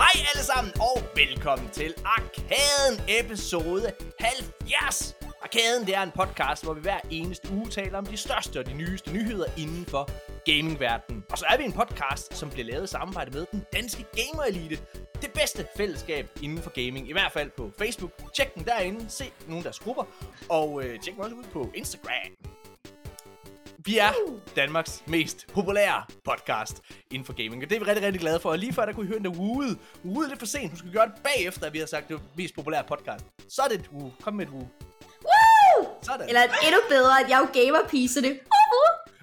Hej alle sammen, og velkommen til Arkaden episode 70. Arkaden det er en podcast, hvor vi hver eneste uge taler om de største og de nyeste nyheder inden for gamingverdenen. Og så er vi en podcast, som bliver lavet i samarbejde med den danske gamer elite. Det bedste fællesskab inden for gaming, i hvert fald på Facebook. Tjek den derinde, se nogle af deres grupper, og øh, tjek mig også ud på Instagram. Vi er Danmarks mest populære podcast inden for gaming, og det er vi rigtig, rigtig glade for. Og lige før, der kunne I høre den der wooed. Wooed lidt for sent. Du skal gøre det bagefter, at vi har sagt, det er mest populære podcast. Så er det et woo. Kom med et woo. Woo! Sådan. Eller endnu bedre, at jeg er jo gamer så det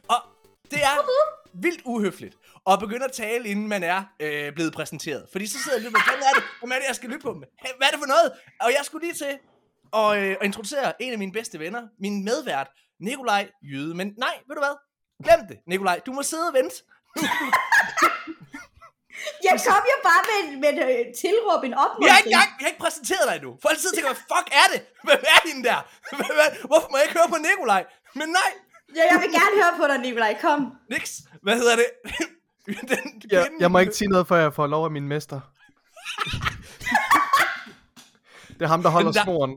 Og det er vildt uhøfligt at begynde at tale, inden man er øh, blevet præsenteret. Fordi så sidder jeg lidt med, hvad er det, hvad er det jeg skal lytte på? Hey, Hvad er det for noget? Og jeg skulle lige til at, øh, at introducere en af mine bedste venner, min medvært, Nikolaj Jyde. Men nej, ved du hvad? Glem det, Nikolaj. Du må sidde og vente. Jeg kom jo bare med, med et øh, tilråb, en Vi har ikke opmuntring. engang, vi har ikke præsenteret dig endnu. Folk sidder og tænker, hvad fuck er det? Hvem er hende der? Hvorfor må jeg ikke høre på Nikolaj? Men nej, Ja, jeg vil gerne høre på dig, Nikolaj. Kom. niks. Hvad hedder det? Den, Jeg, kvinden- jeg må ikke sige noget, før jeg får lov af min mester. Det er ham, der holder der- snoren.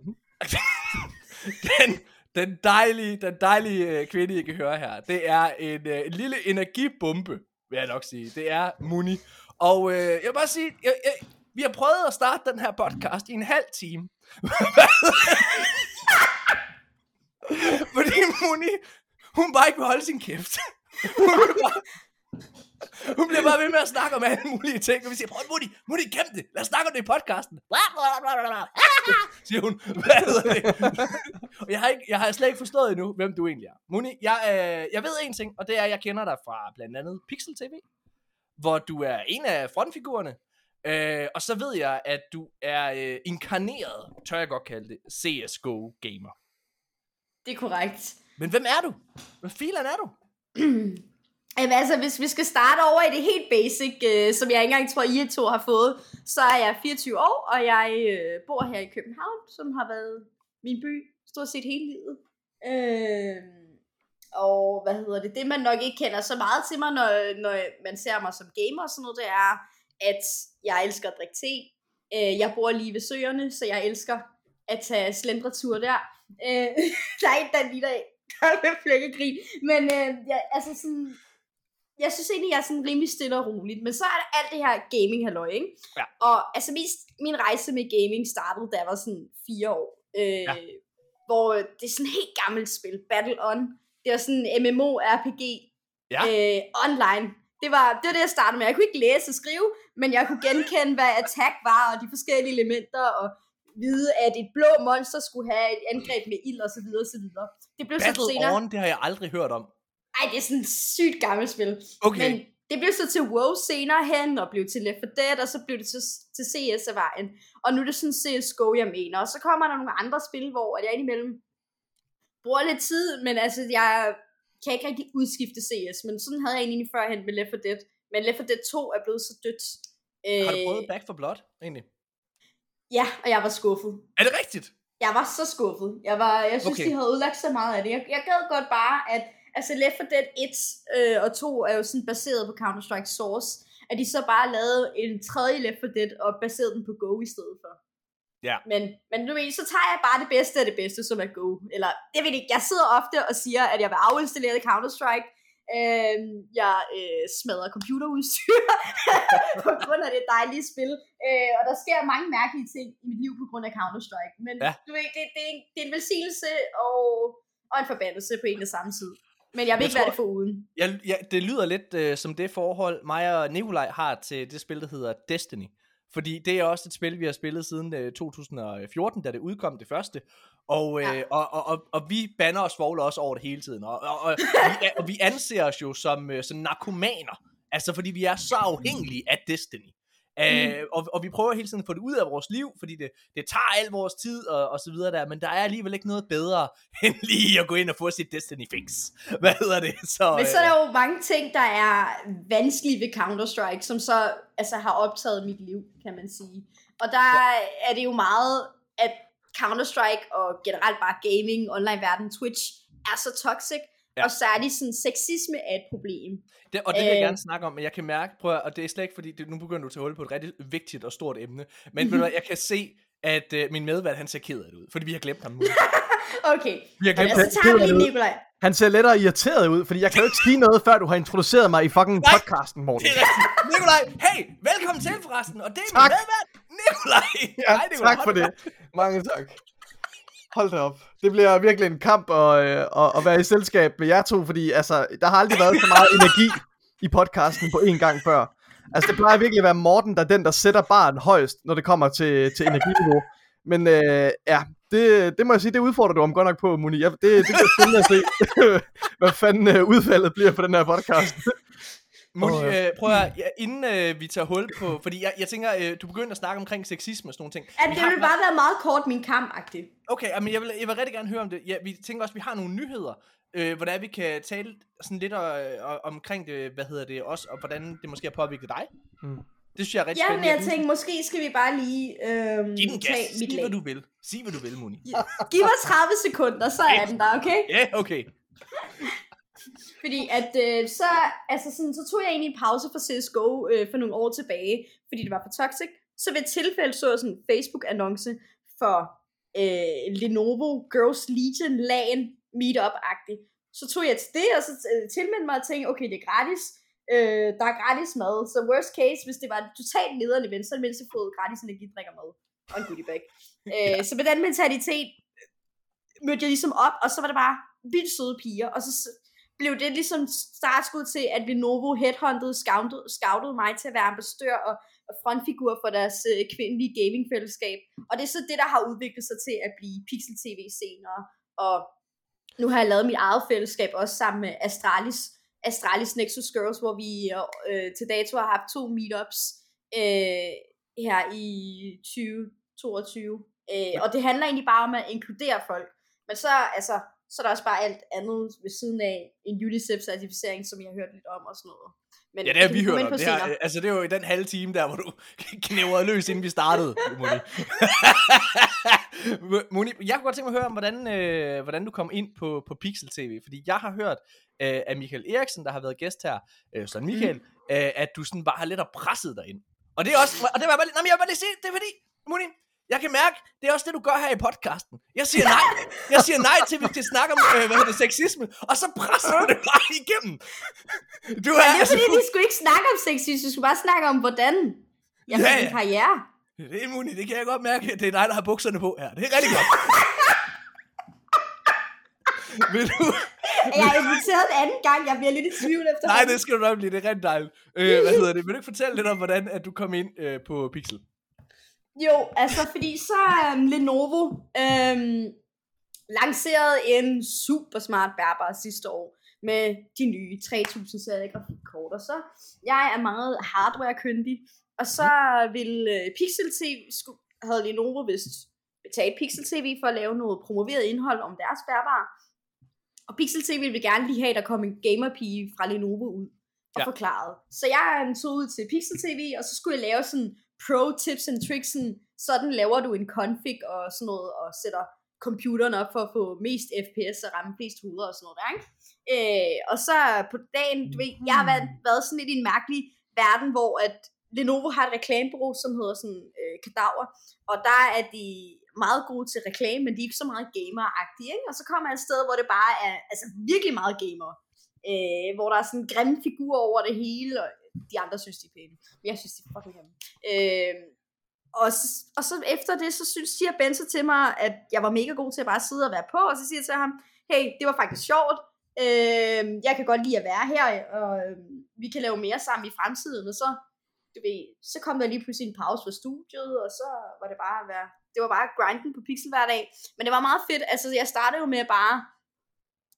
den, den dejlige, den dejlige øh, kvinde, I kan høre her, det er en, øh, en lille energibombe, vil jeg nok sige. Det er Muni. Og øh, jeg vil bare sige, jeg, jeg, vi har prøvet at starte den her podcast i en halv time. Fordi Muni, hun bare ikke vil holde sin kæft. Hun, vil bare, hun bliver bare ved med at snakke om alle mulige ting, og vi siger, prøv Muni, Muni, gem det, lad os snakke om det i podcasten. Siger hun, hvad hedder det? og jeg har, ikke, jeg har slet ikke forstået endnu, hvem du egentlig er. Muni, jeg, øh, jeg ved en ting, og det er, at jeg kender dig fra blandt andet Pixel TV, hvor du er en af frontfigurerne, øh, og så ved jeg, at du er øh, inkarneret, tør jeg godt kalde det, CSGO-gamer. Det er korrekt. Men hvem er du? Hvad filen er du? Jamen altså, hvis vi skal starte over i det helt basic, øh, som jeg ikke engang tror, I to har fået, så er jeg 24 år, og jeg øh, bor her i København, som har været min by stort set hele livet. Øh, og hvad hedder det? Det, man nok ikke kender så meget til mig, når, når man ser mig som gamer og sådan noget, det er, at jeg elsker at drikke te. Øh, jeg bor lige ved søerne, så jeg elsker at tage slendretur der. Øh, der er en, der lige der, der vil flække grin. Men øh, jeg, altså sådan, jeg synes egentlig, jeg er sådan rimelig stille og roligt. Men så er der alt det her gaming halløj, ikke? Ja. Og altså mest, min rejse med gaming startede, da jeg var sådan fire år. Øh, Ja. Hvor det er sådan et helt gammelt spil, Battle On. Det var sådan MMO-RPG Ja. øh, online. Det var, det var det, jeg startede med. Jeg kunne ikke læse og skrive, men jeg kunne genkende, hvad attack var, og de forskellige elementer, og vide, at et blå monster skulle have et angreb med ild, og så videre, og så videre. Det blev så Battle senere... On, det har jeg aldrig hørt om. Ej, det er sådan et sygt gammelt spil. Okay. Men det blev så til WoW senere hen, og blev til Left 4 Dead, og så blev det til, til CS af vejen. Og nu er det sådan CSGO, jeg mener. Og så kommer der nogle andre spil, hvor jeg indimellem bruger lidt tid, men altså, jeg kan ikke rigtig udskifte CS. Men sådan havde jeg egentlig førhen med Left 4 Dead. Men Left 4 Dead 2 er blevet så dødt. Har du Øh, prøvet Back for Blood, egentlig? Ja, og jeg var skuffet. Er det rigtigt? Jeg var så skuffet. Jeg, var, jeg synes, okay. de havde udlagt så meget af det. Jeg, jeg gad godt bare, at altså Left 4 Dead 1 øh, og 2 er jo sådan baseret på Counter-Strike Source, at de så bare lavede en tredje Left 4 Dead og baserede den på Go i stedet for. Ja. Men, men du ved, så tager jeg bare det bedste af det bedste, som er Go. Eller, jeg ved ikke, jeg sidder ofte og siger, at jeg vil afinstallere Counter-Strike. Øh, jeg øh, smadrer computerudstyr på grund af det dejlige spil. Øh, og der sker mange mærkelige ting i mit liv på grund af Counter-Strike. Men Ja. du ved, det, det, er en- det er en velsignelse og, og en forbandelse på en og samme tid. Men jeg vil Jeg ikke være tror- det for uden. Ja, ja, det lyder lidt øh, som det forhold, mig og Nikolaj har til det spil, der hedder Destiny. Fordi det er også et spil, vi har spillet siden øh, 2014, da det udkom det første. Og, øh, Ja. og, og, og, og vi banner og svogler også over det hele tiden. Og, og, og, vi, og vi anser os jo som, øh, som narkomaner. Altså fordi vi er så afhængige af Destiny. Øh, og, og vi prøver hele tiden at få det ud af vores liv, fordi det, det tager al vores tid og, og så videre der, men der er alligevel ikke noget bedre, end lige at gå ind og få sit Destiny fix. Hvad hedder det? Så, Men så er der jo mange ting, der er vanskelige ved Counter-Strike, som så altså, har optaget mit liv, kan man sige. Og der er det jo meget, at Counter-Strike og generelt bare gaming, online-verden, Twitch, er så toxic, Ja. Og særligt sådan, sexisme er et problem. Det, og det vil jeg Øh. gerne snakke om, men jeg kan mærke, prøv at, og det er slet ikke fordi, det, nu begynder du til at holde på et rigtig vigtigt og stort emne, men ved du jeg kan se, at øh, min medvært, han ser ked af det ud, fordi vi har glemt ham nu. Okay, Vi har glemt ja, ham. så tager vi lige. Nikolaj. Han ser lettere irriteret ud, fordi jeg kan jo ikke sige noget, før du har introduceret mig i fucking Nej. podcasten, Morten. Det er rigtigt. Nikolaj, hey, velkommen til forresten, og det er Tak. min medvært, Nikolaj. Ja, Hej, Nikolaj. tak for det. Mange tak. Hold da op. Det bliver virkelig en kamp at, øh, at, at være i selskab med jer to, fordi altså, der har aldrig været så meget energi i podcasten på én gang før. Altså, det plejer virkelig at være Morten, der er den, der sætter baren højst, når det kommer til, til energiniveau. Men øh, ja, det, det må jeg sige, det udfordrer du om godt nok på, Muni. Ja, det, det bliver spændende at se, hvad fanden øh, udfaldet bliver på den her podcast. Moni, Åh, øh, prøv at, ja, inden øh, vi tager hul på, fordi jeg, jeg tænker, øh, du begynder at snakke omkring sexisme og sådan nogle ting. At Vi det har- vil bare være meget kort min kamp -agtigt. Okay, men jeg vil, jeg vil rigtig gerne høre om det. Ja, vi tænker også, at vi har nogle nyheder, øh, hvordan vi kan tale sådan lidt øh, omkring det, hvad hedder det også, og hvordan det måske har påvirket dig. Mm. Det synes jeg er rigtig Ja, men spændende. jeg tænkte, måske skal vi bare lige øhm, Giv den tage gas. mit Sig, lag. hvad du vil. Sig, hvad du vil, Moni. Giv mig 30 sekunder, så er den der, okay? Ja, yeah, okay. Fordi at øh, så, altså sådan, så tog jeg egentlig en pause fra CSGO øh, for nogle år tilbage, fordi det var for toxic. Så ved et tilfælde så jeg sådan en Facebook-annonce for øh, Lenovo Girls Legion LAN meetup-agtigt. Så tog jeg til det, og så øh, tilmeldte mig og tænkte, okay, det er gratis. Øh, der er gratis mad, så worst case, hvis det var et totalt nederen event, så er det mindst fået gratis energidrik og mad. Og en goodie bag. øh, så med den mentalitet mødte jeg ligesom op, og så var det bare vildt søde piger, og så blev det ligesom startskud til, at Lenovo headhuntede, scoutede, scoutede mig til at være ambassadør og, og frontfigur for deres øh, kvindelige gamingfællesskab. Og det er så det, der har udviklet sig til at blive Pixel TV senere. Og nu har jeg lavet mit eget fællesskab også sammen med Astralis, Astralis Nexus Girls, hvor vi øh, øh til dato har haft to meetups øh, her i 2022. Øh, og det handler egentlig bare om at inkludere folk. Men så, altså, så er der også bare alt andet ved siden af en UNICEF-certificering, som jeg har hørt lidt om og sådan noget. Men Ja, det har vi hørt om. Det, senere. altså, det er jo i den halve time der, hvor du knævrede løs, inden vi startede, Moni. Moni, jeg kunne godt tænke mig at høre om, hvordan, øh, hvordan du kom ind på, på Pixel TV. Fordi jeg har hørt øh, af Michael Eriksen, der har været gæst her, øh, sådan Michael, mm. øh, at du sådan bare har lidt og presset dig ind. Og det er også, og det var bare nej, jeg vil bare lige sige, det er fordi, Moni, jeg kan mærke, det er også det, du gør her i podcasten. Jeg siger nej. Jeg siger nej til, at vi skal snakke om, øh, hvad hedder det, sexisme, og så presser du det bare igennem. Du er, Men det er fordi, vi skulle ikke snakke om sexisme, vi skulle bare snakke om, hvordan jeg Ja, fik ja. en karriere. Det er muligt, det kan jeg godt mærke. Det er dig, der har bukserne på her. Det er rigtig godt. Vil du... Jeg er inviteret en anden gang, jeg bliver lidt i tvivl efter. Nej, det skal du nok blive. Det er rigtig dejligt. Øh, hvad hedder det? Vil du ikke fortælle lidt om, hvordan at du kom ind øh, på Pixel? Jo, altså fordi så um, Lenovo øhm, lancerede en super smart bærbar sidste år med de nye 3000 serie grafikkort, og så jeg er meget hardware-kyndig, og så ville øh, Pixel TV, sku- havde Lenovo vist betalt Pixel TV for at lave noget promoveret indhold om deres bærbare, og Pixel TV ville gerne lige have, at der kom en gamerpige fra Lenovo ud og Ja. forklarede. Så jeg tog ud til Pixel TV, og så skulle jeg lave sådan pro tips and tricks, sådan, sådan laver du en config og sådan noget, og sætter computeren op for at få mest FPS og ramme flest hoveder og sådan noget der, ikke? Øh, og så på dagen, du ved, jeg har været, været sådan lidt i en mærkelig verden, hvor at Lenovo har et reklamebureau, som hedder sådan øh, Kadaver, og der er de meget gode til reklame, men de er ikke så meget gamer-agtige, ikke? Og så kommer jeg et sted, hvor det bare er altså virkelig meget gamer, øh, hvor der er sådan grimme figurer over det hele, og de andre synes, de er pæne. Men jeg synes, de er fucking grimme. Øh, og, så, og så efter det, så synes, siger Benzo til mig, at jeg var mega god til at bare sidde og være på, og så siger jeg til ham, hey, det var faktisk sjovt, øh, jeg kan godt lide at være her, og øh, vi kan lave mere sammen i fremtiden, og så, du ved, så kom der lige pludselig en pause fra studiet, og så var det bare at være, det var bare grinden på Pixel hver dag, men det var meget fedt, altså jeg startede jo med bare,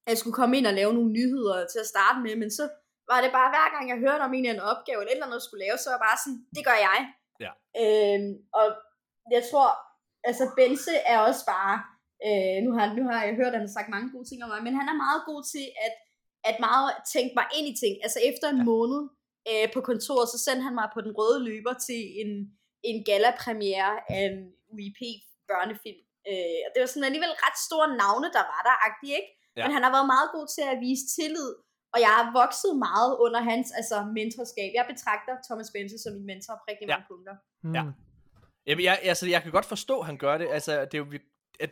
at jeg skulle komme ind og lave nogle nyheder til at starte med, men så var det bare hver gang, jeg hørte om en eller anden opgave, eller et eller andet, skulle lave, så var jeg bare sådan, det gør jeg. Ja. Øhm, og jeg tror, altså Benze er også bare, øh, nu, har, nu har jeg hørt, at han har sagt mange gode ting om mig, men han er meget god til at, at meget tænke mig ind i ting. Altså efter en ja. måned øh, på kontoret, så sendte han mig på den røde løber til en, en gala-premiere af en UIP børnefilm. Øh, og det var sådan alligevel ret store navne, der var der, agtigt, ikke? Ja. Men han har været meget god til at vise tillid, og jeg har vokset meget under hans altså, mentorskab. Jeg betragter Thomas Spencer som min mentor på rigtig Ja. mange punkter. Hmm. Ja. Jamen, jeg, altså, jeg kan godt forstå, at han gør det. Altså, det er jo,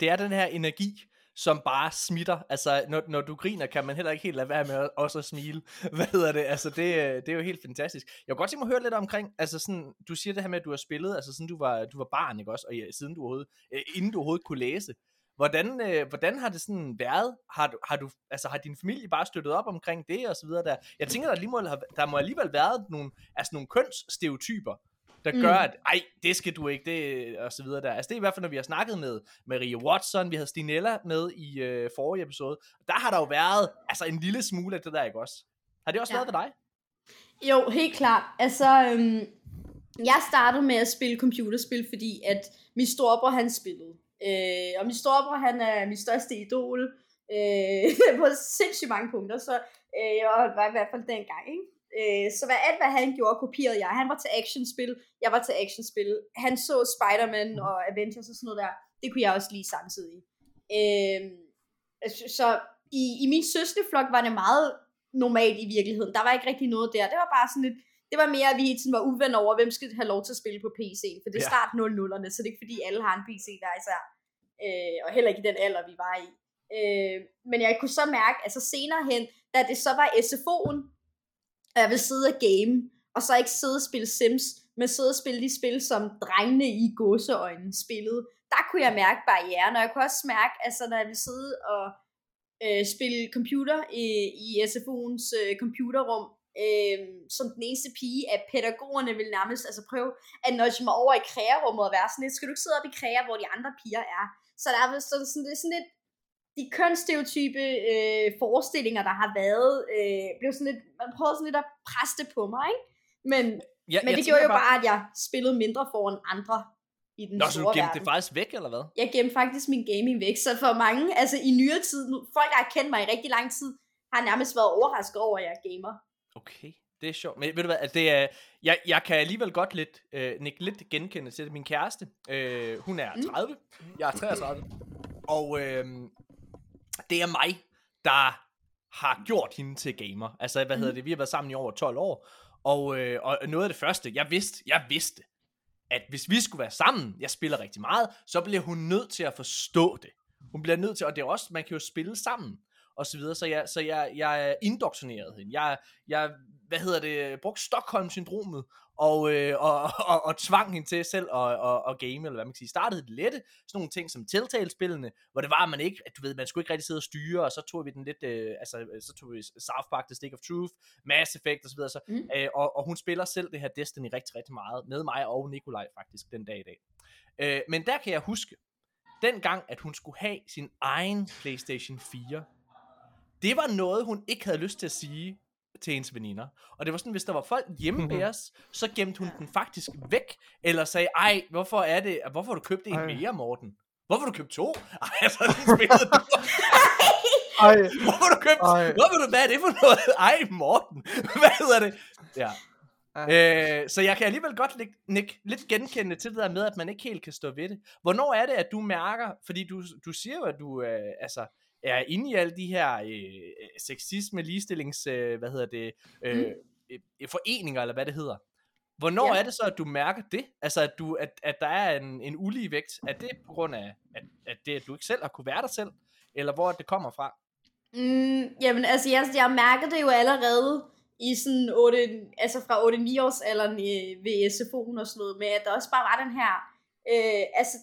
det er den her energi, som bare smitter. Altså, når, når du griner, kan man heller ikke helt lade være med at- også at smile. Hvad hedder det? Altså, det, øh, det er jo helt fantastisk. Jeg kunne godt tænke mig at høre lidt omkring, altså sådan, du siger det her med, at du har spillet, altså siden du var, du var barn, ikke også? Og ja, siden du overhovedet, øh, inden du overhovedet kunne læse. Hvordan, øh, hvordan har det sådan været? Har, du, har, du, altså, har din familie bare støttet op omkring det og så videre der? Jeg tænker, der, lige må, der må alligevel været nogle, altså nogle kønsstereotyper, der Mm. gør, at ej, det skal du ikke, det og så videre der. Altså det er i hvert fald, når vi har snakket med Maria Watson, vi havde Stinella med i øh, forrige episode, der har der jo været altså en lille smule af det der, ikke også? Har det også Ja. været ved dig? Jo, helt klart. Altså, øhm, jeg startede med at spille computerspil, fordi at min storebror, han spillede. Øh, og min storebror, han er min største idol øh, på sindssygt mange punkter, så øh, jeg var i hvert fald dengang, ikke? Øh, så hvad, alt hvad han gjorde, kopierede jeg. Han var til actionspil, jeg var til actionspil. Han så Spider-Man og Avengers og sådan noget der. Det kunne jeg også lige samtidig. Øh, altså, så i, i min søsterflok var det meget normalt i virkeligheden. Der var ikke rigtig noget der. Det var bare sådan lidt, det var mere, at vi hele tiden var uvenner over, hvem skal have lov til at spille på PC'en. For det er Ja. start 0-0'erne, så det er ikke fordi, alle har en PC der især. Øh, og heller ikke i den alder, vi var i. Øh, men jeg kunne så mærke, altså senere hen, da det så var SFO'en, og jeg ville sidde og game, og så ikke sidde og spille Sims, men sidde og spille de spil, som drengene i gåseøjne spillede, der kunne jeg mærke barrieren, og jeg kunne også mærke, altså når jeg ville sidde og øh, spille computer i, i SFO'ens øh, computerrum, øh, som den eneste pige, at pædagogerne ville nærmest altså prøve at nudge mig over i krearummet og være sådan lidt, skal du ikke sidde op i kreer, hvor de andre piger er? Så der er sådan, sådan, det er sådan lidt, de kønsstereotype øh, forestillinger, der har været, øh, blev sådan lidt, man prøvede sådan lidt at presse det på mig, ikke? Men, Ja, men det gjorde jo bare, at jeg spillede mindre foran andre i den Nå, så du store gemte verden. det faktisk væk, eller hvad? Jeg gemte faktisk min gaming væk, så for mange, altså i nyere tid, folk der har kendt mig i rigtig lang tid, har nærmest været overrasket over, at jeg er gamer. Okay, det er sjovt. Men ved du hvad, altså, det er, jeg, jeg kan alligevel godt lidt, øh, nikke lidt genkende til. Min kæreste, øh, hun er Mm. 30, jeg er 33, og øh, det er mig, der har gjort hende til gamer. Altså, hvad hedder Mhm. det, vi har været sammen i over 12 år, og, øh, og noget af det første, jeg vidste, jeg vidste, at hvis vi skulle være sammen, jeg spiller rigtig meget, så bliver hun nødt til at forstå det. Hun bliver nødt til, og det er også, man kan jo spille sammen, og så videre, så jeg, så jeg, jeg indoktrineret hende. Jeg, jeg, hvad hedder det, brugte Stockholm-syndromet, og, øh, og, og, og tvang hende til selv at, at, at game, eller hvad man kan sige. Startede det lette, sådan nogle ting som Telltale-spillene, hvor det var, at man ikke, at du ved, man skulle ikke rigtig sidde og styre, og så tog vi den lidt, øh, altså, så tog vi South Park, The Stick of Truth, Mass Effect, og så videre, så, Mm. øh, og, og hun spiller selv det her Destiny rigtig, rigtig meget, med mig og Nikolaj faktisk, den dag i dag. Øh, men der kan jeg huske, den gang, at hun skulle have sin egen PlayStation 4, det var noget, hun ikke havde lyst til at sige til hendes veninder. Og det var sådan, hvis der var folk hjemme Mhm. ved os, så gemte hun den faktisk væk, eller sagde, ej, hvorfor er det, hvorfor har du købt en Ej. mere, Morten? Hvorfor har du købt to? Ej, altså, den spillede du. Ej, Hvorfor har du købt, Ej. hvorfor du, hvad er det for noget? Ej, Morten. Hvad hedder det? Ja. Øh, så jeg kan alligevel godt nik, nik, lidt genkende til det der med, at man ikke helt kan stå ved det. Hvornår er det, at du mærker, fordi du, du siger jo, at du øh, altså, er inde i alle de her øh, sexisme, ligestillings, øh, hvad hedder det, øh, Mm. øh, foreninger, eller hvad det hedder. Hvornår Ja. er det så, at du mærker det? Altså, at, du, at, at der er en, en ulige vægt? Er det på grund af, at, at, det, at du ikke selv har kunne være dig selv? Eller hvor det kommer fra? Mm, jamen, altså, jeg, jeg mærker det jo allerede i sådan 8, altså fra 8-9 års alderen øh, ved SFO'en og sådan noget, med at der også bare var den her, øh, altså,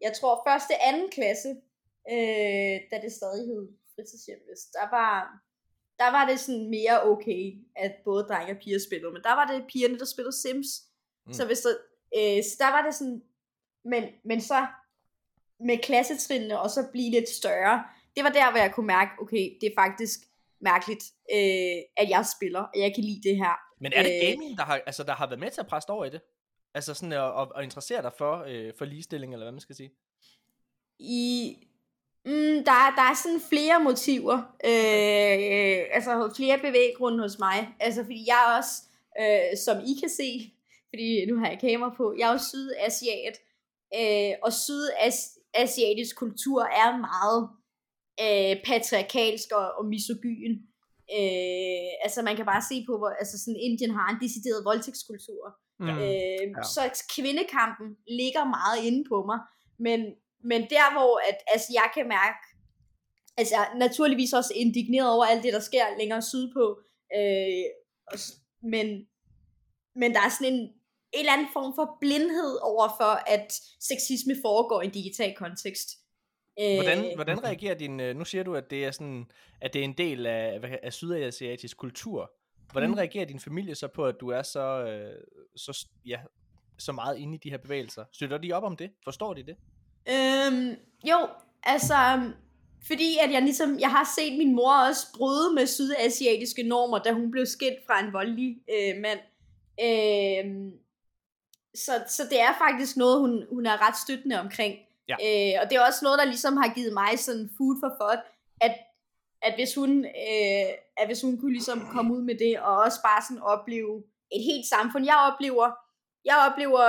jeg tror første anden klasse, øh, da det stadig hed fritidshjem, der var, der var det sådan mere okay, at både drenge og piger spillede, men der var det pigerne, der spillede Sims, Mm. så hvis der, øh, så der var det sådan, men, men så med klassetrinene og så blive lidt større, det var der, hvor jeg kunne mærke, okay, det er faktisk mærkeligt, øh, at jeg spiller, og jeg kan lide det her. Men er det Øh. gaming, der har, altså, der har været med til at presse over i det? Altså sådan at, at, at interessere dig for, øh, for ligestilling, eller hvad man skal sige? I, mm, der, er- der er sådan flere motiver, øh, øh, altså flere bevæggrunde hos mig. Altså fordi jeg er også, øh, som I kan se, fordi nu har jeg kamera på, jeg er jo sydasiat, øh, og sydasiatisk kultur er meget øh, patriarkalsk og, og misogyn. Øh, altså man kan bare se på, hvor altså sådan Indien har en decideret voldtægtskultur. Mm. Øh, Ja. Så kvindekampen ligger meget inde på mig. Men, men der hvor at, altså, jeg kan mærke, altså jeg er naturligvis også indigneret over alt det, der sker længere sydpå. Øh, og men, men der er sådan en, en eller anden form for blindhed over for, at sexisme foregår i en digital kontekst. Øh, Hvordan, hvordan reagerer din... øh, Nu siger du, at det er sådan, at det er en del af, af sydasiatisk kultur. Hvordan Mm. reagerer din familie så på, at du er så, øh, så, ja, så meget inde i de her bevægelser? Støtter de op om det? Forstår de det? Øhm, jo, altså, fordi at jeg ligesom, jeg har set min mor også bryde med sydasiatiske normer, da hun blev skilt fra en voldelig øh, mand. Øhm, så, så det er faktisk noget, hun, hun er ret støttende omkring. Ja. Øh, og det er også noget, der ligesom har givet mig sådan food for thought, at, at hvis hun, øh, at hvis hun kunne ligesom komme ud med det, og også bare sådan opleve et helt samfund. Jeg oplever, jeg oplever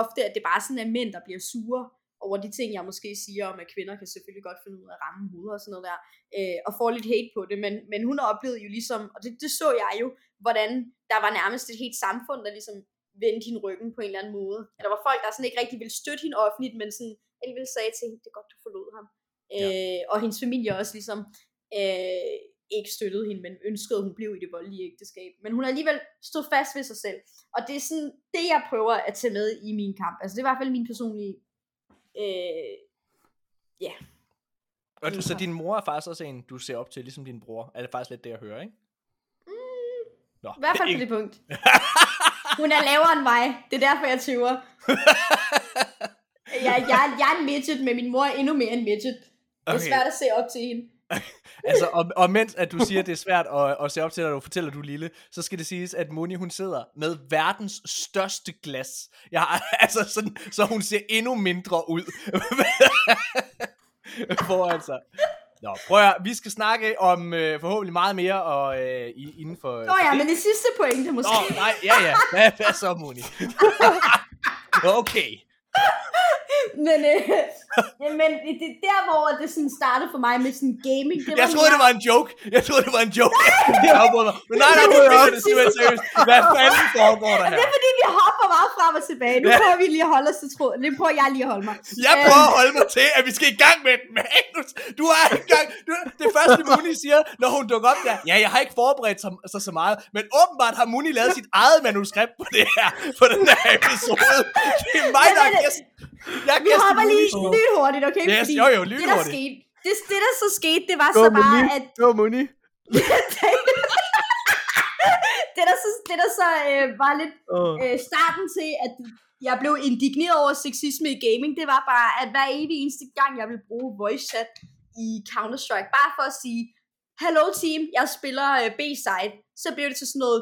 ofte, at det bare sådan er mænd, der bliver sure over de ting, jeg måske siger om, at kvinder kan selvfølgelig godt finde ud af at ramme hoveder og sådan noget der, øh, og får lidt hate på det, men, men hun oplevede jo ligesom, og det, det så jeg jo, hvordan der var nærmest et helt samfund, der ligesom vendte hende ryggen på en eller anden måde. At der var folk, der sådan ikke rigtig ville støtte hende offentligt, men sådan alligevel sagde til hende, det er godt, du forlod ham. Ja. Øh, og hendes familie også ligesom øh, ikke støttede hende, men ønskede, at hun blev i det voldelige ægteskab. Men hun har alligevel stået fast ved sig selv. Og det er sådan det, jeg prøver at tage med i min kamp. Altså det er i hvert fald min personlige... Øh, Og, Mm. så din mor er faktisk også en, du ser op til, ligesom din bror. Er det faktisk lidt det, jeg hører, ikke? Nå, I hvert fald på det punkt. Hun er lavere end mig. Det er derfor, jeg tøver. Jeg, jeg, jeg er en midget, men min mor er endnu mere en midget. Det er Okay. svært at se op til hende. Altså, og, og mens at du siger, at det er svært at, at se op til, når du fortæller, du lille, så skal det siges, at Moni, hun sidder med verdens største glas. Jeg har, altså sådan, så hun ser endnu mindre ud. Foran sig. Nå, prøv at, vi skal snakke om øh, forhåbentlig meget mere og, øh, inden for... Nå ja, men det sidste pointe måske. Nå, nej, ja, ja. Hvad, hvad så, Moni? okay. Men, øh, men det, det, der, hvor det sådan startede for mig med sådan gaming, det var Jeg troede, mere- det var en joke. Jeg troede, det var en joke. Jeg. Men nej, nej, nu er det simpelthen seriøst. Hvad fanden foregår der Det her? er fordi, vi hopper meget frem og tilbage. Nu Ja. prøver vi lige at holde os til tråden. Nu prøver jeg lige at holde mig. Jeg prøver at holde mig til, at vi skal i gang med et manus. Du er i gang. Du, det første, Muni siger, når hun dukker op der. Ja, jeg har ikke forberedt sig så, så meget, men åbenbart har Muni lavet sit eget manuskript på det her, på den her episode. Det er mig, der er Jeg er Vi hopper lige lynhurtigt, okay? Yes, Fordi jo, jo, det, der skete, det, det, der så skete, det var Go, så bare, Moni. at Go, Moni. det der så, det der så øh, var lidt øh, starten til, at jeg blev indigneret over sexisme i gaming, det var bare, at hver evig eneste gang, jeg ville bruge voice chat i Counter-Strike, bare for at sige, hello team, jeg spiller øh, B-side, så blev det til sådan noget,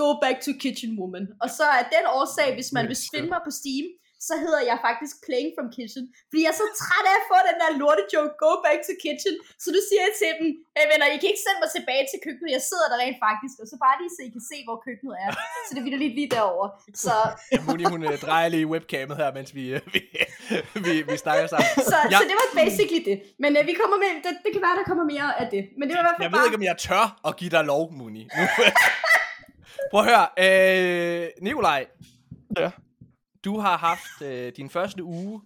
go back to kitchen woman. Og så er den årsag, hvis man vil finde mig på Steam, så hedder jeg faktisk Playing from Kitchen. Fordi jeg er så træt af at få den der lorte joke, go back to kitchen. Så nu siger jeg til dem, hey venner, I kan ikke sende mig tilbage til køkkenet. Jeg sidder der rent faktisk, og så bare lige så I kan se, hvor køkkenet er. Så det er lidt lige derovre. Så, Muni, hun øh, drejer lige webcamet her, mens vi, øh, vi, vi, vi snakker sammen. så, Ja. så det var basically det. Men øh, vi kommer med, det, det kan være, der kommer mere af det. Men det var i hvert Jeg fald ved bare... ikke, om jeg tør at give dig lov, Muni. Nu. Prøv at høre. Øh, Nikolaj. Ja. Du har haft øh, din første uge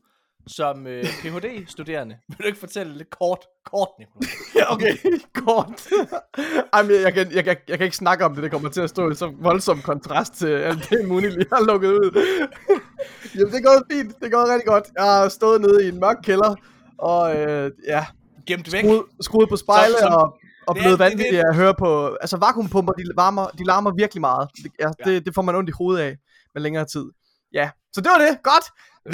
som øh, Ph.D.-studerende. Vil du ikke fortælle lidt kort, kort, Nikolaj? Ja, okay, kort. Ej, men jeg, kan, jeg, kan, jeg kan ikke snakke om det, det kommer til at stå i så voldsom kontrast til alt det, Muni lige har lukket ud. Jamen, det er gået fint, det er gået rigtig godt. Jeg har stået nede i en mørk kælder, og øh, ja, Gemt væk. skruet, skruet på spejle Som- som- og, og blevet vanvittig at høre på... Altså, vakuumpumper, de, varmer, de larmer virkelig meget. Det, ja, Ja. det, det får man ondt i hovedet af med længere tid. Ja, så det var det. Godt.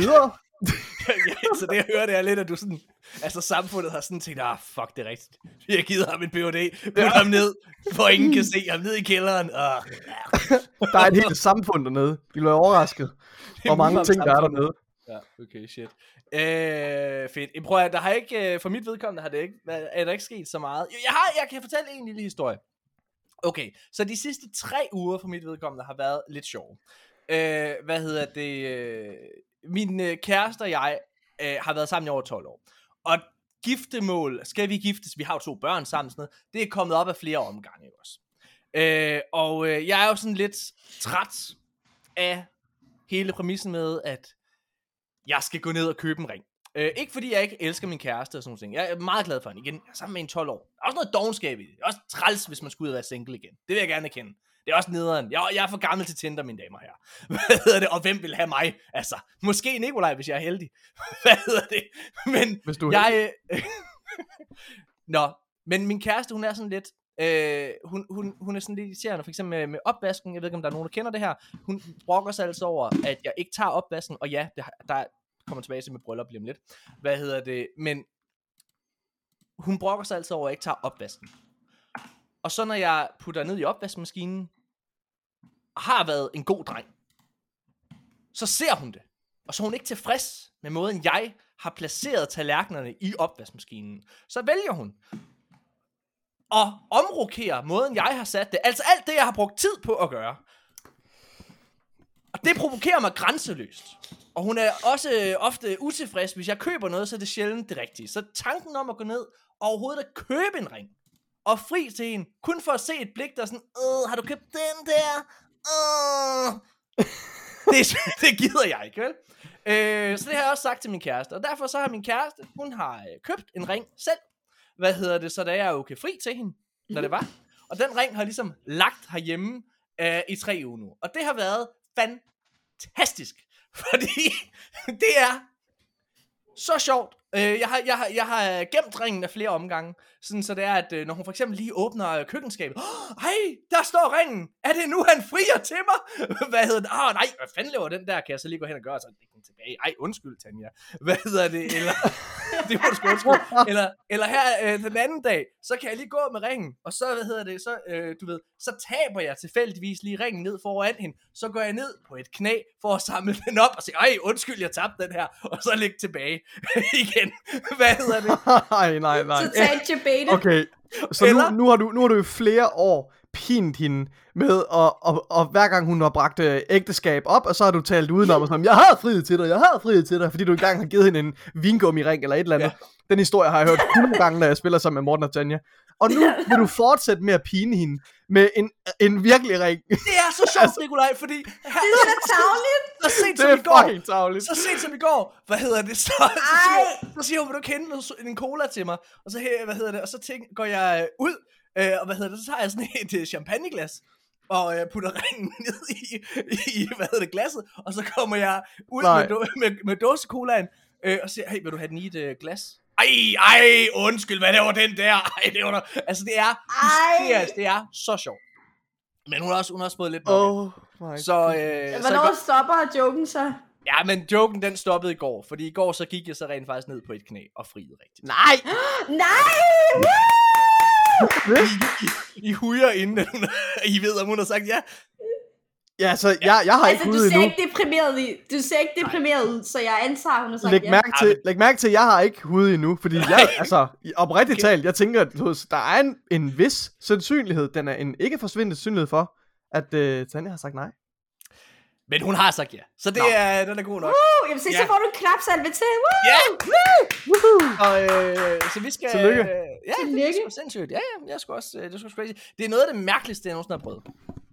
Videre. ja, så det jeg hører, det er lidt, at du sådan... Altså, samfundet har sådan tænkt, ah, fuck, det er rigtigt. Vi har givet ham en Ph.D. Put ham ned, for ingen kan se ham ned i kælderen. Ah, Der er et helt samfund dernede. Vi bliver overrasket, hvor mange ting der er dernede. Ja, okay, shit. Øh, fedt. Jeg prøver, der har ikke, øh, for mit vedkommende har det ikke, er der ikke sket så meget. Jeg, har, jeg kan fortælle en lille historie. Okay, så de sidste tre uger for mit vedkommende har været lidt sjove. Øh, hvad hedder det? Øh, min øh, kæreste og jeg øh, har været sammen i over 12 år. Og giftemål, skal vi giftes, vi har jo to børn sammen, sådan noget, det er kommet op af flere omgange også. Øh, og øh, jeg er jo sådan lidt træt af hele præmissen med, at jeg skal gå ned og købe en ring. Øh, ikke fordi jeg ikke elsker min kæreste og sådan noget. Jeg er meget glad for hende. Igen, jeg er sammen med en 12 år. Der er også noget dogenskab i det. Det er også træls, hvis man skulle ud og være single igen. Det vil jeg gerne erkende. Det er også nederen. Jeg, jeg er for gammel til Tinder, mine damer her. Hvad hedder det? Og hvem vil have mig? Altså, måske Nikolaj, hvis jeg er heldig. Hvad hedder det? Men Hvis du er jeg... Øh, Nå, men min kæreste, hun er sådan lidt... Øh, hun, hun, hun er sådan lidt irriterende, for eksempel med, med opvasken, jeg ved ikke, om der er nogen, der kender det her. Hun brokker sig altså over, at jeg ikke tager opvasken, og ja, det, der kommer tilbage til med bryllup lige om lidt. Hvad hedder det? Men hun brokker sig altså over, at jeg ikke tager opvasken. Og så når jeg putter ned i opvaskemaskinen, har været en god dreng, så ser hun det. Og så er hun ikke tilfreds med måden, jeg har placeret tallerkenerne i opvaskemaskinen. Så vælger hun at omrokere måden, jeg har sat det. Altså alt det, jeg har brugt tid på at gøre. Og det provokerer mig grænseløst. Og hun er også øh, ofte utilfreds, hvis jeg køber noget, så er det sjældent det rigtige. Så tanken om at gå ned og overhovedet at købe en ring, og fri til en, kun for at se et blik, der er sådan, øh, har du købt den der? Åh! det, det gider jeg ikke, vel? Øh, så det har jeg også sagt til min kæreste. Og derfor så har min kæreste, hun har øh, købt en ring selv. Hvad hedder det? Så da jeg er okay fri til hende, når det var. Og den ring har ligesom lagt herhjemme øh, i tre uger nu. Og det har været fantastisk. Fordi det er så sjovt. Øh, jeg, har, jeg, har, jeg har gemt ringen af flere omgange, sådan så det er, at øh, når hun for eksempel lige åbner køkkenskabet, oh, hej, der står ringen, er det nu, han frier til mig? hvad hedder det? Åh, oh, nej, hvad fanden laver den der? Kan jeg så lige gå hen og gøre, så lægge den tilbage? Ej, undskyld, Tanja. Hvad hedder det? Eller, det må du sgu undskyld. Eller, eller her øh, den anden dag, så kan jeg lige gå med ringen, og så, hvad hedder det, så, øh, du ved, så taber jeg tilfældigvis lige ringen ned foran hende, så går jeg ned på et knæ for at samle den op og sige, ej, undskyld, jeg tabte den her, og så lægge tilbage igen. Hvad hedder det? nej, nej, nej. Totalt debate. Okay, så Eller- nu, nu, har du, nu har du i flere år pint hende med, og, og, og hver gang hun har bragt øh, ægteskab op, og så har du talt udenom, og sådan, jeg har friet til dig, jeg har friet til dig, fordi du engang har givet hende en vingummi-ring eller et eller andet. Ja. Den historie har jeg hørt 100 gange, når jeg spiller sammen med Morten og Tanja. Og nu vil du fortsætte med at pine hende med en, en virkelig ring. Det er så sjovt, Nikolaj, fordi her, Det er så tavligt. så sent det som er i går, tavligt. så sent som i går, hvad hedder det, så, så, siger, så siger hun, vil du noget, en cola til mig? Og så, her, hvad hedder det, og så tænk, går jeg ud, øh, og hvad hedder det, så tager jeg sådan et øh, champagneglas, og øh, putter ringen ned i, i, hvad hedder det, glasset, og så kommer jeg ud Nej. med, do- med, med dåsekolaen, øh, og siger, hey, vil du have den i et øh, glas? Ej, ej, undskyld, hvad laver den der? Ej, det var der. Altså, det er hysterisk, det er så sjovt. Men hun har også, hun har også fået lidt. Oh my Så, øh, så i Hvornår går- stopper joken så? Ja, men joken den stoppede i går, fordi i går så gik jeg så rent faktisk ned på et knæ og friede rigtigt. Nej! Nej! I hujer inden, at hun, I ved, om hun har sagt ja. Ja, så jeg, jeg har Altså, ikke du ser endnu. ikke deprimeret ud. Du ser ikke deprimeret ud, så jeg antager, hun har sagt Læg ja. mærke, Ja, til, læg mærke til, at jeg har ikke hud endnu, fordi jeg, altså, i- oprigtigt talt, jeg tænker, at der er en, en vis sandsynlighed, den er en ikke forsvindende sandsynlighed for, at uh, Tanja har sagt nej. Men hun har sagt ja. Så det Nå. er, den er god nok. Uh, jamen, se, Ja. så får du en klapsalve til. Woo! Ja! Woohoo! Og, øh, så vi skal... Tillykke. Øh, ja, det er Tillykke. sindssygt. Ja, ja, jeg er sgu også, øh, det er sgu crazy. Det er noget af det mærkeligste, jeg nogensinde har prøvet.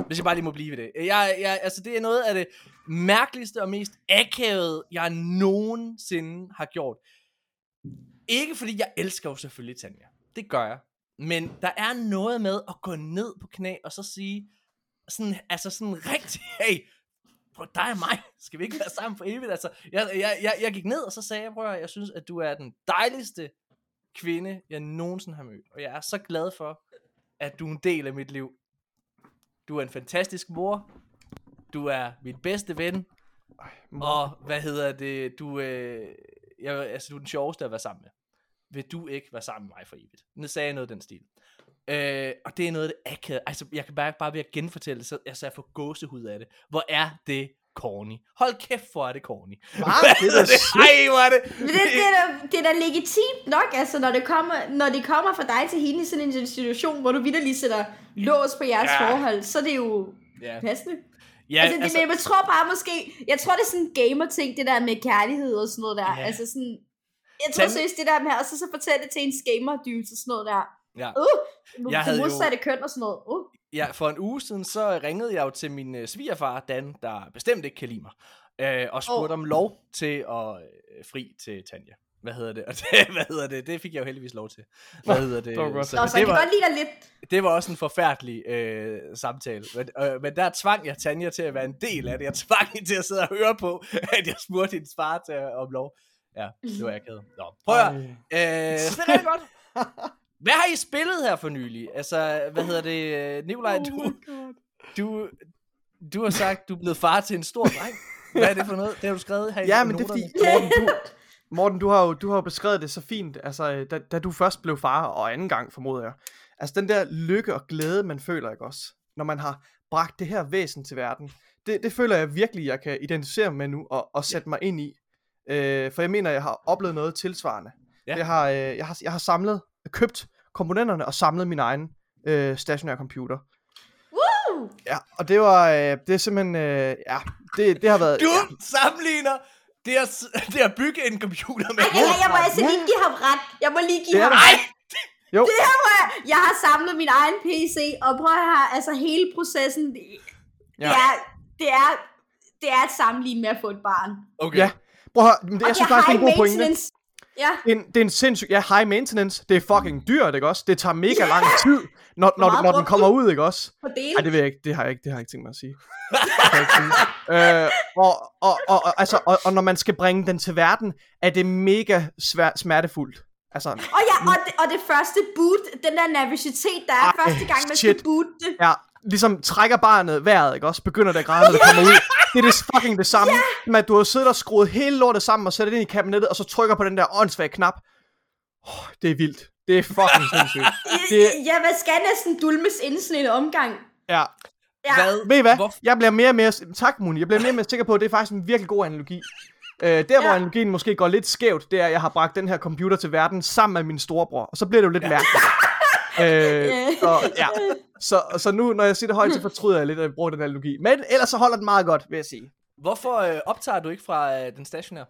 Hvis jeg bare lige må blive ved det. Jeg, jeg, altså, det er noget af det mærkeligste og mest akavede, jeg nogensinde har gjort. Ikke fordi jeg elsker jo selvfølgelig Tanja. Det gør jeg. Men der er noget med at gå ned på knæ og så sige, sådan, altså sådan rigtig, hey, prøv, dig og mig, skal vi ikke være sammen for evigt? Altså, jeg, jeg, jeg, jeg gik ned, og så sagde jeg, prøv jeg synes, at du er den dejligste kvinde, jeg nogensinde har mødt. Og jeg er så glad for, at du er en del af mit liv. Du er en fantastisk mor. Du er min bedste ven. Og hvad hedder det? Du, øh, jeg, altså, du er den sjoveste at være sammen med. Vil du ikke være sammen med mig for evigt? Nu sagde jeg noget den stil. Øh, og det er noget af det akavet. Altså, jeg kan bare, bare ved at genfortælle det, så altså, jeg får gåsehud af det. Hvor er det corny. Hold kæft, hvor er det corny. Hva? Det er da sygt. Ej, hvor er det. Men det, det, er da, det er da legitimt nok, altså, når det, kommer, når det kommer fra dig til hende i sådan en situation, hvor du vidderligt sætter lås på jeres Ja. forhold, så er det jo Ja, passende. ja altså, det, altså, men jeg tror bare måske, jeg tror det er sådan en gamer-ting, det der med kærlighed og sådan noget der. Ja. Altså sådan, Jeg tror seriøst det der med, og så, så fortælle det til ens gamer dude og sådan noget der. Ja. Uh, Jeg havde det jo- modsatte køn og sådan noget. Uh. Ja, for en uge siden, så ringede jeg jo til min øh, svigerfar, Dan, der bestemt ikke kan lide mig, øh, og spurgte Åh. om lov til at øh, fri til Tanja. Hvad hedder det? Og det, hvad hedder det? Det fik jeg jo heldigvis lov til. Hvad hedder det? det var godt. Nå, så det, var, godt lide lidt. det var også en forfærdelig øh, samtale. Men, øh, men der tvang jeg Tanja til at være en del af det. Jeg tvang hende til at sidde og høre på, at jeg spurgte hendes far til, om lov. Ja, det var jeg ked. Nå, prøv at. Øh, så det er rigtig godt. Hvad har I spillet her for nylig? Altså, hvad hedder det? Nikolaj, Oh du, du, du har sagt, du er blevet far til en stor dreng. Hvad er det for noget? Det har du skrevet her i Ja, men det er fordi, Morten, du, Morten, du har jo, du har jo beskrevet det så fint, altså, øh, da, da du først blev far, og anden gang formoder jeg. Altså den der lykke og glæde, man føler, ikke også? Når man har bragt det her væsen til verden. Det, det føler jeg virkelig, jeg kan identificere mig med nu, og, og sætte mig ind i. Øh, for jeg mener, jeg har oplevet noget tilsvarende. Ja. Jeg, har, øh, jeg, har, jeg har samlet, købt komponenterne og samlet min egen øh, stationære computer. Woo! Ja, og det var, øh, det er simpelthen, øh, ja, det, det har været... Du ja, sammenligner det at, det at bygge en computer med... Ej, jeg, jeg må altså lige give ham ret. Jeg må lige give Det ham det. ret. Jo. Det her, prøv at- jeg har samlet min egen PC, og prøv at høre, altså hele processen, det, Ja. det, er, det, er, det er et sammenligne med at få et barn. Okay. Ja, prøv at høre, men det, Og jeg synes det er faktisk, det er en god pointe. Ja, Det er, en, det er en sindssyg, ja, high maintenance. Det er fucking dyrt, ikke også? Det tager mega lang tid, når, når, når den kommer ud, ikke også? Nej, det ved jeg ikke. Det har jeg ikke, det har jeg ikke tænkt mig at sige. øh, og, og, og, og, altså, og, og når man skal bringe den til verden, er det mega svær, smertefuldt. Altså, Og ja, og det, og det første boot, den der nervøsitet, der er Ej, første gang, man shit. skal boote det. ja, ligesom trækker barnet vejret, ikke også? Begynder det at græde, når det kommer ud. Det er det fucking det samme, med at du har siddet og skruet hele lortet sammen og sat det ind i kabinettet, og så trykker på den der åndssvage knap. Oh, det er vildt. Det er fucking sindssygt. Det- Ja, hvad skal næsten dulmes inden sådan en omgang? Ja, Ja. Hvad? Ved I hvad? Hvorfor? Jeg bliver mere og mere... Tak, Muni. Jeg bliver mere og mere sikker på, at det er faktisk en virkelig god analogi. Øh, der, hvor Ja. analogien måske går lidt skævt, det er, at jeg har bragt den her computer til verden sammen med min storebror. Og så bliver det jo lidt ja. mærkeligt. Øh, så, ja. så, så nu, når jeg siger det højt, så fortryder jeg lidt, at jeg bruger den analogi. Men ellers så holder den meget godt, vil jeg sige. Hvorfor øh, optager du ikke fra øh, den stationære?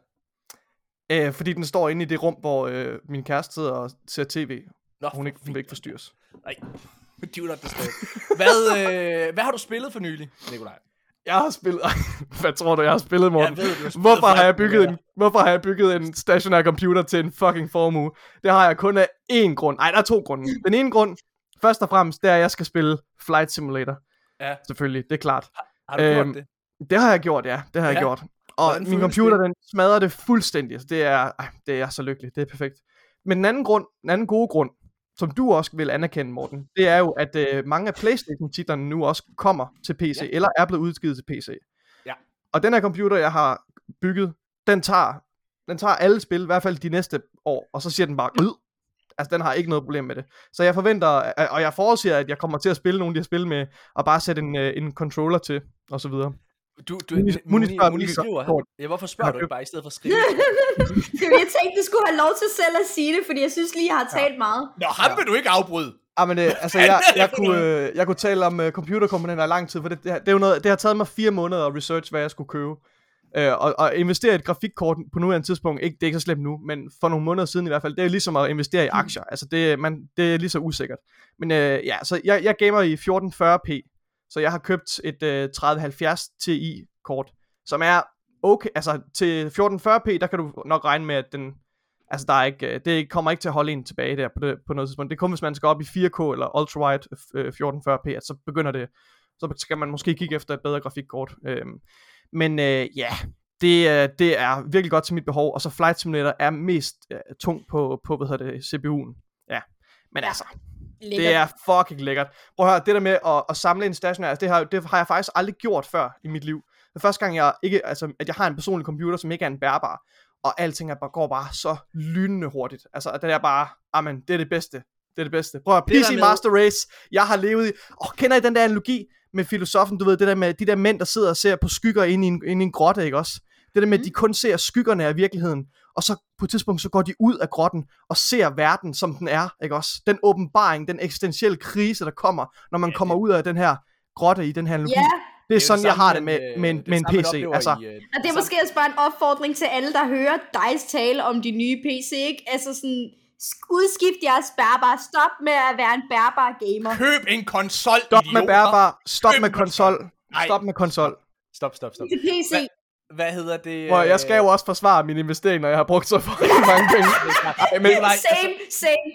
Øh, fordi den står inde i det rum, hvor øh, min kæreste sidder og ser tv. Nå, Hun, ikke, hun vil ikke forstyrres. Nej, do not disturb. Hvad, øh, hvad har du spillet for nylig, Nikolaj? Jeg har spillet... Hvad tror du, jeg har spillet, Morten? Jeg ved, du har spillet Hvorfor har, jeg bygget en, hvorfor har jeg bygget en stationær computer til en fucking formue? Det har jeg kun af én grund. Nej, der er to grunde. Den ene grund, først og fremmest, det er, at jeg skal spille Flight Simulator. Ja. Selvfølgelig, det er klart. Har du gjort Øhm, det? Det har jeg gjort, ja. Det har jeg Ja. gjort. Og Hvordan min computer, den smadrer det fuldstændig. Så det er, ej, det er så lykkeligt. Det er perfekt. Men den anden grund, den anden gode grund, som du også vil anerkende, Morten, det er jo, at øh, mange af Playstation-titlerne nu også kommer til PC, Ja. eller er blevet udgivet til PC. Ja. Og den her computer, jeg har bygget, den tager, den tager alle spil, i hvert fald de næste år, og så siger den bare, ud. Altså, den har ikke noget problem med det. Så jeg forventer, og jeg forudsiger, at jeg kommer til at spille nogle af de her spil med, og bare sætte en, øh, en controller til, og så videre. Du, du, Muni- Muni, spørger, Muni skriver, ja, hvorfor spørger du ikke bare i stedet for at skrive? Jeg tænkte, du skulle have lov til selv at sige det, fordi jeg synes lige, jeg har talt meget. Nå, ham vil du ikke afbryde. Ah, men, øh, altså, jeg, jeg, kunne, øh, jeg kunne tale om øh, computerkomponenter i lang tid, for det, det, det, er jo noget, det har taget mig fire måneder at research, hvad jeg skulle købe. Øh, og, og investere i et grafikkort på nuværende tidspunkt, ikke, det er ikke så slemt nu, men for nogle måneder siden i hvert fald, det er ligesom at investere i aktier. Altså, det, man, det er lige så usikkert. Men øh, ja, så jeg, jeg gamer i 1440p, så jeg har købt et øh, 3070 Ti-kort, som er okay, altså til 1440p, der kan du nok regne med, at den, altså der er ikke, øh, det kommer ikke til at holde en tilbage der på, det, på noget tidspunkt. Det er kun, hvis man skal op i 4K eller ultrawide øh, 1440p, at så begynder det, så skal man måske kigge efter et bedre grafikkort. Øhm, men øh, ja, det, øh, det er virkelig godt til mit behov, og så Flight Simulator er mest øh, tung på, på hvad hedder det, CPU'en. Ja, men altså, Lækkert. det er fucking lækkert. Prøv at høre, det der med at, at samle en stationær, altså det har, det har jeg faktisk aldrig gjort før i mit liv. Det er første gang, jeg ikke, altså, at jeg har en personlig computer, som ikke er en bærbar, og alting er bare, går bare så lynende hurtigt. Altså, det er bare, amen, det er det bedste. Det er det bedste. Prøv at PC med- Master Race, jeg har levet i, åh, kender I den der analogi med filosofen, du ved, det der med de der mænd, der sidder og ser på skygger inde i en, inde i en grotte, ikke også? Det der med, at de kun ser skyggerne af virkeligheden, og så på et tidspunkt, så går de ud af grotten og ser verden, som den er, ikke også? Den åbenbaring, den eksistentielle krise, der kommer, når man Ja, kommer det- ud af den her grotte i den her analogi. Ja, Det er sådan, det jeg har det med, øh, med, en- det med en man PC. Altså, i, øh, Og det er måske også bare en opfordring til alle, der hører dig tale om de nye PC, ikke? Altså sådan, sk- udskift jeres bærbare. Stop med at være en bærbar gamer. Køb en konsol, Stop med idioter. bærbar, stop Køb med konsol, Nej. stop med konsol. Stop, stop, stop. Til PC. Hvad- Hvad hedder det? Prøv, jeg skal jo også forsvare min investering, når jeg har brugt så fucking mange penge. Ej, men, nej, Same, same.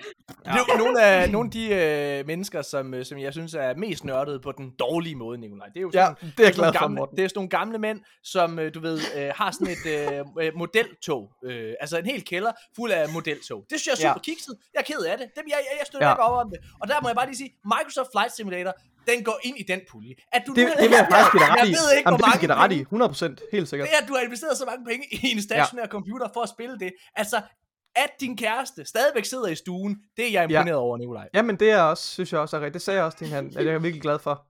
Ja. Nogle af, nogle af de øh, mennesker, som, øh, som jeg synes er mest nørdede på den dårlige måde, Nikolaj. Det er jo Ja, sådan, det er jeg sådan glad nogle for, gamle, Morten. Det er sådan nogle gamle mænd, som øh, du ved, øh, har sådan et øh, øh, modeltog. Øh, altså en hel kælder fuld af modeltog. Det synes jeg er super Ja. kikset. Jeg er ked af det. Dem, jeg, jeg, jeg støtter Ja. ikke op om det. Og der må jeg bare lige sige, Microsoft Flight Simulator, den går ind i den pulje. At du Det, nu, det vil jeg faktisk give dig ret jeg i. ved ikke, Jamen, hvor det jeg mange ret i. penge- 100%, helt sikkert. det, at du har investeret så mange penge i en stationær ja. computer for at spille det. Altså, at din kæreste stadigvæk sidder i stuen, det er jeg imponeret ja. over, Nikolaj. Jamen, det er også, synes jeg også er rigtigt. Det sagde jeg også til hende, at jeg er virkelig glad for,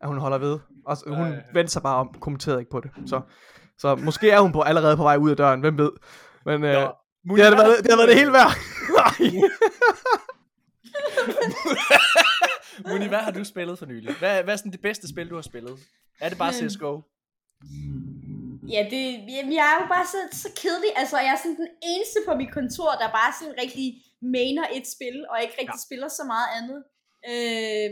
at hun holder ved. Og s- hun Ja. vendte sig bare om, kommenterede ikke på det. Så, så måske er hun på, allerede på vej ud af døren, hvem ved. Men øh, Nå, det, har det, været, det har været det hele værd. Muni, hvad har du spillet for nylig? Hvad, hvad er sådan det bedste spil, du har spillet? Er det bare Hmm. CSGO? Ja, det, jamen, jeg er jo bare så, så kedelig. Altså, jeg er sådan den eneste på mit kontor, der bare sådan rigtig mener et spil, og ikke rigtig ja. spiller så meget andet. Øh,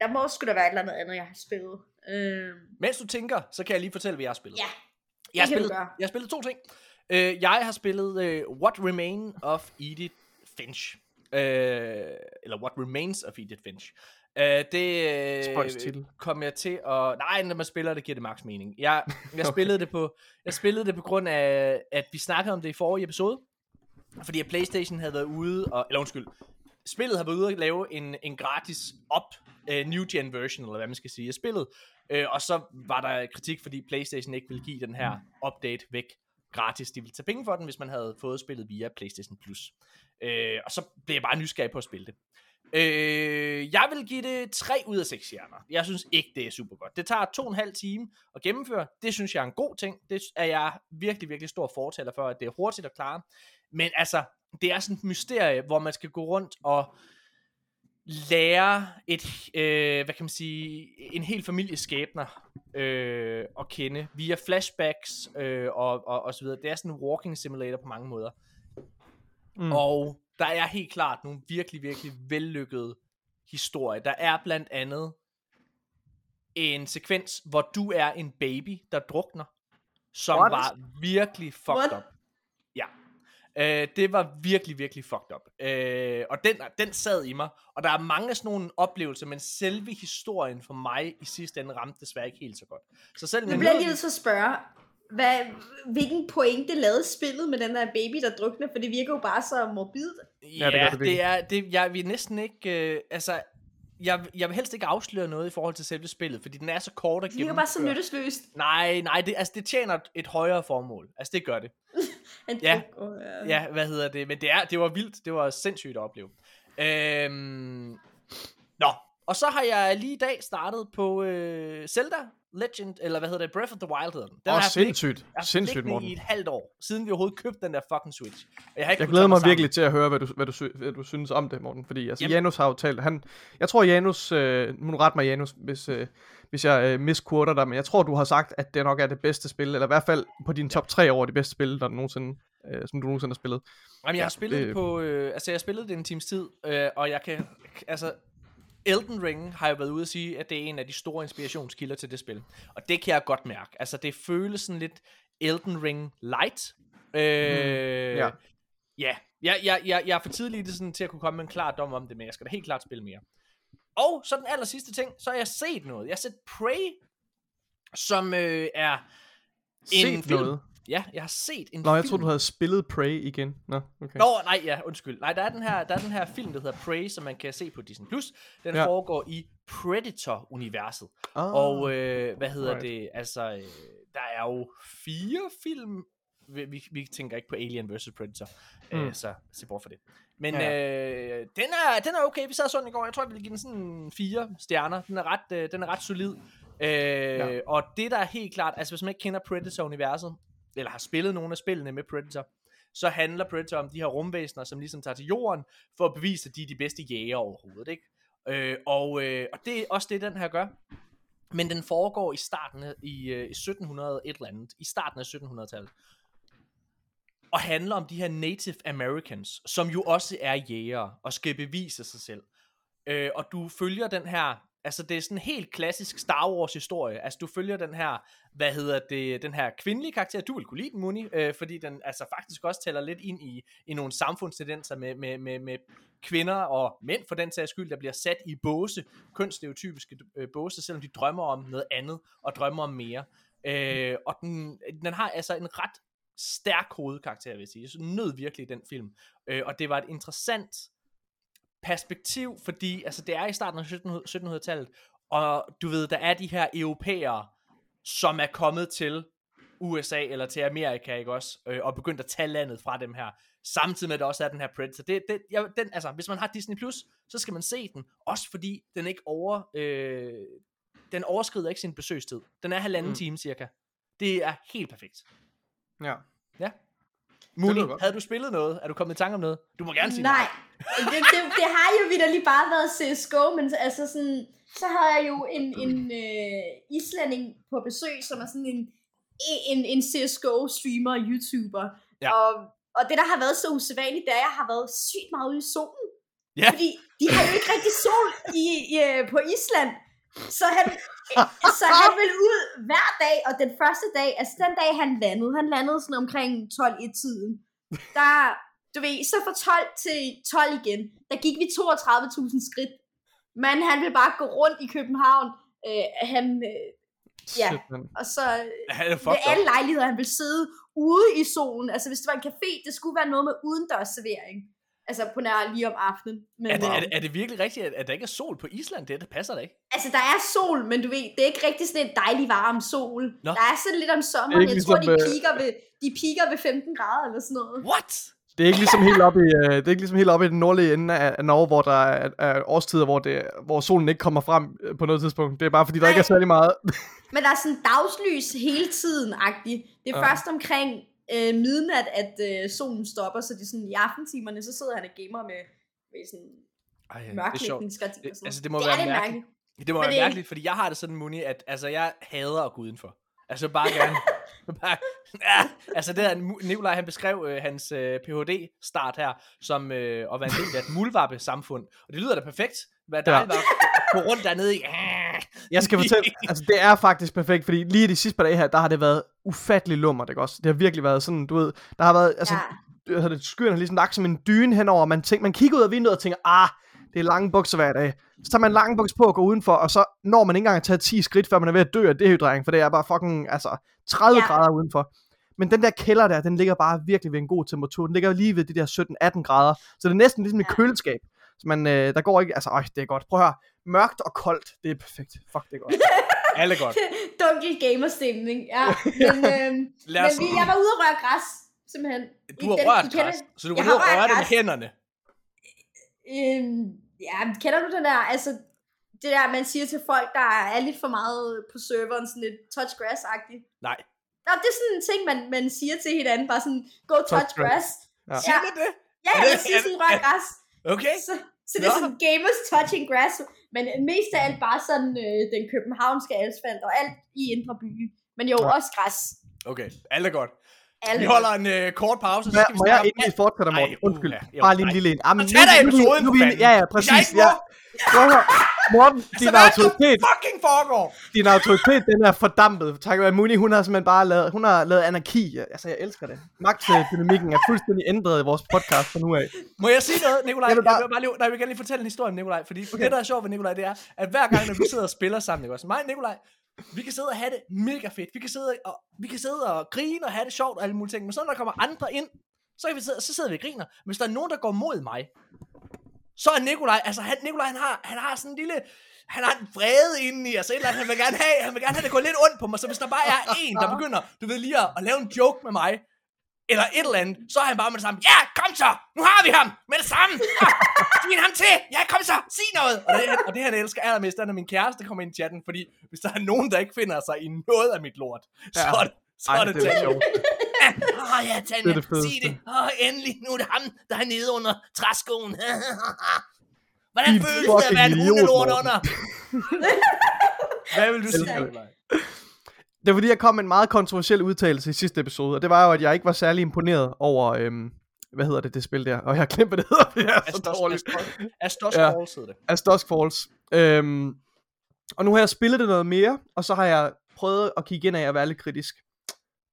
der må sgu da være et eller andet andet, jeg har spillet. Øh, Mens du tænker, så kan jeg lige fortælle, hvad jeg har spillet. ja, jeg, har spillet jeg har spillet to ting. Uh, jeg har spillet uh, What Remain of Edith Finch. Uh, eller What Remains of Edith Finch. Uh, det Spøjs uh, titel. kom jeg til at... Nej, når man spiller det, giver det max mening. Jeg, jeg, spillede det på, jeg spillede det på grund af, at vi snakkede om det i forrige episode. Fordi at Playstation havde været ude, og, eller undskyld, spillet har været ude at lave en, en gratis op, uh, new gen version, eller hvad man skal sige, af spillet. Uh, og så var der kritik, fordi Playstation ikke ville give den her update væk gratis. De ville tage penge for den, hvis man havde fået spillet via Playstation Plus. Øh, og så blev jeg bare nysgerrig på at spille det. Øh, jeg vil give det 3 ud af 6 stjerner. Jeg synes ikke, det er super godt. Det tager to og en halv time at gennemføre. Det synes jeg er en god ting. Det er jeg virkelig, virkelig stor fortaler for, at det er hurtigt at klare. Men altså, det er sådan et mysterie, hvor man skal gå rundt og lære et, øh, hvad kan man sige, en hel families skæbner øh, at kende via flashbacks øh, og, og, og så videre. Det er sådan en walking simulator på mange måder. Mm. Og der er helt klart nogle virkelig, virkelig vellykkede historier. Der er blandt andet en sekvens, hvor du er en baby, der drukner, som What? var virkelig fucked What? up. Øh, det var virkelig, virkelig fucked up. Øh, og den, den sad i mig. Og der er mange af sådan nogle oplevelser, men selve historien for mig i sidste ende ramte desværre ikke helt så godt. Så selv Nu bliver jeg lige til at spørge, hvad, hvilken pointe lavede spillet med den der baby, der drukner? For det virker jo bare så morbidt. Ja, det gør det det, det er, det, jeg vil næsten ikke, øh, altså, jeg, jeg vil helst ikke afsløre noget i forhold til selve spillet, fordi den er så kort og Det virker bare så nyttesløst. Nej, nej, det, altså, det tjener et, et højere formål. Altså, det gør det. En Ja. druk, og, ja. Ja, hvad hedder det? Men det, er, det var vildt. Det var sindssygt at opleve. Øhm, nå, og så har jeg lige i dag startet på øh, Zelda Legend, eller hvad hedder det? Breath of the Wild hedder den. den Åh, sindssygt. Jeg har Sindssygt, Morten. i et halvt år, siden vi overhovedet købte den der fucking Switch. Og jeg, har ikke Jeg glæder mig sammen. virkelig til at høre, hvad du, hvad du, hvad du synes om det, Morten. Fordi altså, Jamen- Janus har jo talt, han, jeg tror Janus, øh, nu ret mig Janus, hvis, øh, hvis jeg øh, misquoter dig, men jeg tror du har sagt, at det nok er det bedste spil, eller i hvert fald på din top 3 over de bedste spil, der nogensinde, øh, som du nogensinde har spillet. Jamen, jeg har spillet det, det- på, øh, altså jeg har spillet det en times tid, øh, og jeg kan, altså, Elden Ring har jeg været ude at sige, at det er en af de store inspirationskilder til det spil. Og det kan jeg godt mærke. Altså, det føles sådan lidt Elden Ring light. Øh, ja. Ja, jeg, jeg, jeg, jeg er for tidlig i det sådan, til at kunne komme med en klar dom om det, men jeg skal da helt klart spille mere. Og så den aller sidste ting, så har jeg set noget. Jeg har set Prey, som øh, er en Set film. noget? Ja, jeg har set en Nå, jeg film. troede, du havde spillet Prey igen. Nå, okay. Nå, nej, ja, undskyld. Nej, der er den her, der er den her film, der hedder Prey, som man kan se på Disney+. Plus. Den ja. foregår i Predator-universet. Ah, Og øh, hvad hedder right. det? Altså, øh, der er jo fire film. Vi, vi, vi tænker ikke på Alien vs. Predator. Mm. Øh, så se bort for det. Men Ja. øh, den, er, den er okay. Vi sad sådan i går. Jeg tror, jeg ville give den sådan fire stjerner. Den er ret, øh, den er ret solid. Øh, ja. Og det der er helt klart, altså hvis man ikke kender Predator-universet, eller har spillet nogle af spillene med Predator, så handler Predator om de her rumvæsener, som ligesom tager til jorden, for at bevise, at de er de bedste jæger overhovedet, ikke? Øh, og, øh, og det er også det, den her gør. Men den foregår i starten af i, øh, i 1700 et eller andet, i starten af 1700-tallet. Og handler om de her Native Americans, som jo også er jægere og skal bevise sig selv. Øh, og du følger den her, altså det er sådan en helt klassisk Star Wars historie. Altså du følger den her, hvad hedder det, den her kvindelige karakter. Du vil kunne lide den, Muni, øh, fordi den altså faktisk også tæller lidt ind i, i nogle samfundstendenser med, med, med, med kvinder og mænd for den sags skyld, der bliver sat i båse, kønsstereotypiske øh, båse, selvom de drømmer om noget andet og drømmer om mere. Øh, og den, den har altså en ret stærk hovedkarakter, vil jeg sige. Jeg nød virkelig den film. Øh, og det var et interessant perspektiv, fordi altså, det er i starten af 1700-tallet, og du ved, der er de her europæere, som er kommet til USA eller til Amerika, ikke også? Øh, og begyndt at tage landet fra dem her. Samtidig med, at der også er den her Predator. Det, det, jeg, den, altså, hvis man har Disney+, Plus, så skal man se den. Også fordi den ikke over... Øh, den overskrider ikke sin besøgstid. Den er halvanden mm. time cirka. Det er helt perfekt. Ja. Ja. Muni, havde du spillet noget? Er du kommet i tanke om noget? Du må gerne sige Nej, det, det, det har jo vidderligt bare været CSGO, men altså sådan, så har jeg jo en, en øh, islænding på besøg, som er sådan en, en, en CSGO-streamer og YouTuber. Ja. Og, og det, der har været så usædvanligt, det er, at jeg har været sygt meget ude i solen. Ja. Fordi de har jo ikke rigtig sol i, i, øh, på Island. Så han, så han ville ud hver dag, og den første dag, altså den dag han landede, han landede sådan omkring 12-1-tiden, der, du ved, så fra 12 til 12 igen, der gik vi 32.000 skridt. Men han ville bare gå rundt i København. Øh, han, øh, ja, og så Han er ved alle lejligheder, han ville sidde ude i solen. Altså hvis det var en café, det skulle være noget med udendørs servering. Altså på nær lige om aftenen. Men, Er det, er, det, er det virkelig rigtigt, at, at der ikke er sol på Island? Det, det passer da ikke. Altså, der er sol, men du ved, det er ikke rigtig sådan en dejlig varm sol. Nå. Der er sådan lidt om Det sommeren. er ikke Jeg tror, ligesom, de øh, piker, ved, de piker ved 15 grader eller sådan noget. What? Det er ikke ligesom helt oppe i, øh, det er ikke ligesom helt oppe i den nordlige ende af, af Norge, hvor der er, er årstider, hvor, det, hvor solen ikke kommer frem øh, på noget tidspunkt. Det er bare fordi, der ikke er særlig meget. Men der er sådan dagslys hele tiden, agtigt. Det er ja. først omkring øh, midnat, at øh, solen stopper, så det er sådan i aftentimerne, så sidder han og gamer med, med sådan Ej, det er sjovt. mørklægningsgardiner. Det, og sådan altså, det må det være mærkeligt. mærkeligt. Det må Men være det- mærkeligt, fordi jeg har det sådan, Muni, at altså, jeg hader at gå udenfor. Altså bare gerne. bare, ja, altså det her, Mu- Nikolaj han beskrev øh, hans øh, Ph.D.-start her, som øh, at være en del af et muldvarpe-samfund. Og det lyder da perfekt. Hvad Ja. dejligt ja. at gå rundt dernede i. Jeg skal fortælle, altså det er faktisk perfekt, fordi lige de sidste par dage her, der har det været ufattelig lummer, ikke også? Det har virkelig været sådan, du ved, der har været, altså, Ja. det, skyerne har ligesom lagt som en dyne henover, man, tænker, man kigger ud af vinduet og tænker, ah, det er lange bukser hver dag. Så tager man lange bukser på og går udenfor, og så når man ikke engang at tage 10 skridt, før man er ved at dø af dehydrering, for det er bare fucking, altså, 30 Ja. ja. grader udenfor. Men den der kælder der, den ligger bare virkelig ved en god temperatur. Den ligger lige ved de der 17-18 grader. Så det er næsten ligesom et Ja. køleskab. Så man, øh, der går ikke, altså, øj, det er godt. Prøv at høre. Mørkt og koldt, det er perfekt. Fuck, det er godt. Alle godt. Dunkel gamerstemning, ja. Men, øhm, Lad men vi, jeg var ude og røre græs, simpelthen. du har Den- rørt I kender- græs, så du var har og røre det med græs. hænderne. Øhm, ja, kender du den der, altså, det der, man siger til folk, der er lidt for meget på serveren, sådan lidt touch grass-agtigt. Nej. Nå, det er sådan en ting, man, man siger til hinanden, bare sådan, go touch, Touch grass. Ja. Siger man det? Ja, Er jeg det- siger er- sådan, rør græs. Okay. Så, så det er sådan gamers touching grass, men mest af alt bare sådan øh, den københavnske asfalt og alt i indre by. Men jo, Ja. også græs. Okay, alle godt. Alle. Vi holder en øh, kort pause, så Må, skal vi må snakke jeg om endelig fortsætte, Morten? Ej, Undskyld. uha. Jo, Bare lige en lille en. Tag da nu- nu- episoden, nu- nu-. Ja, ja, jeg præcis. ikke Ja. må, Prøv at høre. Morten, så din er det, autoritet, fucking foregår? din autoritet, den er fordampet. Tak være Muni, hun har simpelthen bare lavet, hun har lavet anarki. Altså, jeg elsker det. Magtdynamikken er fuldstændig ændret i vores podcast fra nu af. Må jeg sige noget, Nikolaj? Jeg vil bare- jeg vil, bare lige, nej, jeg vil gerne lige fortælle en historie om Nikolaj, fordi okay. det, der er sjovt ved Nikolaj, det er, at hver gang, når vi sidder og spiller sammen, ikke også? Mig og Nikolaj, vi kan sidde og have det mega fedt. Vi kan sidde og, vi kan sidde og grine og have det sjovt og alle mulige ting. Men så når der kommer andre ind, så, kan vi sidde, så sidder vi og griner. Hvis der er nogen, der går mod mig, så er Nikolaj, altså han, Nikolaj, han har, han har sådan en lille, han har en vrede inde i, altså et eller andet, han vil gerne have, han vil gerne have det gå lidt ondt på mig, så hvis der bare er en, der begynder, du ved lige at, at lave en joke med mig, eller et eller andet, så er han bare med det samme, ja, kom så, nu har vi ham, med det samme, ah, svin ham til, ja, kom så, sig noget, og det, og det han elsker allermest, er, når min kæreste kommer ind i chatten, fordi hvis der er nogen, der ikke finder sig i noget af mit lort, så Ja. er det, så Ej, er det, det Tanja. Åh oh, ja, Tanja, Det er det sig det. Åh, oh, endelig, nu er det ham, der er nede under træskoen. Hvordan Din føles det at være en hundelort under? Hvad vil du sige, det. Er fordi, jeg kom med en meget kontroversiel udtalelse i sidste episode, og det var jo, at jeg ikke var særlig imponeret over, øhm, hvad hedder det, det spil der? Og jeg har glemt, hvad det hedder, fordi jeg er så dårlig. Astos Ja. Falls hed det. As Dusk Falls. Øhm, og nu har jeg spillet det noget mere, og så har jeg prøvet at kigge ind af at være lidt kritisk.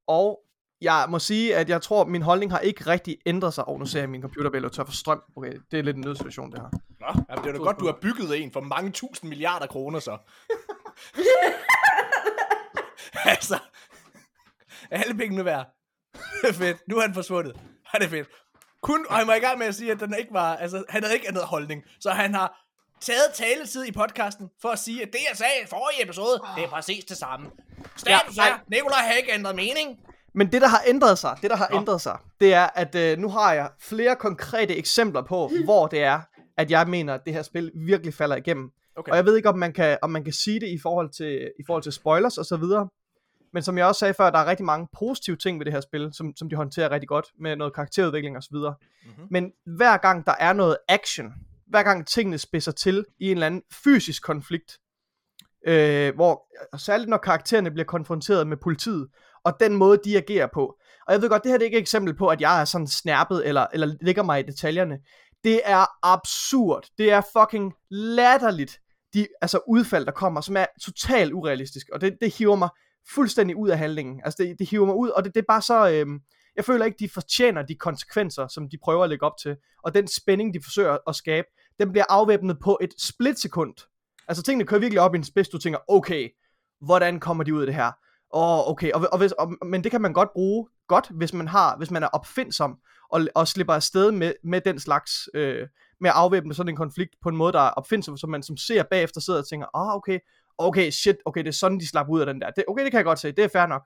Og jeg må sige, at jeg tror, at min holdning har ikke rigtig ændret sig. Og nu ser jeg, at min computer vil tør for strøm. Okay, det er lidt en nødsituation, det her. Nå, jamen, det er da godt, du har bygget en for mange tusind milliarder kroner, så. altså, alle pengene værd. Er fedt. Nu er han forsvundet. Han er fedt. Kun, og han var i gang med at sige, at den ikke var, altså, han havde ikke ændret holdning. Så han har taget taletid i podcasten for at sige, at det, jeg sagde i forrige episode, det er præcis det samme. Status Ja, er, Nikolaj har ikke ændret mening. Men det, der har ændret sig, det, der har Nå. ændret sig, det er, at øh, nu har jeg flere konkrete eksempler på, hvor det er, at jeg mener, at det her spil virkelig falder igennem. Okay. Og jeg ved ikke, om man kan, om man kan sige det i forhold til, i forhold til spoilers og så videre. Men som jeg også sagde før, der er rigtig mange positive ting ved det her spil, som, som de håndterer rigtig godt, med noget karakterudvikling og så videre. Mhm. Men hver gang der er noget action, hver gang tingene spidser til i en eller anden fysisk konflikt, øh, hvor særligt når karaktererne bliver konfronteret med politiet, og den måde de agerer på. Og jeg ved godt, det her det er ikke et eksempel på, at jeg er sådan snærpet, eller, eller ligger mig i detaljerne. Det er absurd. Det er fucking latterligt, de altså udfald, der kommer, som er totalt urealistisk. Og det, det hiver mig fuldstændig ud af handlingen. Altså det, det hiver mig ud, og det, det er bare så... Øh, jeg føler ikke, de fortjener de konsekvenser, som de prøver at lægge op til. Og den spænding, de forsøger at skabe, den bliver afvæbnet på et splitsekund. Altså tingene kører virkelig op i en spids, du tænker, okay, hvordan kommer de ud af det her? Åh, oh, okay, og, og, hvis, og, men det kan man godt bruge godt, hvis man har, hvis man er opfindsom, og, og slipper afsted med, med den slags, øh, med at afvæbne sådan en konflikt på en måde, der er opfindsom, så man som ser bagefter sidder og tænker, åh, oh, okay, okay, shit, okay, det er sådan, de slapper ud af den der. Det, okay, det kan jeg godt se, det er fair nok.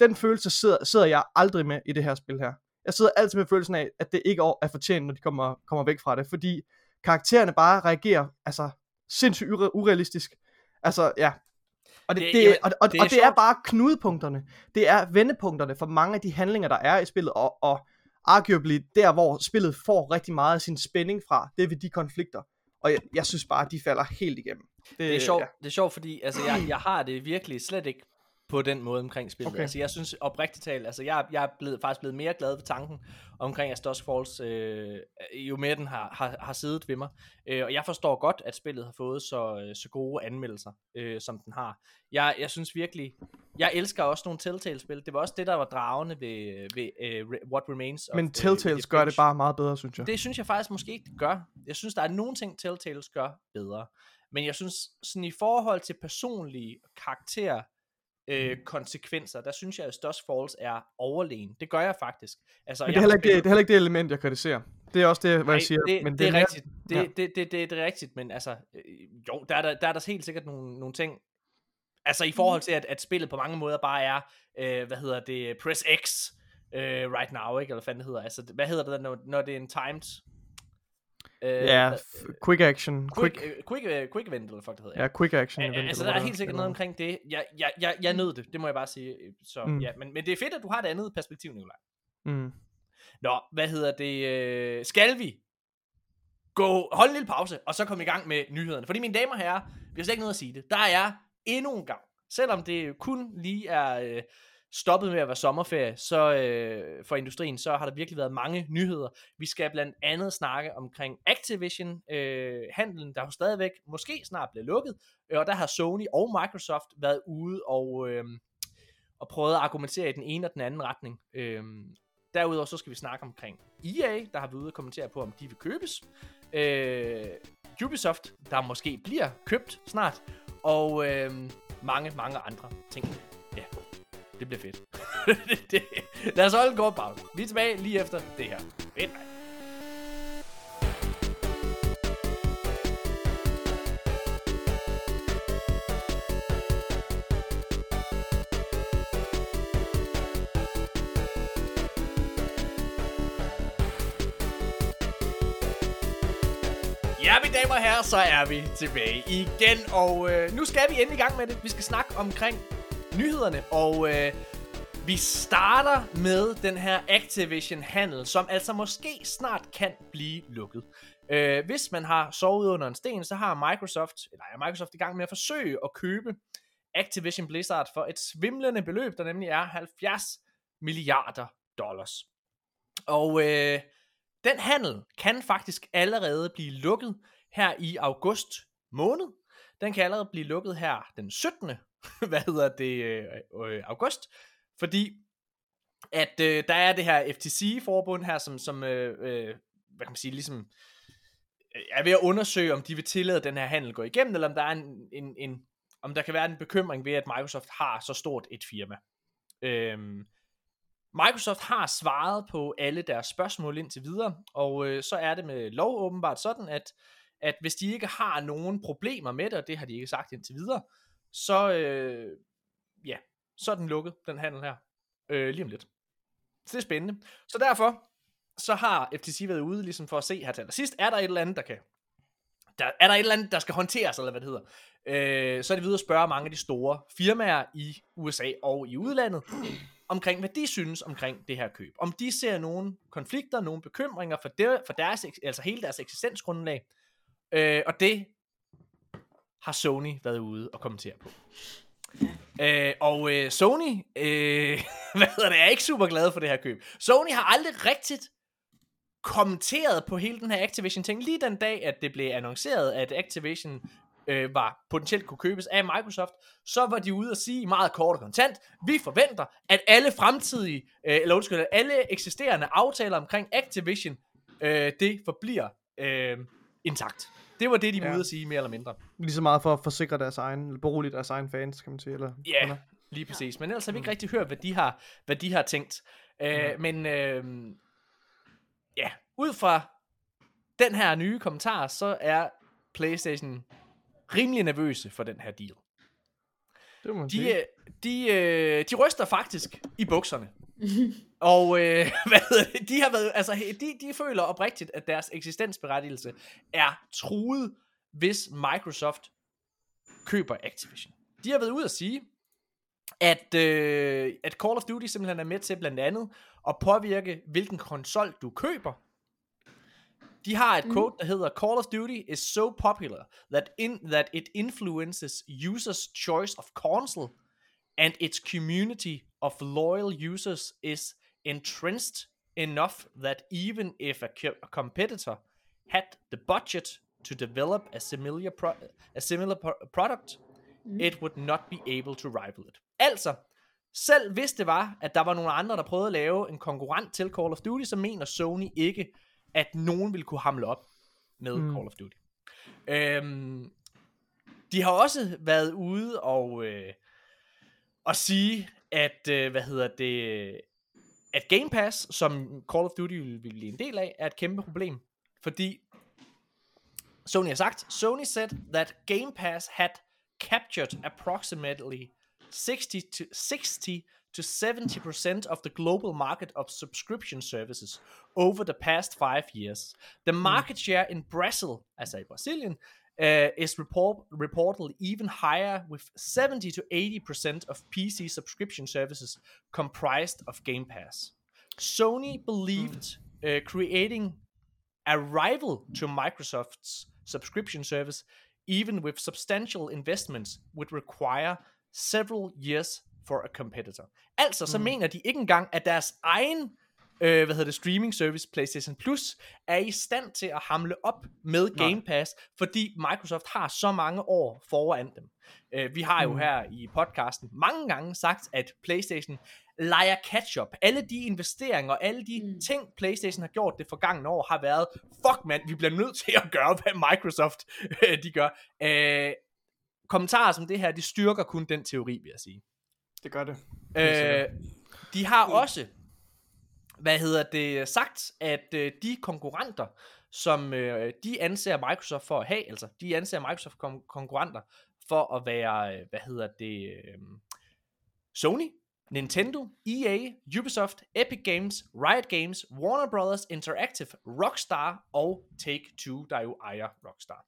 Den følelse sidder, sidder jeg aldrig med i det her spil her. Jeg sidder altid med følelsen af, at det ikke er fortjent, når de kommer, kommer væk fra det, fordi karaktererne bare reagerer, altså, sindssygt ure- urealistisk. Altså, ja. Og det, Det- det, det, jamen, og, og, det det er og det er bare knudepunkterne. Det er vendepunkterne for mange af de handlinger, der er i spillet, og, og arguably der, hvor spillet får rigtig meget af sin spænding fra, det er ved de konflikter. Og jeg, jeg synes bare, at de falder helt igennem. Det er sjovt, Ja. det er sjovt fordi altså, jeg, jeg har det virkelig slet ikke på den måde omkring spillet. Okay. Altså, jeg synes oprigtigt talt, altså, jeg, jeg er blevet, faktisk blevet mere glad ved tanken omkring As Dusk Falls, øh, jo mere den har, har, har siddet ved mig. Øh, og jeg forstår godt, at spillet har fået så, øh, så gode anmeldelser, øh, som den har. Jeg, jeg synes virkelig, jeg elsker også nogle Telltale-spil. Det var også det, der var dragende ved, ved uh, What Remains of Men øh, Telltales Edith gør det bare meget bedre, synes jeg. Det synes jeg faktisk måske ikke, det gør. Jeg synes, der er nogle ting, Telltales gør bedre. Men jeg synes, sådan i forhold til personlige karakter øh, konsekvenser, der synes jeg, at Dusk Falls er overlegen. Det gør jeg faktisk. Altså, Men det er, heller ikke det, det er heller ikke det element, jeg kritiserer. Det er også det, hvad Nej, jeg siger. Det, men det, er mere- rigtigt. Det, ja. det, det, det, det, det er rigtigt, men altså, øh, jo, der er der, der er der helt sikkert nogle, nogle ting, altså i forhold til, at, at spillet på mange måder bare er, øh, hvad hedder det, press X øh, right now, ikke? Eller hvad fanden det hedder. Altså, hvad hedder det, når, når det er en timed... Øh, Ja, f- quick action. quick, Quick, quick, quick, øh, quick event, eller fuck det hedder. ja, quick action. Ja, event, altså, der er helt sikkert noget omkring det. Jeg, jeg, jeg, jeg nød det, det må jeg bare sige. Så, Mm. ja, men, men det er fedt, at du har det andet perspektiv, Nicolaj. Mm. Nå, hvad hedder det? Øh, skal vi gå, holde en lille pause, og så komme i gang med nyhederne? Fordi mine damer og herrer, vi har slet ikke noget at sige det. Der er endnu en gang, selvom det kun lige er øh, stoppet med at være sommerferie, så øh, for industrien, så har der virkelig været mange nyheder. Vi skal blandt andet snakke omkring Activision, øh, handlen, der jo stadigvæk måske snart bliver lukket, øh, og der har Sony og Microsoft været ude og, øh, og prøvet at argumentere i den ene og den anden retning. Øh, Derudover så skal vi snakke omkring EA, der har været ude og kommentere på, om de vil købes. Øh, Ubisoft, der måske bliver købt snart. Og øh, mange, mange andre ting. Det bliver fedt. det, det. Lad os holde en kort pause. Vi er tilbage lige efter det her. Fedt, mand. Ja, mine damer og herrer, så er vi tilbage igen, og øh, nu skal vi endelig i gang med det. Vi skal snakke omkring nyhederne, og øh, vi starter med den her Activision-handel, som altså måske snart kan blive lukket. Øh, hvis man har sovet under en sten, så har Microsoft, eller er Microsoft i gang med at forsøge at købe Activision Blizzard for et svimlende beløb, der nemlig er 70 milliarder dollars. Og øh, den handel kan faktisk allerede blive lukket her i august måned. Den kan allerede blive lukket her den 17. hvad hedder det, øh, øh, august, fordi at øh, der er det her FTC-forbund her, som, som øh, øh, hvad kan man sige, ligesom øh, er ved at undersøge, om de vil tillade den her handel gå igennem, eller om der er en, en, en om der kan være en bekymring ved, at Microsoft har så stort et firma. Øhm, Microsoft har svaret på alle deres spørgsmål indtil videre, og øh, så er det med lov åbenbart sådan, at, at hvis de ikke har nogen problemer med det, og det har de ikke sagt indtil videre, så, øh, ja, så er den lukket, den handel her, øh, lige om lidt. Så det er spændende. Så derfor, så har FTC været ude ligesom for at se her til sidst, er der et eller andet, der kan der, er der et eller andet, der skal håndteres, eller hvad det hedder, øh, så er det videre at spørge mange af de store firmaer i USA og i udlandet, omkring hvad de synes omkring det her køb. Om de ser nogle konflikter, nogle bekymringer for, der, for deres, altså hele deres eksistensgrundlag. Øh, og det har Sony været ude og kommentere på. Øh, og øh, Sony, øh, hvad hedder det, er ikke super glad for det her køb. Sony har aldrig rigtigt kommenteret på hele den her Activision ting. Lige den dag, at det blev annonceret, at Activision øh, var potentielt kunne købes af Microsoft, så var de ude og sige meget kort og kontant, vi forventer, at alle fremtidige, øh, eller undskyld, alle eksisterende aftaler omkring Activision, øh, det forbliver øh, intakt. Det var det, de var ja. ude at sige, mere eller mindre. Lige så meget for at forsikre deres egen, eller berolige deres egen fans, kan man sige. Eller, ja, yeah, lige præcis. Men ellers har vi ikke mm. rigtig hørt, hvad de har, hvad de har tænkt. Øh, mm. Men øh, ja, ud fra den her nye kommentar, så er PlayStation rimelig nervøse for den her deal. Det må de, sige. Øh, de, øh, de ryster faktisk i bukserne. og øh, hvad hedder det? de har været, altså, de, de føler oprigtigt, at deres eksistensberettigelse er truet, hvis Microsoft køber Activision. De har været ude at sige, at, øh, at Call of Duty simpelthen er med til blandt andet at påvirke, hvilken konsol du køber, de har et mm. quote, der hedder, Call of Duty is so popular that, in, that it influences users' choice of console, and its community of loyal users is entrenched enough that even if a, competitor had the budget to develop a similar, pro a similar pro product, mm. it would not be able to rival it. Altså, selv hvis det var, at der var nogle andre, der prøvede at lave en konkurrent til Call of Duty, så mener Sony ikke, at nogen vil kunne hamle op med mm. Call of Duty. Øhm, de har også været ude og, øh, og sige, at, øh, hvad hedder det, at Game Pass, som Call of Duty vil, blive en del af, er et kæmpe problem. Fordi Sony har sagt, Sony said that Game Pass had captured approximately 60 to 60 to 70% of the global market of subscription services over the past five years. The hmm. market mm. share in Brazil, as a Brazilian, uh, is report, reportedly even higher, with 70 to 80% of PC subscription services comprised of Game Pass. Sony believed mm. uh, creating a rival to Microsoft's subscription service, even with substantial investments, would require several years for a competitor. Altså, så mm. mener de ikke engang, at deres egen øh, hvad hedder det, streaming service, PlayStation Plus, er i stand til at hamle op med Game Pass, Nej. fordi Microsoft har så mange år foran dem. Øh, vi har jo mm. her i podcasten mange gange sagt, at PlayStation leger catch-up. Alle de investeringer og alle de mm. ting, PlayStation har gjort det forgangne år, har været, fuck mand, vi bliver nødt til at gøre, hvad Microsoft øh, de gør. Øh, kommentarer som det her, de styrker kun den teori, vil jeg sige. Det gør det. Øh, de har også, hvad hedder det, sagt, at øh, de konkurrenter, som øh, de anser Microsoft for at have, altså de anser Microsoft kon- konkurrenter for at være, øh, hvad hedder det, øh, Sony, Nintendo, EA, Ubisoft, Epic Games, Riot Games, Warner Brothers Interactive, Rockstar og Take-Two, der jo ejer Rockstar.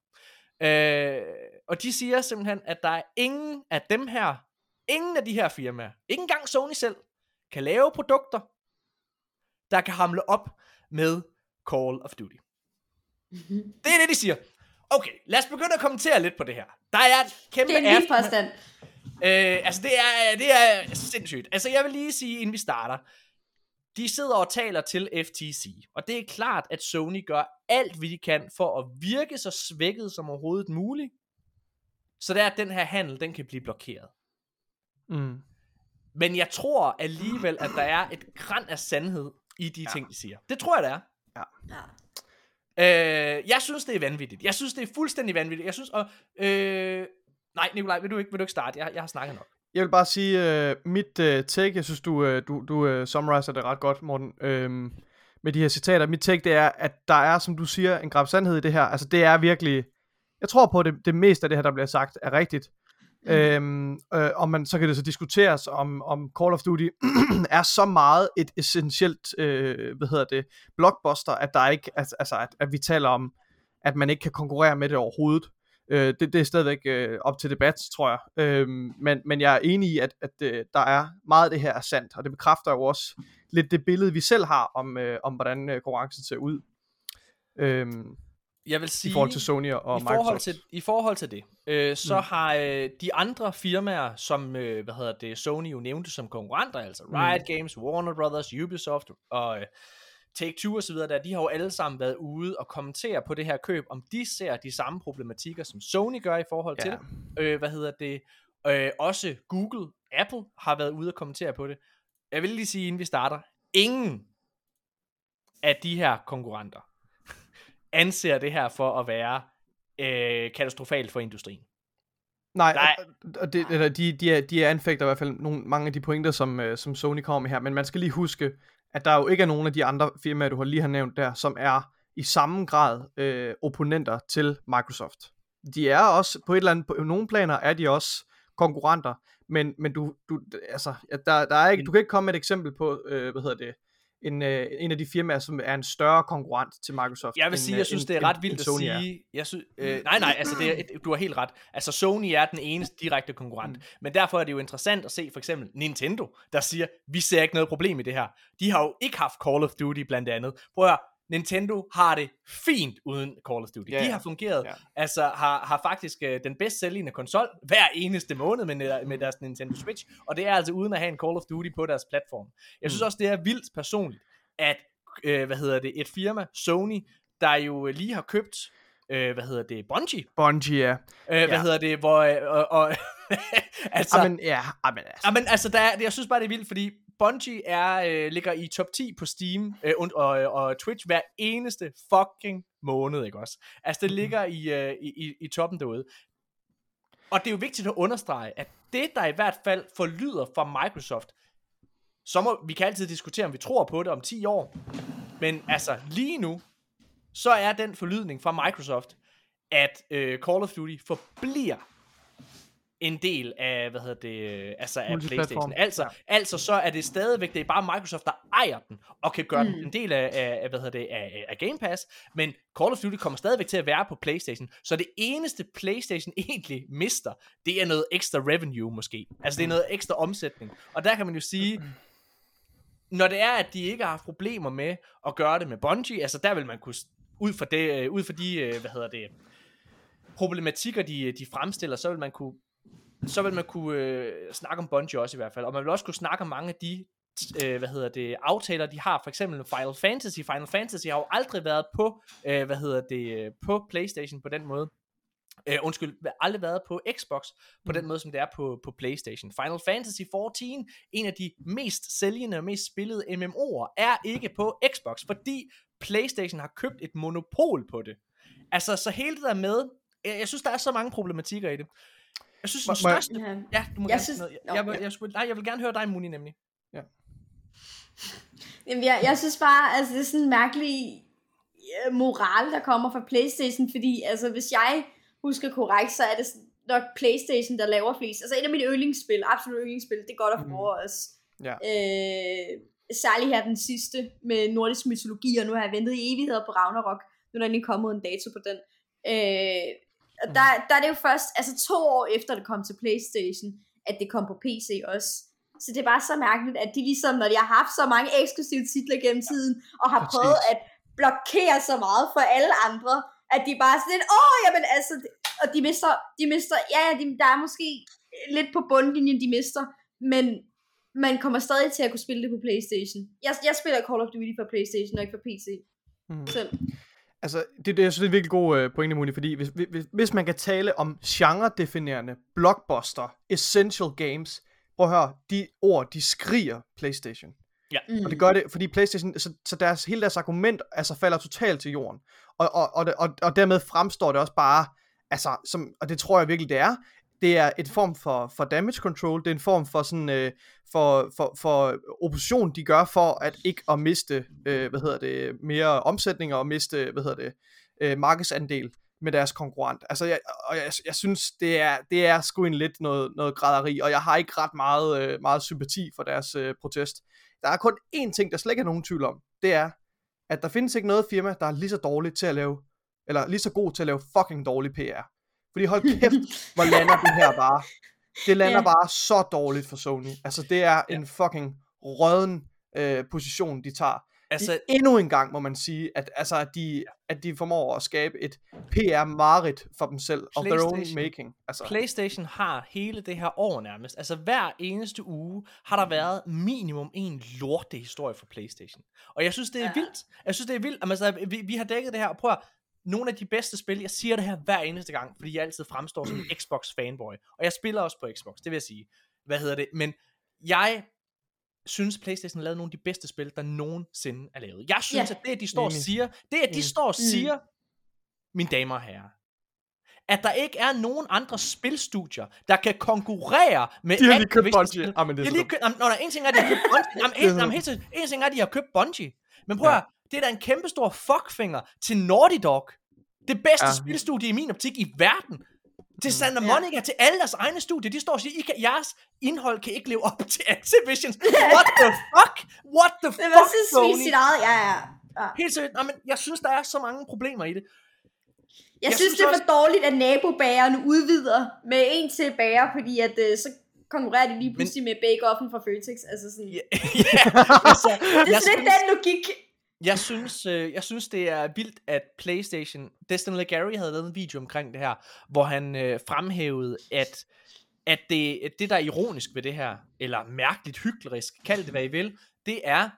Øh, og de siger simpelthen, at der er ingen af dem her Ingen af de her firmaer, ikke engang Sony selv, kan lave produkter, der kan hamle op med Call of Duty. Det er det, de siger. Okay, lad os begynde at kommentere lidt på det her. Der er et kæmpe det er en påstand. Øh, altså, det er, det er sindssygt. Altså, jeg vil lige sige, inden vi starter, de sidder og taler til FTC, og det er klart, at Sony gør alt, hvad de kan for at virke så svækket som overhovedet muligt, så det er, at den her handel, den kan blive blokeret. Mm. Men jeg tror alligevel, at der er et græn af sandhed i de ja. ting, de siger. Det tror jeg, det er. Ja. Øh, jeg synes, det er vanvittigt. Jeg synes, det er fuldstændig vanvittigt. Jeg synes, og, øh, nej, Nikolaj, vil du ikke, vil du ikke starte? Jeg, jeg har snakket nok. Jeg vil bare sige, uh, mit uh, take, jeg synes, du, uh, du, du uh, summariser det ret godt, Morten, uh, med de her citater. Mit take, det er, at der er, som du siger, en grab sandhed i det her. Altså, det er virkelig... Jeg tror på, at det, det meste af det her, der bliver sagt, er rigtigt. Mm. Øhm, øh, og man, så kan det så diskuteres, om, om Call of Duty er så meget et essentielt, øh, hvad hedder det, blockbuster, at der ikke, altså, altså, at, at vi taler om, at man ikke kan konkurrere med det overhovedet. Øh, det, det er stadigvæk øh, op til debat, tror jeg. Øh, men, men jeg er enig i, at, at øh, der er meget af det her er sandt, og det bekræfter jo også lidt det billede, vi selv har om, øh, om hvordan øh, konkurrencen ser ud. Øh, jeg vil sige, I forhold til Sony og i Microsoft. forhold til, I forhold til det, øh, så Mm. mm. har øh, de andre firmaer, som øh, hvad hedder det, Sony jo nævnte som konkurrenter, altså Riot Games, Warner Brothers, Ubisoft og øh, Take-Two osv., der, de har jo alle sammen været ude og kommentere på det her køb, om de ser de samme problematikker, som Sony gør i forhold Ja. til det. Øh, hvad hedder det? Øh, også Google, Apple har været ude og kommentere på det. Jeg vil lige sige, inden vi starter, ingen af de her konkurrenter anser det her for at være øh, katastrofalt for industrien. Nej, Nej. det, eller de, de, er, de er anfægter i hvert fald nogle, mange af de pointer, som, øh, som Sony kommer med her, men man skal lige huske, at der jo ikke er nogen af de andre firmaer, du har lige har nævnt der, som er i samme grad øh, opponenter til Microsoft. De er også, på et eller andet, på nogle planer er de også konkurrenter, men, men du, du, altså, der, der er ikke, du kan ikke komme med et eksempel på, øh, hvad hedder det, en, øh, en af de firmaer, som er en større konkurrent til Microsoft. Jeg vil end, sige, øh, jeg synes, end- det er end- ret end vildt at Sony er. sige. Jeg synes, øh, nej, nej, altså det er, du har helt ret. Altså Sony er den eneste direkte konkurrent. Mm. Men derfor er det jo interessant at se for eksempel Nintendo, der siger, vi ser ikke noget problem i det her. De har jo ikke haft Call of Duty blandt andet. Prøv at høre, Nintendo har det fint uden Call of Duty. Ja, De har fungeret, Ja. altså har, har faktisk øh, den bedst sælgende konsol hver eneste måned med, med deres Nintendo Switch, og det er altså uden at have en Call of Duty på deres platform. Jeg synes Mm. også, det er vildt personligt, at øh, hvad hedder det, et firma, Sony, der jo lige har købt, øh, hvad hedder det, Bungie, Bungie, ja. øh, hvad Ja. hedder det, hvor, øh, og, og altså, Jamen, ja, jamen, altså. Jamen, altså, der er, jeg synes bare, det er vildt, fordi Bungie er, øh, ligger i top 10 på Steam øh, og, og, og Twitch hver eneste fucking måned, ikke også? Altså, det ligger i, øh, i, i, i toppen derude. Og det er jo vigtigt at understrege, at det, der i hvert fald forlyder fra Microsoft, så må, vi kan altid diskutere, om vi tror på det om 10 år, men altså, lige nu, så er den forlydning fra Microsoft, at øh, Call of Duty forbliver en del af, hvad hedder det, øh, altså af. Playstation. Altså, altså så er det stadigvæk, det er bare Microsoft, der ejer den, og kan gøre mm. Mm. den en del af, af, hvad hedder det, af, af Game Pass, men Call of Duty kommer stadigvæk til at være på Playstation, så det eneste Playstation egentlig mister, det er noget ekstra revenue måske. Altså det er noget ekstra omsætning. Og der kan man jo sige, når det er, at de ikke har haft problemer med at gøre det med Bungie, altså der vil man kunne, ud fra, det, øh, ud fra de, øh, hvad hedder det, problematikker, de, de fremstiller, så vil man kunne, så vil man kunne øh, snakke om Bungie også i hvert fald, og man vil også kunne snakke om mange af de, øh, hvad hedder det, aftaler, de har, for eksempel Final Fantasy. Final Fantasy har jo aldrig været på, øh, hvad hedder det, øh, på Playstation på den måde. Øh, undskyld, aldrig været på Xbox på den måde, som det er på, på Playstation. Final Fantasy 14, en af de mest sælgende og mest spillede MMO'er, er ikke på Xbox, fordi Playstation har købt et monopol på det. Altså, så hele det der med, jeg, jeg synes, der er så mange problematikker i det. Jeg synes, den jeg- største... Ja. Ja, du må Jeg gerne synes- noget. Jeg, jeg, ja. jeg, skulle, nej, jeg vil gerne høre dig, Muni, nemlig. Jamen, jeg, jeg synes bare, altså det er sådan en mærkelig øh, moral, der kommer fra Playstation, fordi altså hvis jeg husker korrekt, så er det nok Playstation, der laver flest. Altså et af mine yndlingsspil, absolut yndlingsspil, det er God of Mhm. War også. Ja. Øh, særligt her den sidste med nordisk mytologi, og nu har jeg ventet i evigheder på Ragnarok. Nu er der endelig kommet en dato på den. Øh, og der, der er det jo først, altså to år efter det kom til Playstation, at det kom på PC også. Så det er bare så mærkeligt, at de ligesom, når de har haft så mange eksklusive titler gennem tiden, og har Præcis. prøvet at blokere så meget for alle andre, at de bare sådan lidt, åh, jamen altså, og de mister, de mister, ja, ja, de, der er måske lidt på bundlinjen, de mister, men man kommer stadig til at kunne spille det på Playstation. Jeg, jeg spiller Call of Duty på Playstation, og ikke på PC. Mm. Selv. Altså, det, det, jeg synes, det er en virkelig god øh, pointe, Moni, fordi hvis, hvis, hvis man kan tale om genre-definerende blockbuster, essential games, prøv at høre, de ord, de skriger PlayStation. Mm. Og det gør det, fordi PlayStation, så, så deres, hele deres argument altså, falder totalt til jorden. Og, og, og, og, og dermed fremstår det også bare, altså, som, og det tror jeg virkelig, det er, det er et form for, for damage control, det er en form for sådan, øh, for, for, for opposition, de gør for at ikke at miste, øh, hvad hedder det, mere omsætning og miste, hvad hedder det, øh, markedsandel med deres konkurrent. Altså, jeg, og jeg, jeg synes, det er, det er sgu en lidt noget, noget græderi, og jeg har ikke ret meget, øh, meget sympati for deres øh, protest. Der er kun én ting, der slet ikke er nogen tvivl om. Det er, at der findes ikke noget firma, der er lige så dårligt til at lave, eller lige så god til at lave fucking dårlig PR. Fordi hold kæft, hvor lander det her bare. Det lander Ja. bare så dårligt for Sony. Altså det er en fucking røden øh, position, de tager. Altså, De, endnu en gang må man sige, at, altså, at, de, at de formår at skabe et PR-marit for dem selv, of their own making. Altså, PlayStation har hele det her år nærmest, altså hver eneste uge, har der været minimum en lorte historie for PlayStation. Og jeg synes, det er Ja. vildt. Jeg synes, det er vildt. Jamen, Altså, vi, vi har dækket det her, og prøv at, nogle af de bedste spil, jeg siger det her hver eneste gang, fordi jeg altid fremstår som en Xbox fanboy. Og jeg spiller også på Xbox, det vil jeg sige. Hvad hedder det? Men jeg synes, PlayStation har lavet nogle af de bedste spil, der nogensinde er lavet. Jeg synes, Ja. at det, de står og siger, det, at de står og Mm. siger, mine damer og herrer, at der ikke er nogen andre spilstudier, der kan konkurrere med de har lige købt Bungie. spil. Jamen, det De er lige købt, nå, der er en ting er, at de har købt Bungie. Jamen, en, jamen, helt en ting er, at de har købt Bungie. Men prøv at, det er da en kæmpestor fuckfinger til Naughty Dog. Det bedste Ja. ja. spilstudie i min optik i verden. Til Mm. Santa Ja. Monica, til alle deres egne studier. De står og siger, I kan, jeres indhold kan ikke leve op til Activision. What the fuck? What the Det var fuck, så Sony? sit eget, ja, ja. ja. Helt seriøst, men jeg synes, der er så mange problemer i det. Jeg, Jeg synes, synes det er også- for dårligt, at nabobageren udvider med en til bager, fordi at, øh, så konkurrerer de lige pludselig med bake-offen fra Føtex. Altså sådan, Ja, ja, altså, det jeg er sådan lidt synes- den logik. Jeg synes, øh, jeg synes, det er vildt, at PlayStation... Destin Legary havde lavet en video omkring det her, hvor han øh, fremhævede, at, at det, at det, der er ironisk ved det her, eller mærkeligt hyklerisk, kald det hvad I vil, det er,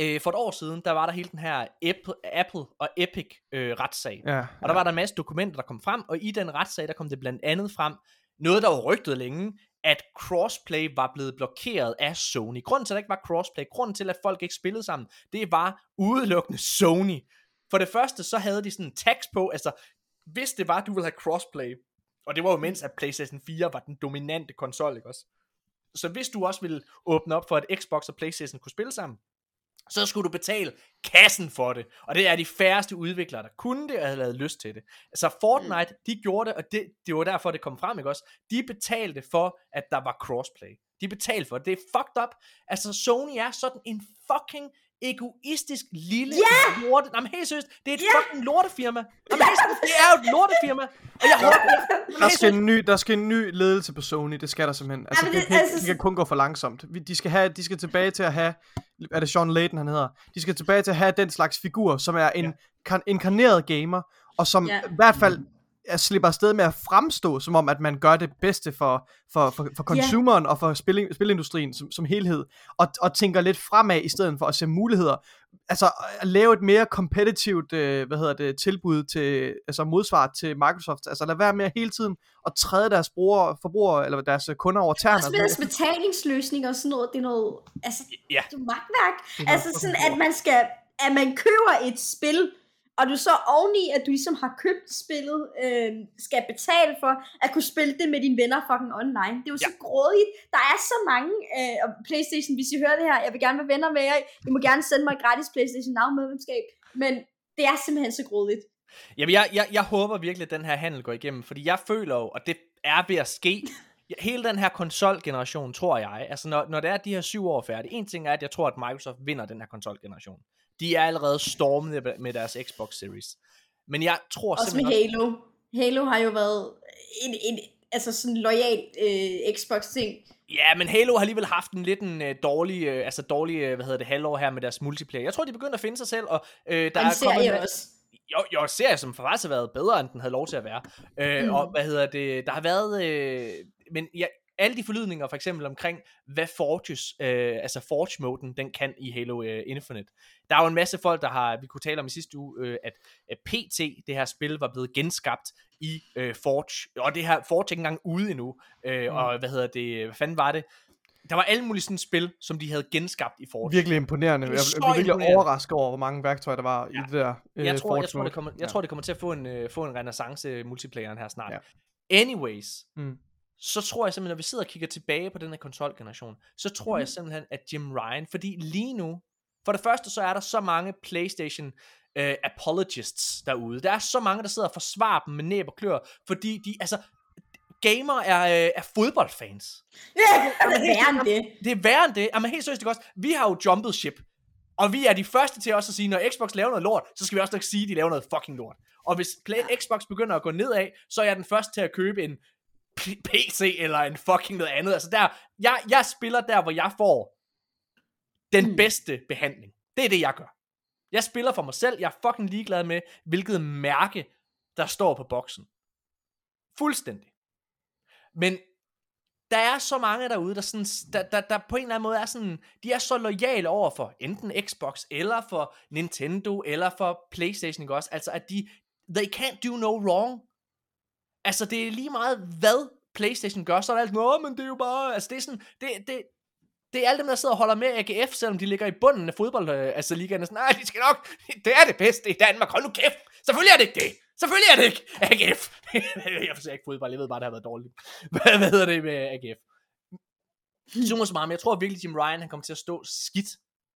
øh, for et år siden, der var der hele den her Apple, Apple og Epic øh, retssag. Ja, Og der var der en masse dokumenter, der kom frem, og i den retssag, der kom det blandt andet frem, noget der var rygtet længe, at crossplay var blevet blokeret af Sony. Grunden til, at der ikke var crossplay, grunden til, at folk ikke spillede sammen, det var udelukkende Sony. For det første, så havde de sådan en tax på, altså, hvis det var, at du ville have crossplay, og det var jo mens, at PlayStation 4 var den dominante konsol, ikke også? Så hvis du også ville åbne op for, at Xbox og PlayStation kunne spille sammen, så skulle du betale kassen for det. Og det er de færreste udviklere, der kunne det, og havde lavet lyst til det. Altså Fortnite, de gjorde det, og det, det var derfor, det kom frem, ikke også? De betalte for, at der var crossplay. De betalte for det. Det er fucked up. Altså Sony er sådan en fucking egoistisk lille Ja! lorte... Jamen helt seriøst, det er et Ja! fucking lortefirma. Jamen helt seriøst, det er jo et lortefirma. Og jeg håber... Jamen, Der skal, en ny, der skal en ny ledelse på Sony, det skal der simpelthen. Altså, men det, det- kan, altså, det kan kun gå for langsomt. Vi- De skal, have, de skal tilbage til at have, er det Sean Layden han hedder, de skal tilbage til at have den slags figur, som er en Ja. kan, inkarneret gamer, og som Ja. i hvert fald er, slipper afsted med at fremstå, som om at man gør det bedste for, for, for, for consumeren og for spil, spilindustrien som, som helhed, og, og tænker lidt fremad i stedet for at se muligheder. Altså at lave et mere kompetitivt, øh, hvad hedder det, tilbud til, altså modsvar til Microsoft. Altså lad være med hele tiden at træde deres brugere, forbrugere eller deres kunder over tæerne. Også med deres betalingsløsninger og sådan noget, det er noget, altså, Ja. det er magtværk. Er Altså sådan, at man skal, at man køber et spil, og du så oveni, at du ligesom har købt spillet, øh, skal betale for at kunne spille det med dine venner fucking online. Det er jo så grådigt. Der er så mange, øh, og Playstation, hvis I hører det her, jeg vil gerne være venner med jer. I må gerne sende mig et gratis Playstation Now medlemskab. Men det er simpelthen så grådigt. Jamen, jeg, jeg, jeg håber virkelig, at den her handel går igennem, fordi jeg føler jo, og det er ved at ske, Ja, hele den her konsolgeneration, tror jeg, altså når, når det er de her syv år færdige, en ting er, at jeg tror, at Microsoft vinder den her konsolgeneration. De er allerede stormet med- med deres Xbox Series. Men jeg tror Også med simpelthen Halo. Halo har jo været en, en altså sådan lojal øh, Xbox-ting. Ja, men Halo har alligevel haft en lidt en uh, dårlig, uh, altså dårlig, uh, hvad hedder det, halvår her med deres multiplayer. Jeg tror, de begynder at finde sig selv, og uh, der og er kommet... en- også. jo, jo, serie, som faktisk har været bedre, end den havde lov til at være. Øh, mm. Og hvad hedder det, der har været, øh, men jeg, alle de forlydninger, for eksempel omkring, hvad Forges, øh, altså Forge-moden, den kan i Halo øh, Infinite. Der er jo en masse folk, der har, vi kunne tale om i sidste uge, øh, at, PT, det her spil, var blevet genskabt i øh, Forge, og det her Forge er ikke engang ude endnu, øh, mm. og hvad hedder det, hvad fanden var det? Der var alle mulige sådan spil, som de havde genskabt i Forge. Virkelig imponerende. Jeg blev virkelig imponerende. overrasket over, hvor mange værktøjer der var ja. i det der øh, jeg tror, Forge jeg tror, det kommer, jeg ja. tror, det kommer til at få en, øh, få en renaissance multiplayeren her snart. Ja. Anyways, mm så tror jeg simpelthen, når vi sidder og kigger tilbage på den her konsolgeneration, så tror mm. jeg simpelthen, at Jim Ryan, fordi lige nu, for det første, så er der så mange PlayStation uh, apologists derude. Der er så mange, der sidder og forsvarer dem med næb og klør, fordi de, altså, gamer er, uh, er fodboldfans. Ja, det er værre end det. Det er værre end det. Jamen helt seriøst, det også. Vi har jo jumpet ship. Og vi er de første til også at sige, når Xbox laver noget lort, så skal vi også nok sige, at de laver noget fucking lort. Og hvis Play, Xbox begynder at gå nedad, så er jeg den første til at købe en PC eller en fucking noget andet. Altså der, jeg, jeg spiller der, hvor jeg får den mm. bedste behandling. Det er det, jeg gør. Jeg spiller for mig selv. Jeg er fucking ligeglad med, hvilket mærke, der står på boksen. Fuldstændig. Men der er så mange derude, der, sådan, der, der, der på en eller anden måde er sådan, de er så lojale over for enten Xbox, eller for Nintendo, eller for Playstation, ikke også? Altså, at de, they can't do no wrong. Altså, det er lige meget, hvad Playstation gør, så er det alt, Nå, men det er jo bare, altså det er sådan, det, det, det er alle dem, der sidder og holder med AGF, selvom de ligger i bunden af fodbold, øh, altså ligaen er sådan, nej, de skal nok, det er det bedste i Danmark, hold nu kæft, selvfølgelig er det ikke det, selvfølgelig er det ikke AGF, jeg forstår ikke fodbold, jeg ved bare, det har været dårligt, hvad, hvad hedder det med AGF? Summa summarum, jeg tror virkelig, Jim Ryan, han kommer til at stå skidt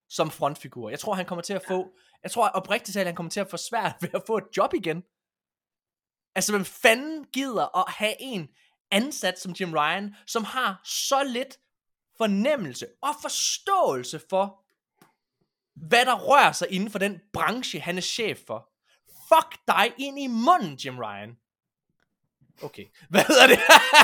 som frontfigur, jeg tror, han kommer til at få, jeg tror oprigtigt talt, han kommer til at få svært ved at få et job igen, Altså, hvem fanden gider at have en ansat som Jim Ryan, som har så lidt fornemmelse og forståelse for, hvad der rører sig inden for den branche, han er chef for. Fuck dig ind i munden, Jim Ryan. Okay. Hvad hedder det?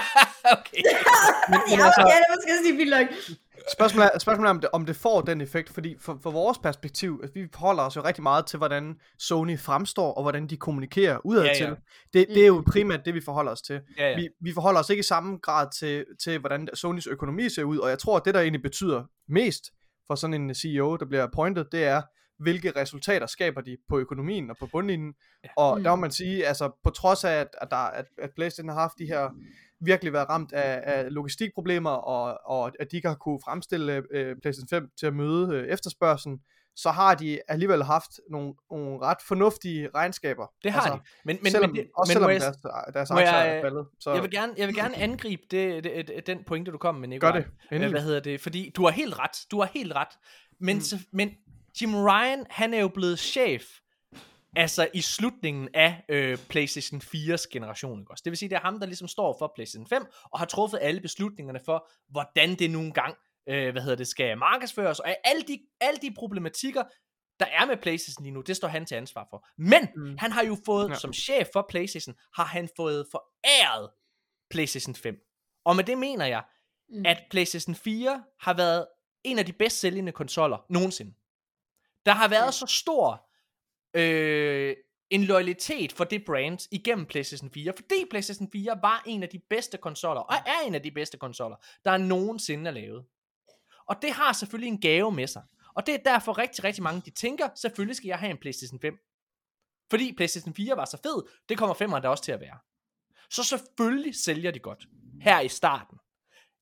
okay. Men, men altså, ja, det måske sige vildt. Spørgsmålet er, spørgsmålet er om, det, om det får den effekt, fordi for, for vores perspektiv, altså, vi forholder os jo rigtig meget til, hvordan Sony fremstår, og hvordan de kommunikerer udad ja, ja. til. Det, det er jo primært det, vi forholder os til. Ja, ja. Vi, vi forholder os ikke i samme grad til, til, hvordan Sonys økonomi ser ud, og jeg tror, at det, der egentlig betyder mest for sådan en CEO, der bliver pointet, det er, hvilke resultater skaber de på økonomien og på bundlinjen. Ja. Og mm. der må man sige, altså på trods af, at, at, der, at, at PlayStation har haft de her virkelig været ramt af, af logistikproblemer, og, og at de ikke har kunne fremstille øh, PlayStation 5 til at møde øh, efterspørgselen, så har de alligevel haft nogle, nogle ret fornuftige regnskaber. Det har altså, de. Men, men, selvom, men, det, også men selvom jeg, deres, deres aktier jeg, er faldet. Så. Jeg vil gerne, jeg vil gerne angribe det, det, det, den pointe, du kom med, Nicolai. Gør det. Endelig. Hvad hedder det? Fordi du har helt ret. Du har helt ret. Men, mm. men Jim Ryan, han er jo blevet chef altså i slutningen af øh, PlayStation 4's generation. Ikke også? Det vil sige, det er ham, der ligesom står for PlayStation 5, og har truffet alle beslutningerne for, hvordan det nu engang øh, hvad hedder det, skal markedsføres, og alle de, alle de problematikker, der er med PlayStation lige nu, det står han til ansvar for. Men mm. han har jo fået, ja. som chef for PlayStation, har han fået foræret PlayStation 5. Og med det mener jeg, mm. at PlayStation 4 har været en af de bedst sælgende konsoller nogensinde. Der har været ja. så stor øh, en loyalitet for det brand igennem PlayStation 4, fordi PlayStation 4 var en af de bedste konsoller, og er en af de bedste konsoller, der er nogensinde er lavet. Og det har selvfølgelig en gave med sig. Og det er derfor rigtig, rigtig mange, de tænker, selvfølgelig skal jeg have en PlayStation 5. Fordi PlayStation 4 var så fed, det kommer 5'eren da også til at være. Så selvfølgelig sælger de godt, her i starten.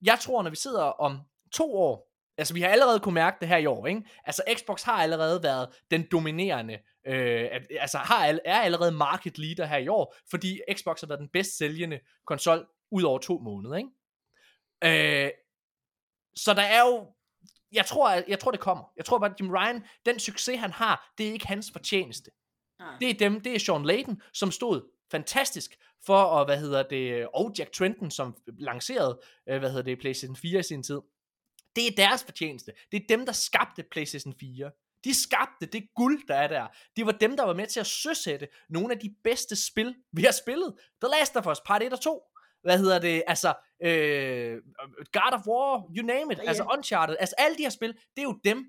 Jeg tror, når vi sidder om to år, altså vi har allerede kunne mærke det her i år, ikke? Altså Xbox har allerede været den dominerende øh, altså har, er allerede market leader her i år, fordi Xbox har været den bedst sælgende konsol ud over to måneder, ikke? Øh, så der er jo, jeg tror, jeg tror det kommer. Jeg tror bare, at Jim Ryan, den succes han har, det er ikke hans fortjeneste. Ah. Det er dem, det er Sean Layden, som stod fantastisk for, at, hvad hedder det, og Jack Trenton, som lancerede, øh, hvad hedder det, PlayStation 4 i sin tid. Det er deres fortjeneste. Det er dem, der skabte PlayStation 4. De skabte det guld, der er der. Det var dem, der var med til at søsætte nogle af de bedste spil, vi har spillet. The Last of Us, part 1 og 2. Hvad hedder det? Altså, øh, God of War, you name it. Yeah. Altså, Uncharted. Altså, alle de her spil, det er jo dem.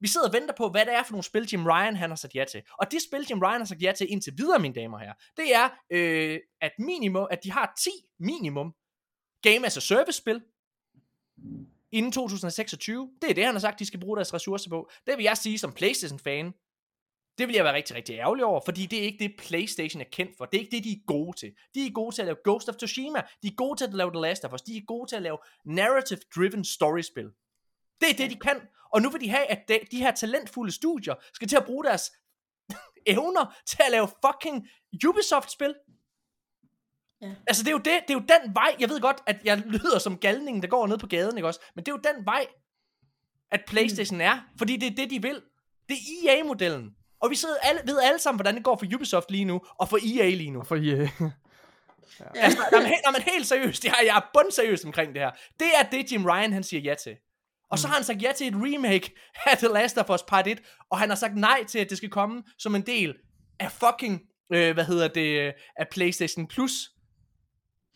Vi sidder og venter på, hvad det er for nogle spil, Jim Ryan han har sagt ja til. Og de spil, Jim Ryan har sagt ja til indtil videre, mine damer her, det er, øh, at minimum, at de har 10 minimum Game as a Service spil, inden 2026. Det er det, han har sagt, de skal bruge deres ressourcer på. Det vil jeg sige som Playstation-fan. Det vil jeg være rigtig, rigtig ærgerlig over, fordi det er ikke det, Playstation er kendt for. Det er ikke det, de er gode til. De er gode til at lave Ghost of Tsushima. De er gode til at lave The Last of Us. De er gode til at lave narrative-driven storyspil. Det er det, de kan. Og nu vil de have, at de, de her talentfulde studier skal til at bruge deres evner til at lave fucking Ubisoft-spil. Ja. Altså, det er, jo det, det er jo den vej, jeg ved godt, at jeg lyder som galningen, der går ned på gaden, ikke også? Men det er jo den vej, at Playstation er, fordi det er det, de vil. Det er EA-modellen. Og vi sidder alle, ved alle sammen, hvordan det går for Ubisoft lige nu, og for EA lige nu. For I, øh, Altså, når man, når man helt seriøst, jeg, jeg er bundseriøs omkring det her. Det er det, Jim Ryan han siger ja til. Og så har han sagt ja til et remake af The Last of Us Part 1, og han har sagt nej til, at det skal komme som en del af fucking, øh, hvad hedder det, af PlayStation Plus.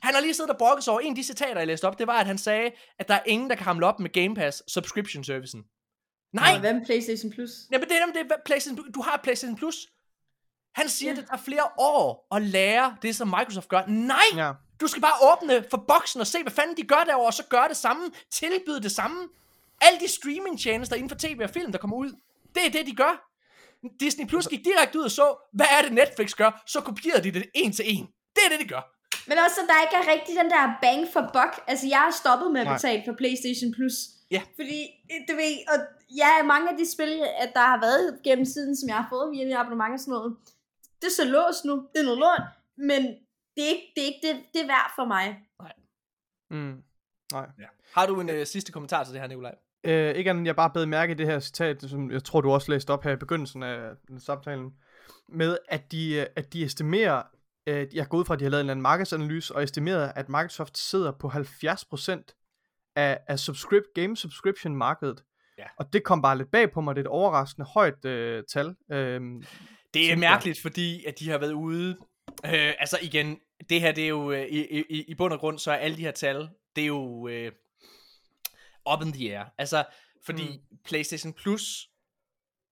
Han har lige siddet og brokket sig over, en af de citater, jeg læste op, det var, at han sagde, at der er ingen, der kan hamle op med Game Pass subscription servicen. Nej, Og hvad med PlayStation Plus? Jamen, det er nemlig det, er PlayStation, du, du har PlayStation Plus. Han siger, ja. det tager flere år at lære det, som Microsoft gør. Nej, ja. du skal bare åbne for boksen og se, hvad fanden de gør derovre, og så gør det samme, tilbyde det samme. Alle de streamingtjenester inden for tv og film, der kommer ud, det er det, de gør. Disney Plus gik direkte ud og så, hvad er det Netflix gør, så kopierede de det en til en. Det er det, de gør. Men også, at der ikke er rigtig den der bang for buck. Altså, jeg har stoppet med at Nej. betale for PlayStation Plus. Ja. Fordi, du ved, og ja, mange af de spil, at der har været gennem tiden, som jeg har fået via mit abonnement og sådan noget, det er så låst nu. Det er noget lort. Men det er ikke det, er ikke det, det er værd for mig. Mm. Nej. Ja. Har du en øh, sidste kommentar til det her, Nikolaj? Øh, ikke andet, jeg bare bed mærke i det her citat, som jeg tror, du også læste op her i begyndelsen af den samtalen, med at de, øh, at de estimerer, øh, jeg går ud fra, at de har lavet en eller anden markedsanalyse, og estimeret, at Microsoft sidder på 70% af, af subscript, game subscription markedet. Ja. Og det kom bare lidt bag på mig, det er et overraskende højt øh, tal. Øh, Det er mærkeligt, fordi at de har været ude. Øh, altså igen, det her det er jo øh, i, i, i bund og grund, så er alle de her tal, det er jo øh, up in the air. Altså, fordi mm. PlayStation Plus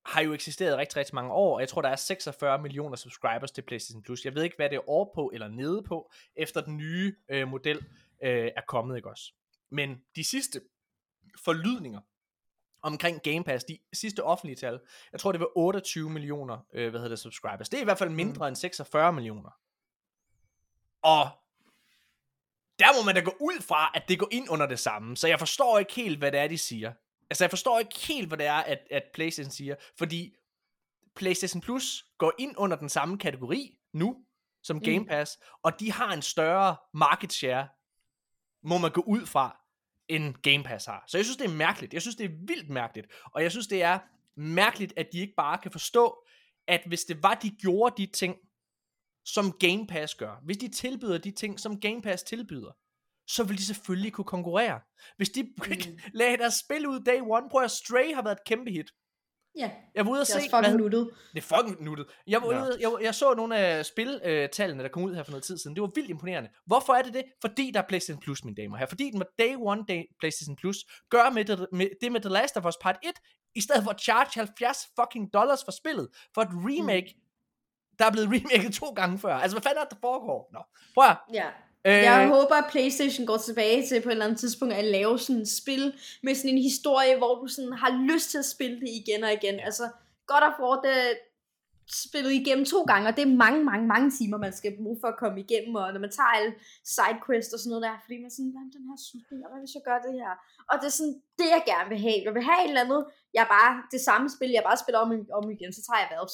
har jo eksisteret rigtig, rigtig mange år, og jeg tror, der er 46 millioner subscribers til PlayStation Plus. Jeg ved ikke, hvad det er over på eller nede på, efter den nye øh, model øh, er kommet, ikke også? Men de sidste forlydninger omkring Game Pass, de sidste offentlige tal, jeg tror, det var 28 millioner, øh, hvad hedder det, subscribers. Det er i hvert fald mindre mm. end 46 millioner. Og der må man da gå ud fra, at det går ind under det samme. Så jeg forstår ikke helt, hvad det er, de siger. Altså, jeg forstår ikke helt, hvad det er, at, at PlayStation siger. Fordi PlayStation Plus går ind under den samme kategori nu, som Game Pass, mm. og de har en større market share, må man gå ud fra, end Game Pass har. Så jeg synes, det er mærkeligt. Jeg synes, det er vildt mærkeligt. Og jeg synes, det er mærkeligt, at de ikke bare kan forstå, at hvis det var, de gjorde de ting, som Game Pass gør, hvis de tilbyder de ting, som Game Pass tilbyder, så vil de selvfølgelig kunne konkurrere. Hvis de mm. lagde deres spil ud day one, prøv at Stray har været et kæmpe hit. Ja, Jeg var ude at det er se, også fucking nuttet. det er fucking nuttet. Jeg, var Ja. ude, jeg, jeg så nogle af spiltallene, der kom ud her for noget tid siden. Det var vildt imponerende. Hvorfor er det det? Fordi der er PlayStation Plus, mine damer og herrer. Fordi den var Day One day PlayStation Plus. Gør med det, med, det med The Last of Us Part 1, i stedet for at charge 70 fucking dollars for spillet, for et remake, mm. der er blevet remaket to gange før. Altså, hvad fanden er det, der foregår? Nå, prøv at, Ja. Øh, Jeg håber, at Playstation går tilbage til på et eller andet tidspunkt at lave sådan et spil med sådan en historie, hvor du sådan har lyst til at spille det igen og igen. Altså, God of War, det spillet igennem to gange, og det er mange, mange, mange timer, man skal bruge for at komme igennem, og når man tager alle sidequests og sådan noget der, fordi man sådan, hvad den her slutning, og hvad hvis jeg gør det her? Og det er sådan, det jeg gerne vil have. Jeg vil have et eller andet, jeg bare, det samme spil, jeg bare spiller om, om igen, så tager jeg Valve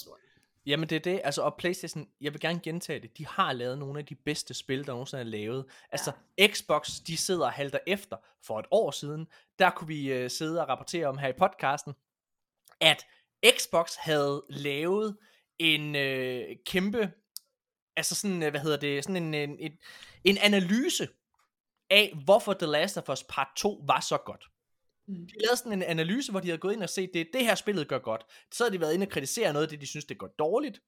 Jamen det er det, altså og Playstation, jeg vil gerne gentage det, de har lavet nogle af de bedste spil, der nogensinde er lavet. Altså ja. Xbox, de sidder og halter efter for et år siden, der kunne vi uh, sidde og rapportere om her i podcasten, at Xbox havde lavet en øh, kæmpe, altså sådan, øh, hvad hedder det, sådan en, en, en, en analyse af, hvorfor The Last of Us Part 2 var så godt. Mm. De lavede sådan en analyse, hvor de havde gået ind og set, det, det her spillet gør godt. Så havde de været inde og kritisere noget af det, de synes, det går dårligt.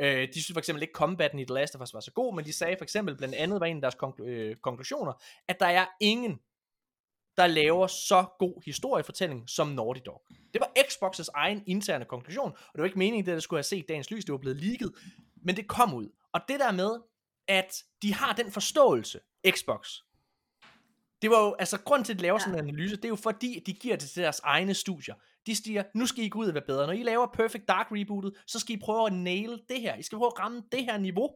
Øh, de synes for eksempel ikke, combaten i The Last of Us var så god, men de sagde for eksempel, blandt andet var en af deres konklu- øh, konklusioner, at der er ingen, der laver så god historiefortælling som Naughty Dog. Det var Xbox's egen interne konklusion, og det var ikke meningen, at det skulle have set dagens lys, det var blevet leaget, men det kom ud. Og det der med, at de har den forståelse, Xbox, det var jo, altså grund til, at de laver Ja. sådan en analyse, det er jo fordi, de giver det til deres egne studier. De siger, nu skal I gå ud og være bedre. Når I laver Perfect Dark rebootet, så skal I prøve at nail det her. I skal prøve at ramme det her niveau.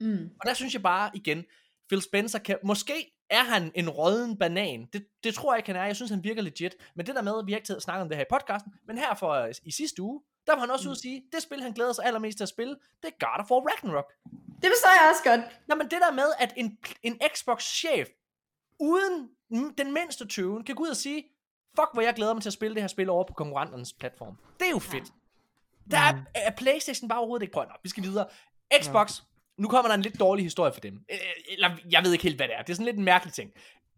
Mm. Og der synes jeg bare igen, Phil Spencer kan, måske er han en rådden banan. Det, det tror jeg ikke, han er. Jeg synes, han virker legit. Men det der med, at vi har ikke snakket om det her i podcasten, men her for øh, i sidste uge, der var han også ude at sige, det spil, han glæder sig allermest til at spille, det er God of War Ragnarok. Det forstår jeg også godt. Jamen det der med, at en, en Xbox-chef, uden den mindste tøven, kan gå ud og sige, fuck, hvor jeg glæder mig til at spille det her spil over på konkurrenternes platform. Det er jo fedt. Der er, er Playstation bare overhovedet ikke. Nå, vi skal videre. Xbox, nu kommer der en lidt dårlig historie for dem. Øh, Eller, jeg ved ikke helt, hvad det er. Det er sådan lidt en mærkelig ting.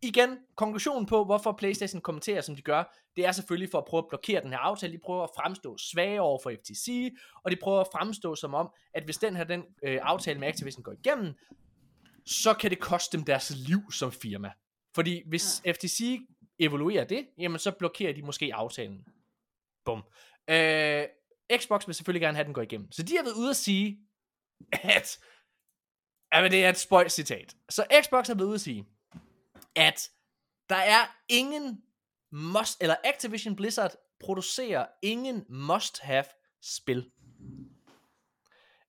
Igen, konklusionen på, hvorfor Playstation kommenterer, som de gør, det er selvfølgelig for at prøve at blokere den her aftale. De prøver at fremstå svage over for FTC, og de prøver at fremstå som om, at hvis den her den, øh, aftale med Activision går igennem, så kan det koste dem deres liv som firma. Fordi hvis ja. FTC evaluerer det, jamen så blokerer de måske aftalen. Bum. Øh, Xbox vil selvfølgelig gerne have, at den går igennem. Så de har været ude at sige, at... Jamen, det er et spøjt citat. Så Xbox har været ude at sige, at der er ingen must... Eller Activision Blizzard producerer ingen must-have spil.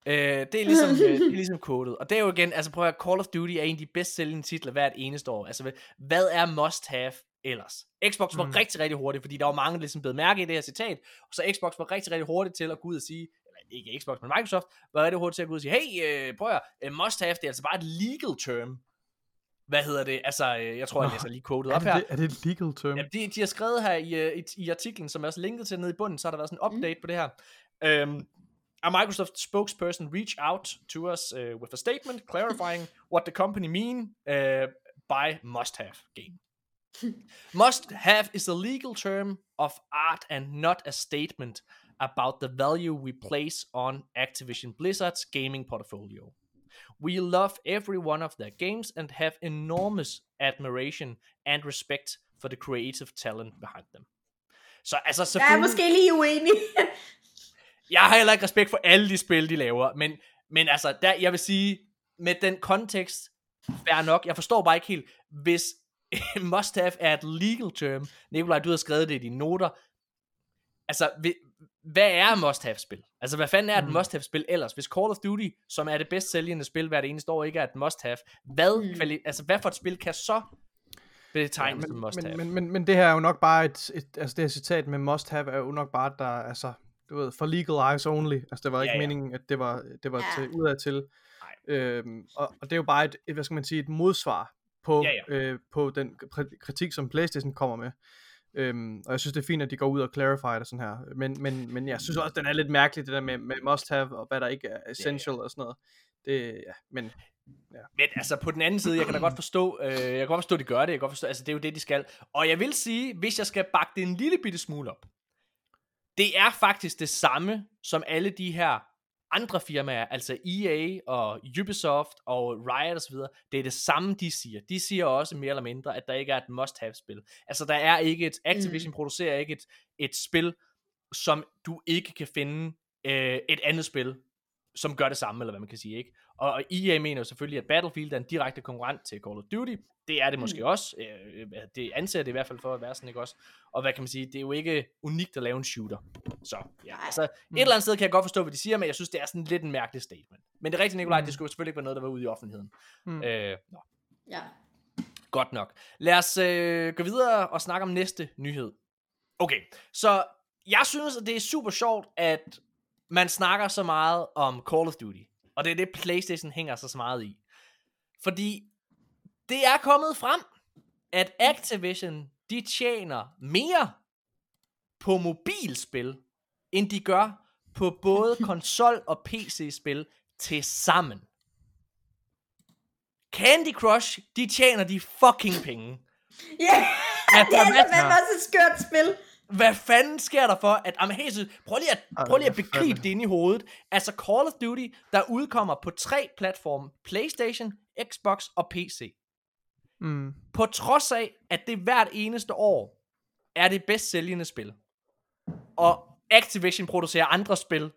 Øh, det er ligesom, øh, det er ligesom kodet. Og det er jo igen, altså prøv at Call of Duty er en af de bedst sælgende titler hvert eneste år. Altså, hvad er must have ellers? Xbox var Mm. mm. rigtig, rigtig hurtigt, fordi der var mange, der ligesom blev mærke i det her citat. Og så Xbox var rigtig, rigtig hurtigt til at gå ud og sige, eller ikke Xbox, men Microsoft, var rigtig hurtigt til at gå ud og sige, hey, øh, prøv at øh, must have, det er altså bare et legal term. Hvad hedder det? Altså, øh, jeg tror, jeg læser lige kodet Er op det, her. det, er det et legal term? Ja, de, de har skrevet her i, øh, i, i artiklen, som er også linket til nede i bunden, så har der været sådan en update mm. på det her. Um, a Microsoft spokesperson reached out to us uh, with a statement clarifying what the company mean uh, by must have game. must have is a legal term of art and not a statement about the value we place on Activision Blizzard's gaming portfolio. We love every one of their games and have enormous admiration and respect for the creative talent behind them. Så altså Jeg er selvfølgelig... måske lige uenig. Jeg har heller ikke respekt for alle de spil, de laver, men, men altså, der, jeg vil sige, med den kontekst, fair nok, jeg forstår bare ikke helt, hvis must have er et legal term, Nikolaj, du har skrevet det i dine noter, altså, hvad er must have spil? Altså, hvad fanden er et Mm. must have spil ellers? Hvis Call of Duty, som er det bedst sælgende spil hvert eneste år, ikke er et must have, hvad, Mm. kvali- altså, hvad for et spil kan så betegnes men, som must have? men, men, men, men det her er jo nok bare et, et, altså det her citat med must have er jo nok bare, der, altså, du ved, for legal eyes only. Altså det var ikke Ja, ja. meningen, at det var, det var Ja. til, udad til. Nej. Øhm, og, og det er jo bare et, et, hvad skal man sige, et modsvar på, Ja, Øh, på den kri- kritik, som Playstation kommer med. Øhm, og jeg synes, det er fint, at de går ud og clarify det sådan her. Men, men, men jeg synes også, den er lidt mærkelig, det der med, med must have, og hvad der ikke er essential og sådan noget. Det, ja, men Men altså på den anden side, jeg kan da godt forstå, øh, jeg kan godt forstå, at de gør det, jeg kan godt forstå, altså det er jo det, de skal. Og jeg vil sige, hvis jeg skal bakke det en lille bitte smule op, det er faktisk det samme, som alle de her andre firmaer, altså EA og Ubisoft og Riot osv., det er det samme, de siger. De siger også mere eller mindre, at der ikke er et must-have-spil. Altså der er ikke et, Activision mm. producerer ikke et, et spil, som du ikke kan finde øh, et andet spil, som gør det samme, eller hvad man kan sige, ikke? Og, EA mener jo selvfølgelig, at Battlefield er en direkte konkurrent til Call of Duty. Det er det måske mm. også. Øh, det anser det i hvert fald for at være sådan, ikke også? Og hvad kan man sige, det er jo ikke unikt at lave en shooter. Så ja, altså et eller andet sted kan jeg godt forstå, hvad de siger, men jeg synes, det er sådan lidt en mærkelig statement. Men det er rigtigt, Nikolaj, Mm. det skulle selvfølgelig ikke være noget, der var ude i offentligheden. Mm. Øh, nå, ja. godt nok. Lad os øh, gå videre og snakke om næste nyhed. Okay, så jeg synes, at det er super sjovt, at man snakker så meget om Call of Duty. Og det er det, PlayStation hænger sig så meget i. Fordi det er kommet frem, at Activision, de tjener mere på mobilspil, end de gør på både konsol og PC-spil til sammen. Candy Crush, de tjener de fucking penge. Ja, Ja, det er fandme også et skørt spil. Hvad fanden sker der for, at... Jamen, seriøst, prøv lige at, prøv lige at begribe det ind i hovedet. Altså, Call of Duty, der udkommer på tre platforme. Playstation, Xbox og PC. mm, På trods af, at det hvert eneste år er det bedst sælgende spil. Og Activision producerer andre spil,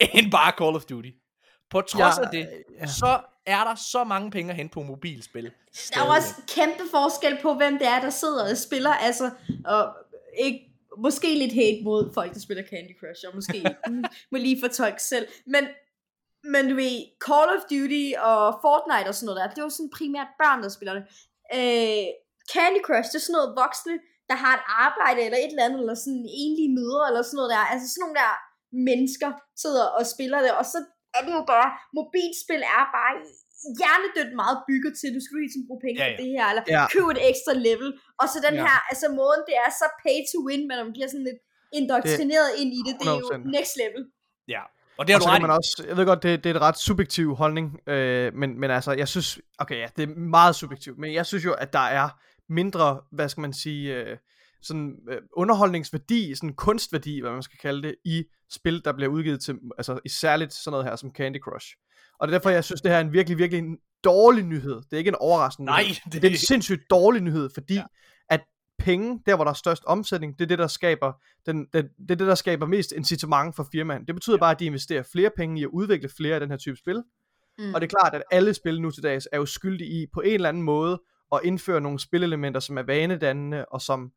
end bare Call of Duty. På trods Ja, af det, ja. så er der så mange penge at hente på mobilspil. Der er også kæmpe forskel på, hvem det er, der sidder og spiller. Altså, og ikke, måske lidt hate mod folk, der spiller Candy Crush, og måske mm, må lige fortolke selv. Men, men du ved, Call of Duty og Fortnite og sådan noget der, det er jo sådan primært børn, der spiller det. Øh, Candy Crush, det er sådan noget voksne, der har et arbejde eller et eller andet, eller sådan enlige mødre, eller sådan noget der. Altså sådan nogle der mennesker sidder og spiller det, og så er det jo bare, mobilspil er bare hjernedødt meget bygget til, du skal ligesom bruge penge Ja, ja, på det her, eller Ja. købe et ekstra level, og så den Ja. her, altså måden, det er så pay to win, men man bliver sådan lidt indoktrineret ind i det, det er jo 100%. next level. Ja, og det har Og du ret man også, jeg ved godt, det, det er et ret subjektiv holdning, øh, men, men altså, jeg synes, okay ja, det er meget subjektivt, men jeg synes jo, at der er mindre, hvad skal man sige, øh, sådan øh, underholdningsværdi, sådan kunstværdi, hvad man skal kalde det, i spil, der bliver udgivet til, altså i særligt sådan noget her som Candy Crush. Og det er derfor, jeg synes, det her er en virkelig, virkelig en dårlig nyhed. Det er ikke en overraskende Nej, nyhed. det- det er en sindssygt dårlig nyhed, fordi Ja. ja. at penge, der hvor der er størst omsætning, det er det, der skaber, den, den, det er det, der skaber mest incitament for firmaen. Det betyder bare, at de investerer flere penge i at udvikle flere af den her type spil. Mm. Og det er klart, at alle spil nu til dags er jo skyldige i på en eller anden måde at indføre nogle spillelementer, som er vanedannende, og som,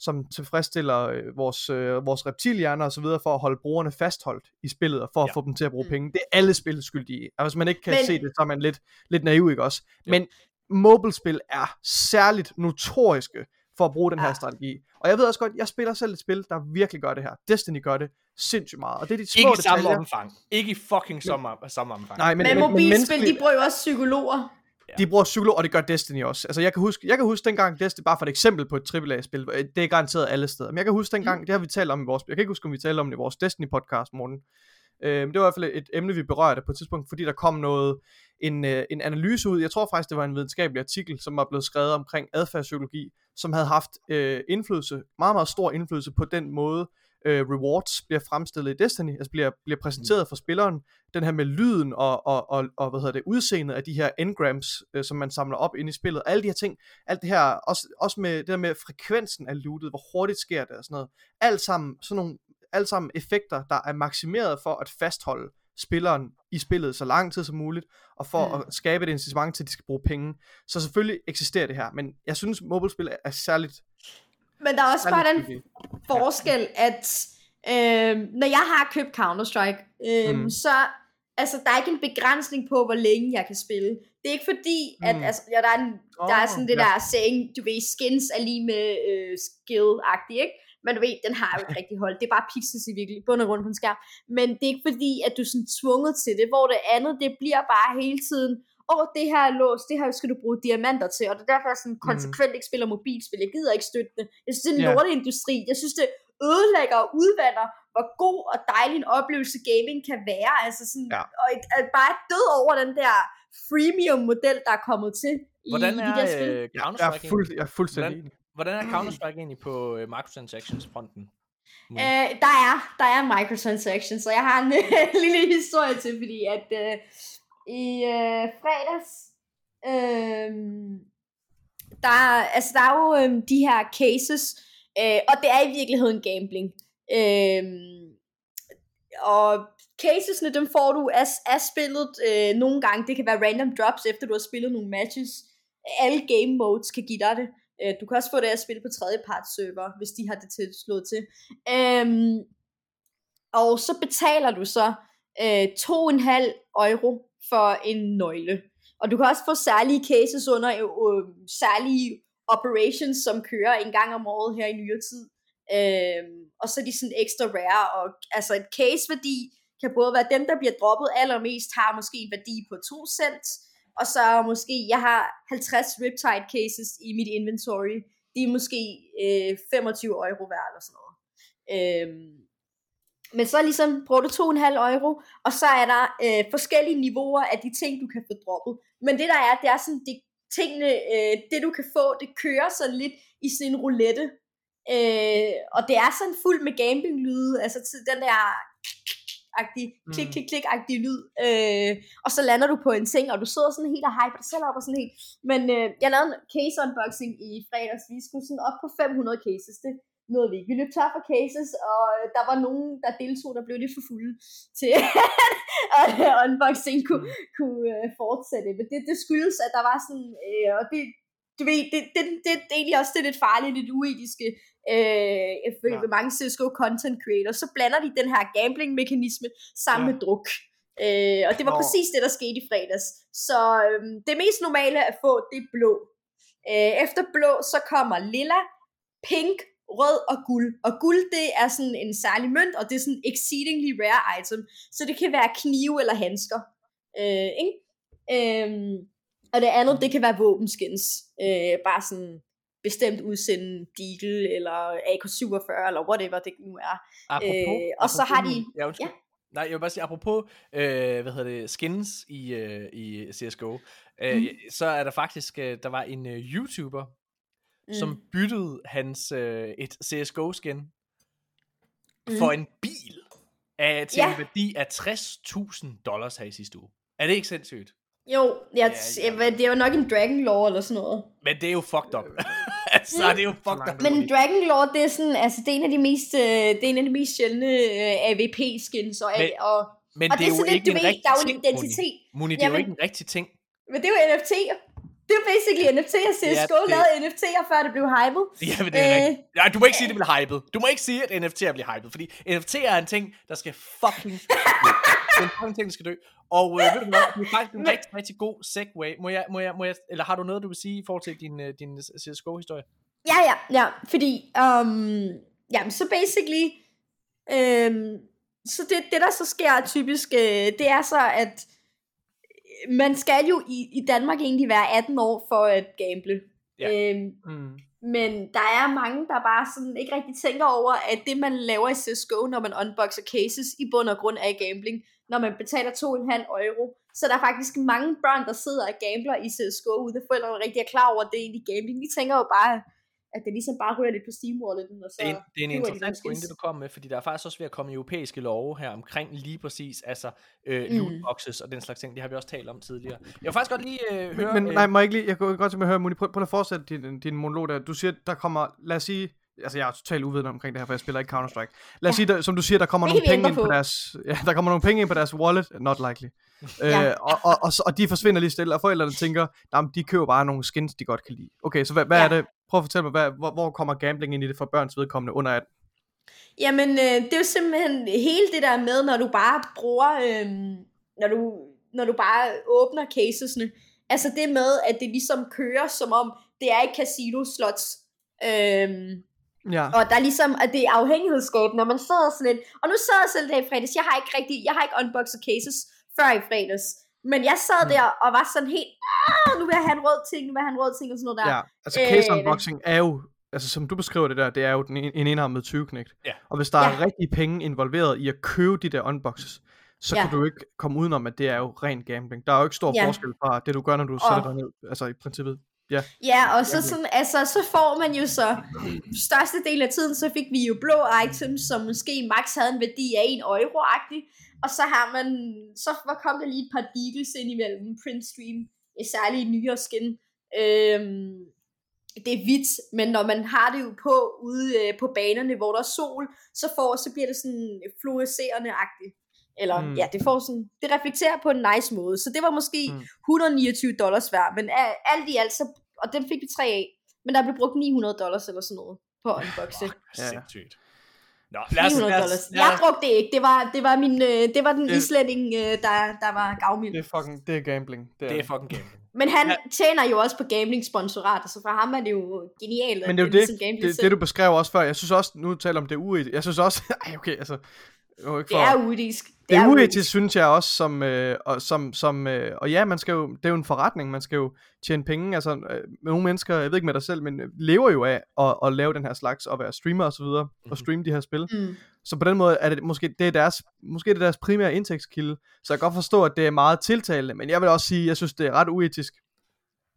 som tilfredsstiller øh, vores, øh, vores reptilhjerner og så videre, for at holde brugerne fastholdt i spillet, og for at Ja. få dem til at bruge Mm. penge. Det er alle spil skyldige i. Og hvis man ikke kan Men- Men... se det, så er man lidt, lidt naiv, ikke også? Jo. Men mobilspil er særligt notoriske for at bruge den her Ja. strategi. Og jeg ved også godt, jeg spiller selv et spil, der virkelig gør det her. Destiny gør det sindssygt meget. Og det er de små Ikke i samme omfang. Ikke i fucking samme, samme omfang. Nej, men, Men, men, men mobilspil, menneskeligt- de bruger jo også psykologer. De bruger psykolog, og det gør Destiny også. Altså, jeg kan huske, jeg kan huske dengang Destiny, bare for et eksempel på et AAA-spil, øh, det er garanteret alle steder, men jeg kan huske dengang, det har vi talt om i vores, jeg kan ikke huske, om vi talte om det i vores Destiny-podcast, Morten. Øh, men det var i hvert fald et emne, vi berørte på et tidspunkt, fordi der kom noget, en, øh, en analyse ud, jeg tror faktisk, det var en videnskabelig artikel, som var blevet skrevet omkring adfærdspsykologi, som havde haft øh, indflydelse, meget, meget stor indflydelse på den måde, øh, rewards bliver fremstillet i Destiny, altså bliver, bliver præsenteret for spilleren, den her med lyden og, og, og, og hvad hedder det, udseendet af de her engrams, øh, som man samler op ind i spillet, alle de her ting, alt det her, også, også med det der med frekvensen af lootet, hvor hurtigt sker det og sådan noget, alt sammen, sådan nogle, alt sammen effekter, der er maksimeret for at fastholde spilleren i spillet så lang tid som muligt, og for Mm. mm. at skabe et incitament til, at de skal bruge penge. Så selvfølgelig eksisterer det her, men jeg synes, mobilspil er særligt, Men der er også bare den forskel, at øh, når jeg har købt Counter-Strike, øh, Mm. så altså, der er ikke en begrænsning på, hvor længe jeg kan spille. Det er ikke fordi, at Mm. altså, ja, der, er en, der er sådan det ja. der saying, du ved, skins er lige med øh, skill-agtigt, ikke? Men du ved, den har jo ikke rigtig hold. Det er bare pixels i virkelig, bund og grund på en skærm. Men det er ikke fordi, at du er sådan tvunget til det, hvor det andet, det bliver bare hele tiden, åh, det her er låst, det her skal du bruge diamanter til, og det er derfor, jeg sådan konsekvent ikke spiller mobilspil. Jeg gider ikke støtte det. Jeg synes, det er en Ja. lorteindustri. Jeg synes, det ødelægger og udvander, hvor god og dejlig en oplevelse gaming kan være. Altså sådan, Ja. og et, at bare død over den der freemium-model, der er kommet til i, Hvordan i de der er spil. øh, Jeg er, fuld, jeg er fuldstændig Hvordan- enig. Hvordan er Counter-Strike egentlig på øh, microtransactions-fronten? Mm. Øh, der er, der er microtransactions, så jeg har en lille historie til, fordi at øh, i øh, fredags, øh, der, altså der er jo øh, de her cases, øh, og det er i virkeligheden gambling. Øh, og casesne, dem får du af, af spillet øh, nogle gange. Det kan være random drops, efter du har spillet nogle matches. Alle game modes kan give dig det. Øh, Du kan også få det at spille på tredjeparts server, hvis de har det tilslået til. Øhm, og så betaler du så øh, 2,5 euro for en nøgle. Og du kan også få særlige cases under øh, øh, særlige operations, som kører en gang om året her i nyere tid. Øh, og så er de sådan ekstra rare, og altså et case-værdi kan både være dem, der bliver droppet allermest, har måske en værdi på 2 cent, og så måske, jeg har 50 Riptide cases i mit inventory, de er måske øh, 25 euro værd eller sådan noget. Øhm, men så ligesom bruger du 2,5 euro, og så er der øh, forskellige niveauer af de ting, du kan få droppet. Men det der er, det er sådan, det, tingene, øh, det du kan få, det kører sådan lidt i sådan en roulette. Øh, og det er sådan fuldt med gambling-lyde, altså den der agtig, klik, Mm. klik, klik agtig lyd. Øh, og så lander du på en ting, og du sidder sådan helt og hyper dig selv op og sådan helt. Men øh, jeg lavede en case unboxing i fredags, vi skulle sådan op på 500 cases. Det nåede vi ikke. Vi løb tør for cases, og der var nogen, der deltog, der blev lidt for fulde til, at unboxing kunne, Mm. kunne øh, fortsætte. Men det, det skyldes, at der var sådan, øh, og det, du ved, det, det, det, det er egentlig også det lidt farlige, lidt uetiske øh, Ja. ved mange CSGO content creators, så blander de den her gambling-mekanisme sammen Ja. med druk. Øh, og det var Nå. præcis det, der skete i fredags. Så øh, det mest normale at få, det er blå. Øh, efter blå, så kommer lilla, pink, rød og guld. Og guld, det er sådan en særlig mønt, og det er sådan exceedingly rare item. Så det kan være knive eller handsker. Øh, ikke? Øhm, og det andet, det kan være våbenskins. Øh, bare sådan bestemt udsende Deagle, eller AK-47, eller whatever det nu er. Apropos, Øh, og så har de- Ja, undskyld. ja. Nej, jeg vil bare sige, apropos, øh, hvad hedder det, skins i, øh, i CSGO, øh, Mhm. så er der faktisk, øh, der var en øh, YouTuber, mm. som byttede hans øh, et CSGO-skin mm. for en bil af, til Ja. en værdi af 60.000 dollars her i sidste uge. Er det ikke sindssygt? Jo, jeg, Ja, ja, ja. det er jo nok en Dragon Lore eller sådan noget. Men det er jo fucked up. altså, det er jo fucked up. Men Dragon Lore, det er sådan, altså det er en af de mest, øh, det er en af de mest sjældne øh, AVP-skins, og, Men- og, Men og det er jo ikke du en ved, rigtig der er jo en ting, identitet. Moni. Det er jo ikke en rigtig ting. Men det er jo NFT'er. Det er basically NFT'er. CSGO det- lavede NFT'er, før det blev hypet. Ja, men det er Øh. rigtigt. Nej, du må ikke sige, at det bliver hypet. Du må ikke sige, at NFT'er bliver hypet, fordi NFT'er er en ting, der skal fucking dø. Det er en fucking ting, der skal dø. Og øh, ved du hvad, det er faktisk en Men- rigtig, rigtig god segue. Må jeg, må jeg, må jeg, eller har du noget, du vil sige i forhold til din, øh, din CSGO-historie? Ja, ja, ja. Fordi, um, jamen, så basically, øhm, så det, det der så sker typisk, øh, det er så, at man skal jo i, i Danmark egentlig være 18 år for at gamble. Ja. Øhm, Mm. Men der er mange, der bare sådan ikke rigtig tænker over, at det man laver i CSGO, når man unboxer cases, i bund og grund er gambling, når man betaler 2,5 euro. Så der er faktisk mange børn, der sidder og gambler i CSGO, uden at forældrene rigtig er klar over, at det er egentlig gambling. De tænker jo bare, at det ligesom bare ryger lidt på steam Walleten, og så... Det er en, det er en de interessant nogle pointe, du kom med, fordi der er faktisk også ved at komme europæiske love her omkring lige præcis, altså øh, Mm. lootboxes og den slags ting. Det har vi også talt om tidligere. Jeg vil faktisk godt lige øh, høre... Men, men øh, nej, må jeg ikke lige, jeg kunne godt tænke mig at høre, Moni, prøv, prøv at fortsætte din, din monolog der. Du siger, der kommer, lad os sige, altså jeg er totalt uvidende omkring det her, for jeg spiller ikke Counter-Strike. Lad os Ja. sige, der, som du siger, der kommer Det nogle penge ind på på. deres, ja, der kommer nogle penge ind på deres wallet, not likely. Ja. Øh, og, og, og, og, de forsvinder lige stille, og forældrene tænker, nah, men de køber bare nogle skins, de godt kan lide. Okay, så hvad, hvad Ja. er det? Prøv at fortælle mig, hvad, hvor, hvor kommer gambling ind i det for børns vedkommende under 18? Jamen, øh, det er jo simpelthen hele det der med, når du bare bruger, øh, når, du, når du bare åbner casesne. Altså det med, at det ligesom kører, som om det er et casino slots. Øh, Ja. og der er ligesom, at det er afhængighedsskabende, når man sidder sådan lidt, og nu sad jeg selv der i fredags, jeg har ikke rigtig, jeg har ikke unboxet cases før i fredags, men jeg sad Mm. der og var sådan helt, ah, nu vil jeg have en rød ting, nu vil jeg have en rød ting, og sådan noget der. Ja, altså Øh, case unboxing er jo, altså som du beskriver det der, det er jo den en, en enarmet 20 knægt. Ja. Og hvis der ja. er rigtige penge involveret i at købe de der unboxes, så Ja. kan du ikke komme udenom, at det er jo ren gambling. Der er jo ikke stor Ja. forskel fra det, du gør, når du Og- sætter dig ned, altså i princippet. Ja, Ja, og så, sådan, altså, så får man jo så, største del af tiden, så fik vi jo blå items, som måske max havde en værdi af 1 euro-agtig, og så har man, så kom der lige et par deagles ind imellem Print Stream, særligt nyere skin. Øhm, det er hvidt, men når man har det jo på ude øh, på banerne, hvor der er sol, så, får, så bliver det sådan fluorescerende-agtigt. Eller Mm. ja, det får sådan, det reflekterer på en nice måde. Så det var måske Mm. mm. 129 dollars værd, men a- alt i alt, så, og den fik vi tre af. Men der blev brugt 900 dollars eller sådan noget på. Fuck, Ja. sindssygt. Nå, lad os, 900 lad dollars. os, lad Jeg os, brugte det ikke. Det var, det var, min, øh, det var den Det- islænding, øh, der, der var gavmild. det er fucking, det er gambling. Det er, det er fucking gambling. Men han Ja. tjener jo også på gambling-sponsorater, så for ham er det jo genialt. Men det er jo det, ligesom det, det, du beskrev også før. Jeg synes også, nu taler om det uetisk. Jeg synes også, ej okay, altså, det er jo ikke det for, er uetisk. Det er uetisk, synes jeg også, som, øh, og, som, som øh, og ja, man skal jo, det er jo en forretning, man skal jo tjene penge, altså øh, nogle mennesker, jeg ved ikke med dig selv, men øh, lever jo af at, at lave den her slags, og være streamer og så videre, Mhm. og streame de her spil, Mm. så på den måde er det måske, det er deres, måske er det deres primære indtægtskilde, så jeg kan godt forstå, at det er meget tiltalende, men jeg vil også sige, jeg synes, det er ret uetisk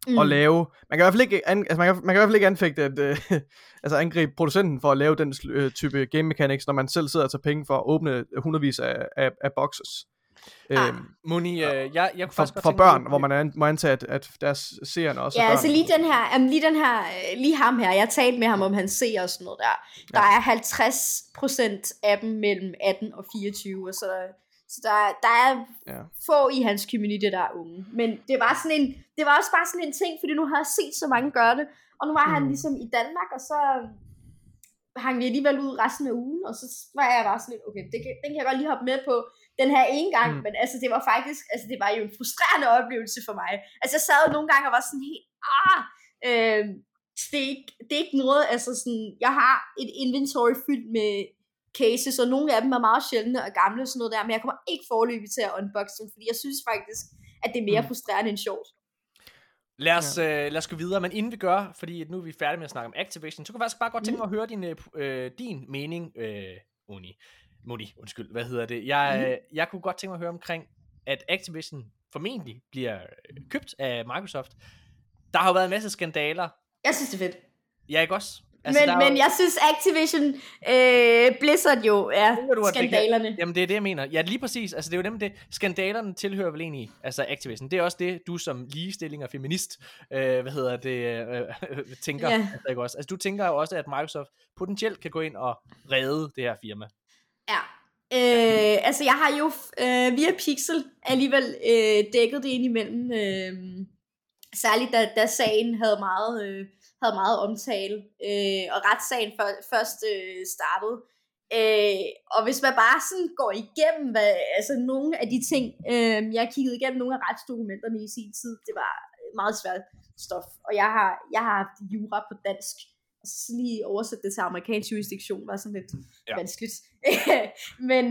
Mm. at lave, man kan i hvert fald ikke, an, altså man kan, man kan i hvert fald ikke anfægte, at, øh, altså angribe producenten for at lave den øh, type game mechanics, når man selv sidder og tager penge for at åbne hundredvis af, af, af boxes. Ah. Øhm, Moni, øh, jeg, jeg kunne for, faktisk godt for mig- børn, hvor man an, må antage, at, at deres seerne også Ja, er altså lige den her, um, lige den her, øh, lige ham her, jeg talte med ham om han ser og sådan noget der. Der er 50% af dem mellem 18 og 24, og så, så der, der er Ja. få i hans community, der er unge. Men det var sådan en, det var også bare sådan en ting, fordi nu har jeg set så mange gøre det, og nu var han Mm. ligesom i Danmark, og så hang vi alligevel ud resten af ugen, og så var jeg bare sådan lidt, okay, det kan, den kan jeg godt lige hoppe med på den her ene gang, mm. men altså det var faktisk, altså det var jo en frustrerende oplevelse for mig. Altså jeg sad nogle gange og var sådan helt, ah, øh, det, er ikke, det er ikke noget, altså sådan, jeg har et inventory fyldt med cases, og nogle af dem er meget sjældne og gamle og sådan noget der, men jeg kommer ikke forløbig til at unbox dem, fordi jeg synes faktisk, at det er mere Mm. frustrerende end sjovt. Lad os, øh, lad os gå videre, men inden vi gør, fordi nu er vi færdige med at snakke om Activision, så kunne jeg faktisk bare godt tænke mig at høre din, øh, øh, din mening, øh, Moni. Moni, undskyld, hvad hedder det? Jeg, øh, jeg kunne godt tænke mig at høre omkring, at Activision formentlig bliver øh, købt af Microsoft. Der har jo været en masse skandaler. Jeg synes, det er fedt. Ja, ikke også? Altså, men, jo- men jeg synes Activision øh, Blizzard jo er du, at det skandalerne. Jamen det er det, jeg mener. Ja, lige præcis. Altså det er jo nemlig det. Skandalerne tilhører vel egentlig, altså Activision. Det er også det, du som ligestilling og feminist, øh, hvad hedder det, øh, tænker. Ja. Altså, ikke også? altså du tænker jo også, at Microsoft potentielt kan gå ind og redde det her firma. Ja. Øh, altså, jeg har jo øh, via Pixel alligevel øh, dækket det ind imellem. Øh, særligt da, da sagen havde meget, øh, havde meget omtale, øh, og retssagen for, først øh, startede. Øh, og hvis man bare sådan går igennem, hvad, altså nogle af de ting, øh, jeg kiggede igennem nogle af retsdokumenterne i sin tid, det var meget svært stof. Og jeg har, jeg har haft jura på dansk, og så lige oversætte det til amerikansk jurisdiktion var sådan lidt Ja. ja. vanskeligt. Men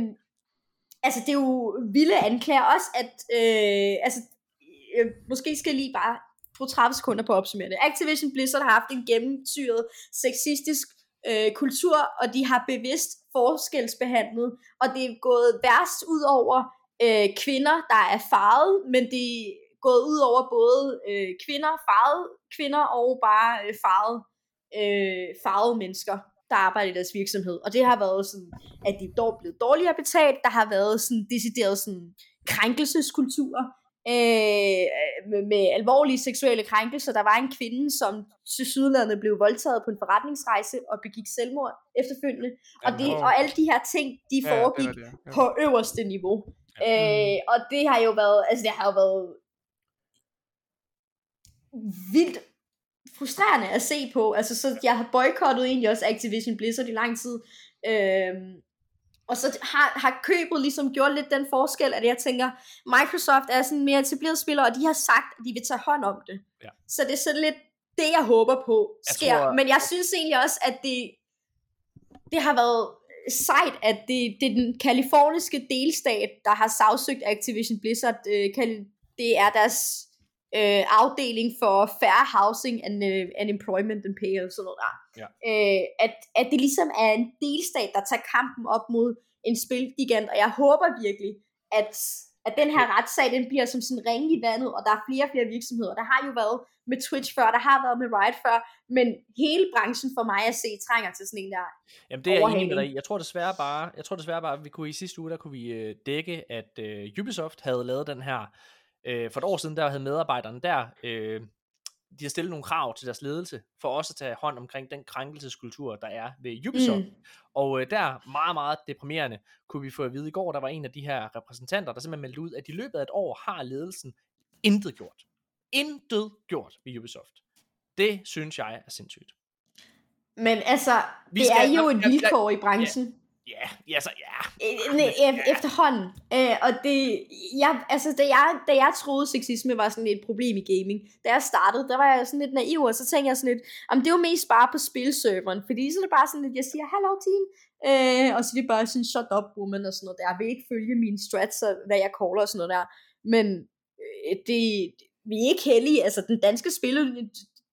altså, det er jo vilde anklager også, at øh, altså, øh, måske skal jeg lige bare bruge 30 sekunder på at opsummere det. Activision Blizzard har haft en gennemsyret sexistisk øh, kultur, og de har bevidst forskelsbehandlet, og det er gået værst ud over øh, kvinder, der er farvet, men det er gået ud over både øh, kvinder, farvede kvinder og bare øh, farvede, øh, farvede mennesker, der arbejder i deres virksomhed. Og det har været sådan, at de er dog blevet dårligere betalt, der har været sådan decideret sådan krænkelseskultur, øh, med, med alvorlige seksuelle krænkelser. Der var en kvinde, som til Sydlandet blev voldtaget på en forretningsrejse og begik selvmord efterfølgende. Og, det, og alle de her ting, de Ja, foregik det var det, ja. på øverste niveau. Ja. Øh, og det har jo været, altså det har jo været vildt frustrerende at se på. Altså, så jeg har boykottet egentlig også Activision Blizzard i lang tid. Øhm, og så har, har købet ligesom gjort lidt den forskel, at jeg tænker, Microsoft er sådan mere etableret spiller, og de har sagt, at de vil tage hånd om det. Ja. Så det er sådan lidt det, jeg håber på Jeg sker. tror- Men jeg synes egentlig også, at det, det har været sejt, at det, det er den kaliforniske delstat, der har sagsøgt Activision Blizzard. Øh, det er deres øh, afdeling for fair housing and, uh, and employment and pay og sådan noget der. Ja. Øh, at, at det ligesom er en delstat, der tager kampen op mod en spilgigant, og jeg håber virkelig, at, at den her retssag, den bliver som sådan ringe i vandet, og der er flere og flere virksomheder. Der har jo været med Twitch før, der har været med Riot før, men hele branchen for mig at se trænger til sådan en der. Jamen det er jeg enig med dig i. Jeg tror desværre bare, jeg tror desværre bare, at vi kunne i sidste uge, der kunne vi øh, dække, at øh, Ubisoft havde lavet den her, øh, for et år siden, der havde medarbejderne der, øh, de har stillet nogle krav til deres ledelse, for også at tage hånd omkring den krænkelseskultur, der er ved Ubisoft. Mm. Og øh, der, meget, meget deprimerende, kunne vi få at vide i går, der var en af de her repræsentanter, der simpelthen meldte ud, at i løbet af et år har ledelsen intet gjort. Intet gjort ved Ubisoft. Det synes jeg er sindssygt. Men altså, Vi det skal- er jo jeg- et jeg- vilkår i branchen. Ja, ja, så ja. Ef- efterhånden. Øh, og det, jeg, altså, da jeg, da jeg troede, sexisme var sådan et problem i gaming, da jeg startede, der var jeg sådan lidt naiv, og så tænkte jeg sådan lidt, om det er jo mest bare på spilserveren, fordi så er det bare sådan lidt, jeg siger, hello team, øh, og så er det bare sådan, shut up woman, og sådan noget der, jeg vil ikke følge mine strats, og hvad jeg caller og sådan noget der, men øh, det, vi er ikke heldige, altså den danske spil,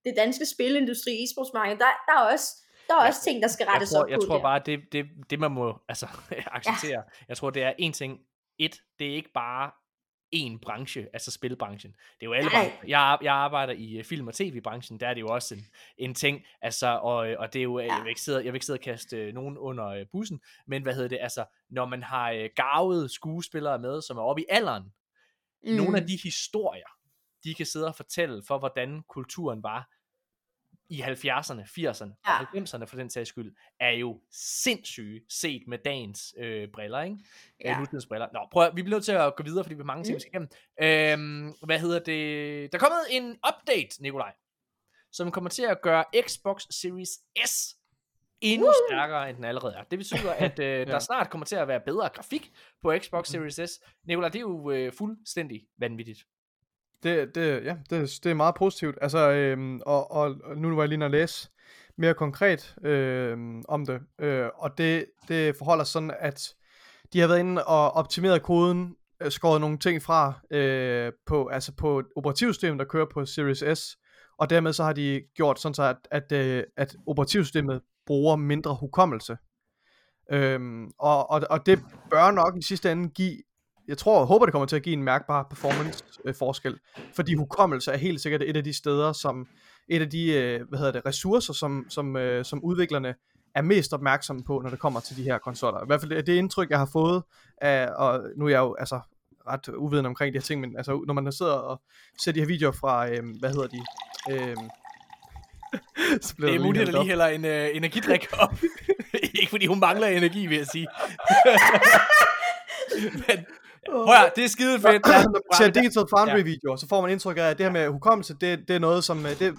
det danske spilindustri, e-sportsmarked, der, der er også der er Ja. også ting, der skal jeg rettes tror, op jeg på tror der. bare, det, det, det man må altså, acceptere, ja. jeg tror, det er en ting. Et, det er ikke bare en branche, altså spilbranchen. Det er jo alle brancher. Jeg, jeg arbejder i øh, film- og tv-branchen, der er det jo også en, en ting, altså, og, øh, og det er jo, ja. jeg, vil ikke sidde, jeg vil ikke sidde og kaste øh, nogen under øh, bussen, men hvad hedder det, altså, når man har øh, garvede skuespillere med, som er oppe i alderen, mm. nogle af de historier, de kan sidde og fortælle for, hvordan kulturen var i 70'erne, 80'erne Ja. og 90'erne for den sags skyld, er jo sindssyge set med dagens øh, briller, ikke? Ja. Ja. Øh, nutidens briller. Nå, prøv at, vi bliver nødt til at gå videre, fordi vi har mange ting, Mm. vi skal igennem. Øhm, hvad hedder det? Der er kommet en update, Nikolaj, som kommer til at gøre Xbox Series S endnu Woo! stærkere, end den allerede er. Det betyder, at øh, der snart kommer til at være bedre grafik på Xbox Series S. Nikolaj, det er jo øh, fuldstændig vanvittigt. Det, det, ja, det, det er meget positivt. Altså, øhm, og, og, og nu var jeg lige inde læse mere konkret øhm, om det. Øh, og det, det forholder sig sådan, at de har været inde og optimeret koden, øh, skåret nogle ting fra øh, på, altså på operativsystemet, der kører på Series S. Og dermed så har de gjort sådan så, at, at, øh, at operativsystemet bruger mindre hukommelse. Øhm, og, og, og det bør nok i sidste ende give jeg tror og håber, det kommer til at give en mærkbar performance øh, forskel, fordi hukommelse er helt sikkert et af de steder, som et af de øh, hvad hedder det, ressourcer, som, som, øh, som udviklerne er mest opmærksomme på, når det kommer til de her konsoller. I hvert fald det, det indtryk, jeg har fået, af, og nu er jeg jo altså ret uvidende omkring de her ting, men altså, når man sidder og ser de her videoer fra, øh, hvad hedder de, øh, så Det er muligt, at lige hælder en øh, energidrik op. ikke fordi hun mangler energi, vil jeg sige. Men, prøv at, det er skide fedt. Ja, Digital Foundry videoer, så får man indtryk af, at det her med hukommelse, det, det er noget, som øh, det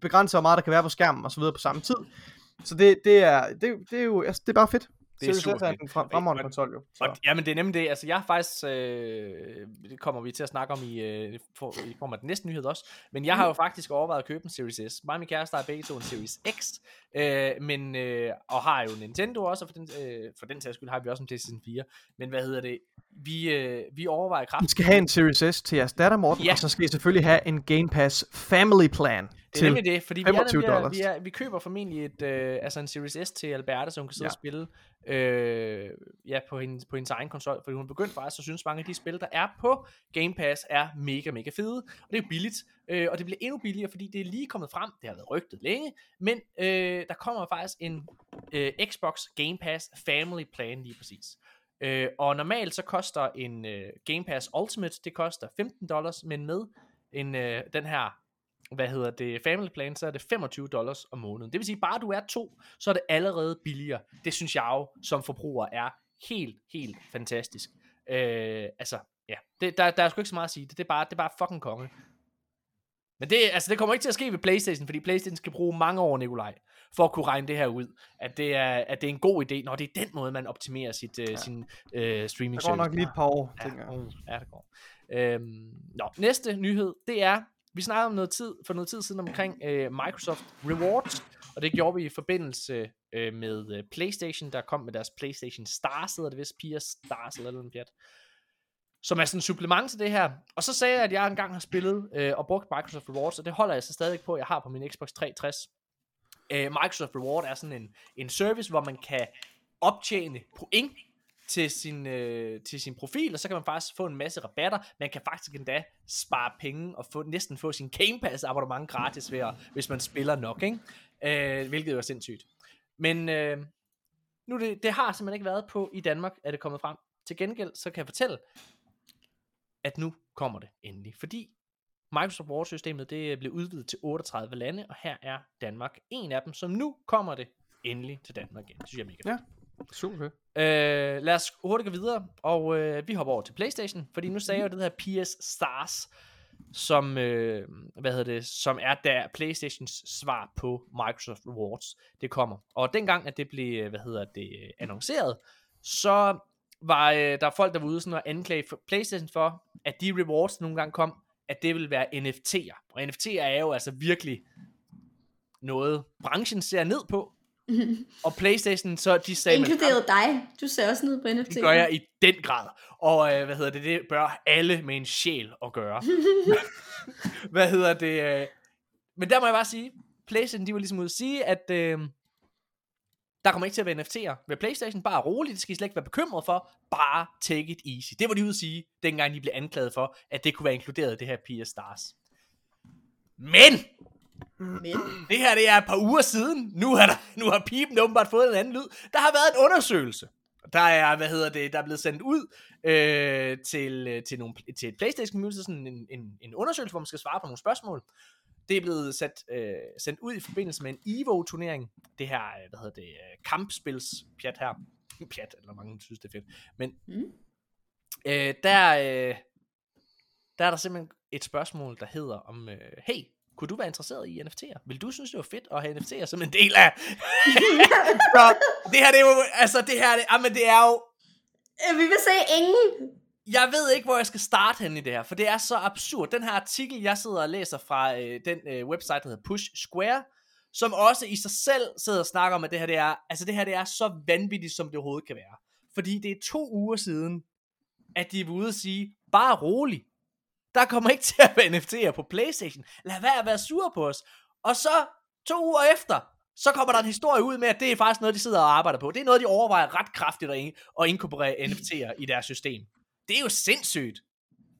begrænser, hvor meget der kan være på skærmen og så videre på samme tid. Så det, det, er, det, det er jo altså, det er bare fedt. Det er super er fedt. en frem- fremragende konsol jo. Og, jamen det er nemlig det, altså jeg faktisk, øh, det kommer vi til at snakke om i, øh, for, i form af den næste nyhed også, men jeg har jo faktisk overvejet at købe en Series S. Mig og min kæreste har begge to en Series X, øh, men, øh, og har jo Nintendo også, og for den, øh, for den sags skyld har vi også en PlayStation 4, men hvad hedder det, vi, øh, vi overvejer I kraftigt. skal have en Series S til jeres datter, Morten, Ja. og så skal I selvfølgelig have en Game Pass Family Plan Det er nemlig det, fordi vi, er 25 nemlig, dollars. vi, er, vi køber formentlig et, øh, altså en Series S til Alberte, så hun kan sidde Ja. og spille øh, ja, på, hendes, på hendes egen konsol, fordi hun er begyndt faktisk at synes, mange af de spil, der er på Game Pass, er mega, mega fede, og det er billigt, øh, og det bliver endnu billigere, fordi det er lige kommet frem, det har været rygtet længe, men øh, der kommer faktisk en øh, Xbox Game Pass Family Plan lige præcis. Øh, og normalt så koster en øh, Game Pass Ultimate, det koster 15 dollars, men med en, øh, den her hvad hedder det, family plan, så er det 25 dollars om måneden. Det vil sige, bare du er to, så er det allerede billigere. Det synes jeg jo, som forbruger, er helt, helt fantastisk. Øh, altså, ja, det, der, der er sgu ikke så meget at sige. Det, det, er, bare, det er bare fucking konge. Men det, altså, det kommer ikke til at ske ved Playstation, fordi Playstation skal bruge mange år, Nikolaj, for at kunne regne det her ud. At det er, at det er en god idé, når det er den måde, man optimerer sit, øh, sin øh, streaming Der går nok lige et par år, Ja, tænker jeg. ja, det går. Øhm, nå, næste nyhed, det er, vi snakkede om noget tid, for noget tid siden omkring øh, Microsoft Rewards, og det gjorde vi i forbindelse øh, med øh, PlayStation, der kom med deres PlayStation Stars, hedder det vist, PS Stars eller noget pjat, som er sådan en supplement til det her. Og så sagde jeg, at jeg engang har spillet øh, og brugt Microsoft Rewards, og det holder jeg så stadig på, at jeg har på min Xbox 360. Øh, Microsoft Reward er sådan en, en service, hvor man kan optjene point til sin, øh, til sin profil, og så kan man faktisk få en masse rabatter. Man kan faktisk endda spare penge og få, næsten få sin Game Pass abonnement gratis, ved at, hvis man spiller nok, ikke? Øh, hvilket jo er sindssygt. Men øh, nu det, det har simpelthen ikke været på i Danmark, er det kommet frem. Til gengæld, så kan jeg fortælle, at nu kommer det endelig. Fordi Microsoft Word-systemet, det blev udvidet til 38 lande, og her er Danmark en af dem, som nu kommer det endelig til Danmark igen. Det synes jeg er mega fedt. Ja. Super fedt. Øh, lad os hurtigt gå videre, og øh, vi hopper over til Playstation, fordi nu sagde jeg jo det her PS Stars, som, øh, hvad hedder det, som er der Playstations svar på Microsoft Rewards, det kommer. Og dengang, at det blev, hvad hedder det, annonceret, så var øh, der folk, der var ude sådan og anklage for Playstation for, at de rewards, der nogle gange kom, at det ville være NFT'er. Og NFT'er er jo altså virkelig noget, branchen ser ned på. Og Playstation, så de sagde... Inkluderet dig. Du ser også ned på NFT. det gør jeg i den grad. Og øh, hvad hedder det, det bør alle med en sjæl at gøre. hvad hedder det? Øh, men der må jeg bare sige, PlayStation, de var ligesom ude at sige, at øh, Der kommer ikke til at være NFT'er ved Playstation. Bare roligt, det skal I slet ikke være bekymret for. Bare take it easy. Det var de ude at sige, dengang de blev anklaget for, at det kunne være inkluderet i det her PS Stars. Men! Men, Det her det er et par uger siden. Nu har, der, nu har pipen åbenbart fået en anden lyd. Der har været en undersøgelse. Der er, hvad hedder det, der er blevet sendt ud øh, til, øh, til, nogle, til et Playstation community, sådan en, en, en undersøgelse, hvor man skal svare på nogle spørgsmål. Det er blevet sat, øh, sendt ud i forbindelse med en EVO-turnering. Det her, øh, hvad hedder det, øh, kampspils-pjat her. Pjat, eller mange synes, det er fedt. Men Mm. øh, der, øh, der er der simpelthen et spørgsmål, der hedder om, øh, hey, kunne du være interesseret i NFT'er? Vil du synes, det var fedt at have NFT'er som en del af... Så, det her, det er jo, altså det her, det, jamen, det er jo, Øh, vi vil se ingen. jeg ved ikke, hvor jeg skal starte hen i det her, for det er så absurd. Den her artikel, jeg sidder og læser fra øh, den øh, website, der hedder Push Square, som også i sig selv sidder og snakker om, at det her, det er, altså det her, det er så vanvittigt, som det overhovedet kan være. Fordi det er to uger siden, at de er ude og sige, bare rolig. Der kommer ikke til at være NFT'er på Playstation. Lad være at være sur på os. Og så to uger efter, så kommer der en historie ud med, at det er faktisk noget, de sidder og arbejder på. Det er noget, de overvejer ret kraftigt at, at inkorporere NFT'er i deres system. Det er jo sindssygt.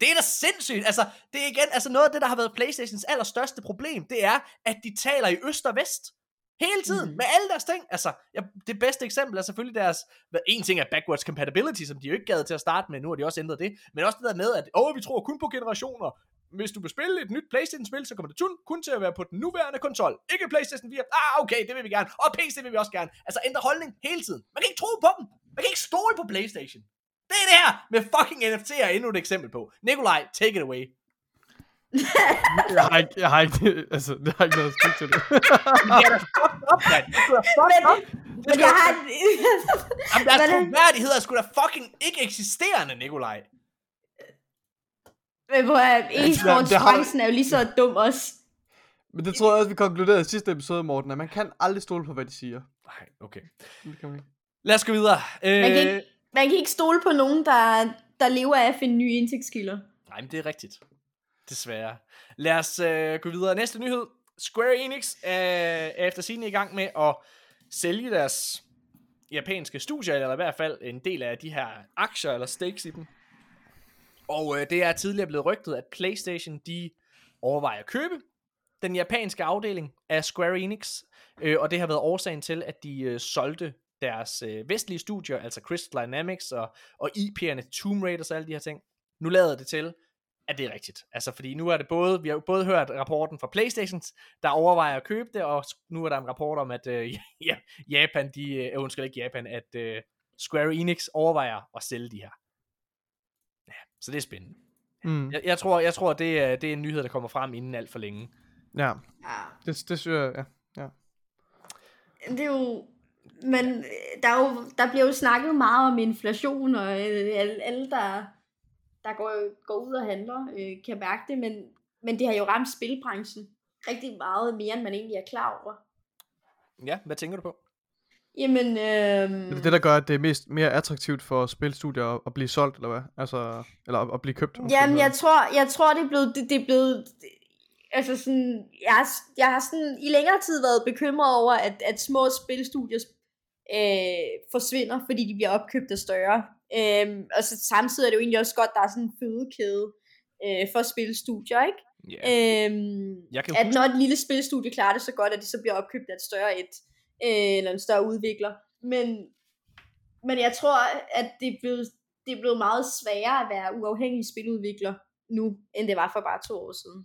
Det er da sindssygt. Altså, det er igen, altså noget af det, der har været Playstations allerstørste problem, det er, at de taler i øst og vest. Hele tiden, Mm. med alle deres ting. Altså, ja, det bedste eksempel er selvfølgelig deres... Hvad, en ting er backwards compatibility, som de jo ikke gad til at starte med, nu har de også ændret det. Men også det der med, at åh, vi tror kun på generationer. Hvis du vil spille et nyt Playstation-spil, så kommer det kun, kun til at være på den nuværende konsol. Ikke Playstation 4. Ah, okay, det vil vi gerne. Og PC vil vi også gerne. Altså, ændre holdning hele tiden. Man kan ikke tro på dem. Man kan ikke stole på Playstation. Det er det her med fucking NFT'er endnu et eksempel på. Nikolaj, take it away. Jeg har ikke, jeg har ikke, altså, det har ikke noget at sige til det. Det er da fucked up, mand. Det er da fucked Men- up. Men jeg har... Jamen, deres troværdighed er sgu da fucking ikke eksisterende, Nikolaj. Men hvor er e-sportsbranchen er jo lige så dum også. Men det tror jeg også, vi konkluderede i sidste episode, Morten, at man kan aldrig stole på, hvad de siger. Nej, okay. Det kan man ikke. Lad os gå videre. Øh, Man kan ikke, man kan ikke stole på nogen, der, der lever af at finde nye indtægtskilder. Nej, men det er rigtigt. Desværre. Lad os øh, gå videre. Næste nyhed. Square Enix er, er efter sigende i gang med at sælge deres japanske studier, eller i hvert fald en del af de her aktier eller stakes i dem. Og øh, det er tidligere blevet rygtet, at PlayStation de overvejer at købe den japanske afdeling af Square Enix, øh, og det har været årsagen til, at de øh, solgte deres øh, vestlige studier, altså Crystal Dynamics og, og IP'erne Tomb Raiders og alle de her ting. Nu lader det til, at det er rigtigt. Altså, fordi nu er det både, vi har både hørt rapporten fra Playstations, der overvejer at købe det, og nu er der en rapport om, at øh, ja, Japan, de, øh, undskyld ikke Japan, at øh, Square Enix overvejer at sælge de her. Ja, så det er spændende. Mm. Jeg, jeg tror, jeg tror det, er, det er en nyhed, der kommer frem inden alt for længe. Ja, Ja. det, det synes jeg, ja. Det er jo... Men øh, der, er jo, der bliver jo snakket meget om inflation, og øh, alle, alle der, der går, går ud og handler, øh, kan mærke det, men, men det har jo ramt spilbranchen rigtig meget mere, end man egentlig er klar over. Ja, hvad tænker du på? Jamen, øh, Det er det, der gør, at det er mest mere attraktivt for spilstudier at, at blive solgt, eller hvad? Altså, eller at, at blive købt. Jamen, jeg tror, jeg tror det er blevet, det, det er blevet, altså sådan, jeg har, jeg har sådan i længere tid været bekymret over, at, at små spilstudier øh, forsvinder, fordi de bliver opkøbt af større. Øhm, og så samtidig er det jo egentlig også godt, der er sådan en fødekæde øh, for spilstudier, ikke? Ja. Øhm, Jeg kan at huske- når et lille spilstudie klarer det så godt, at det så bliver opkøbt af et større et, øh, eller en større udvikler. Men, men jeg tror, at det er, blevet, det er blevet meget sværere at være uafhængig spiludvikler nu, end det var for bare to år siden.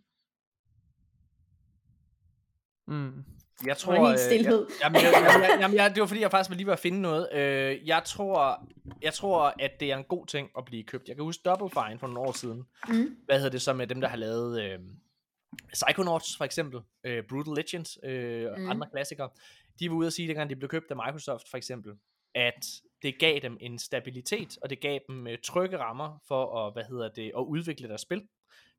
Mm. Jeg tror, var helt øh, stilhed. Jeg, jamen, jeg, jamen, jeg, jamen, jeg, det var fordi, jeg faktisk var lige ved at finde noget. Øh, jeg, tror, jeg tror, at det er en god ting at blive købt. Jeg kan huske Double Fine for nogle år siden. Mm. Hvad hedder det så med dem, der har lavet øh, Psychonauts for eksempel, øh, Brutal Legends øh, og Mm. andre klassikere. De var ude at sige, dengang de blev købt af Microsoft for eksempel, at det gav dem en stabilitet, og det gav dem øh, trygge rammer for at, hvad hedder det, at udvikle deres spil.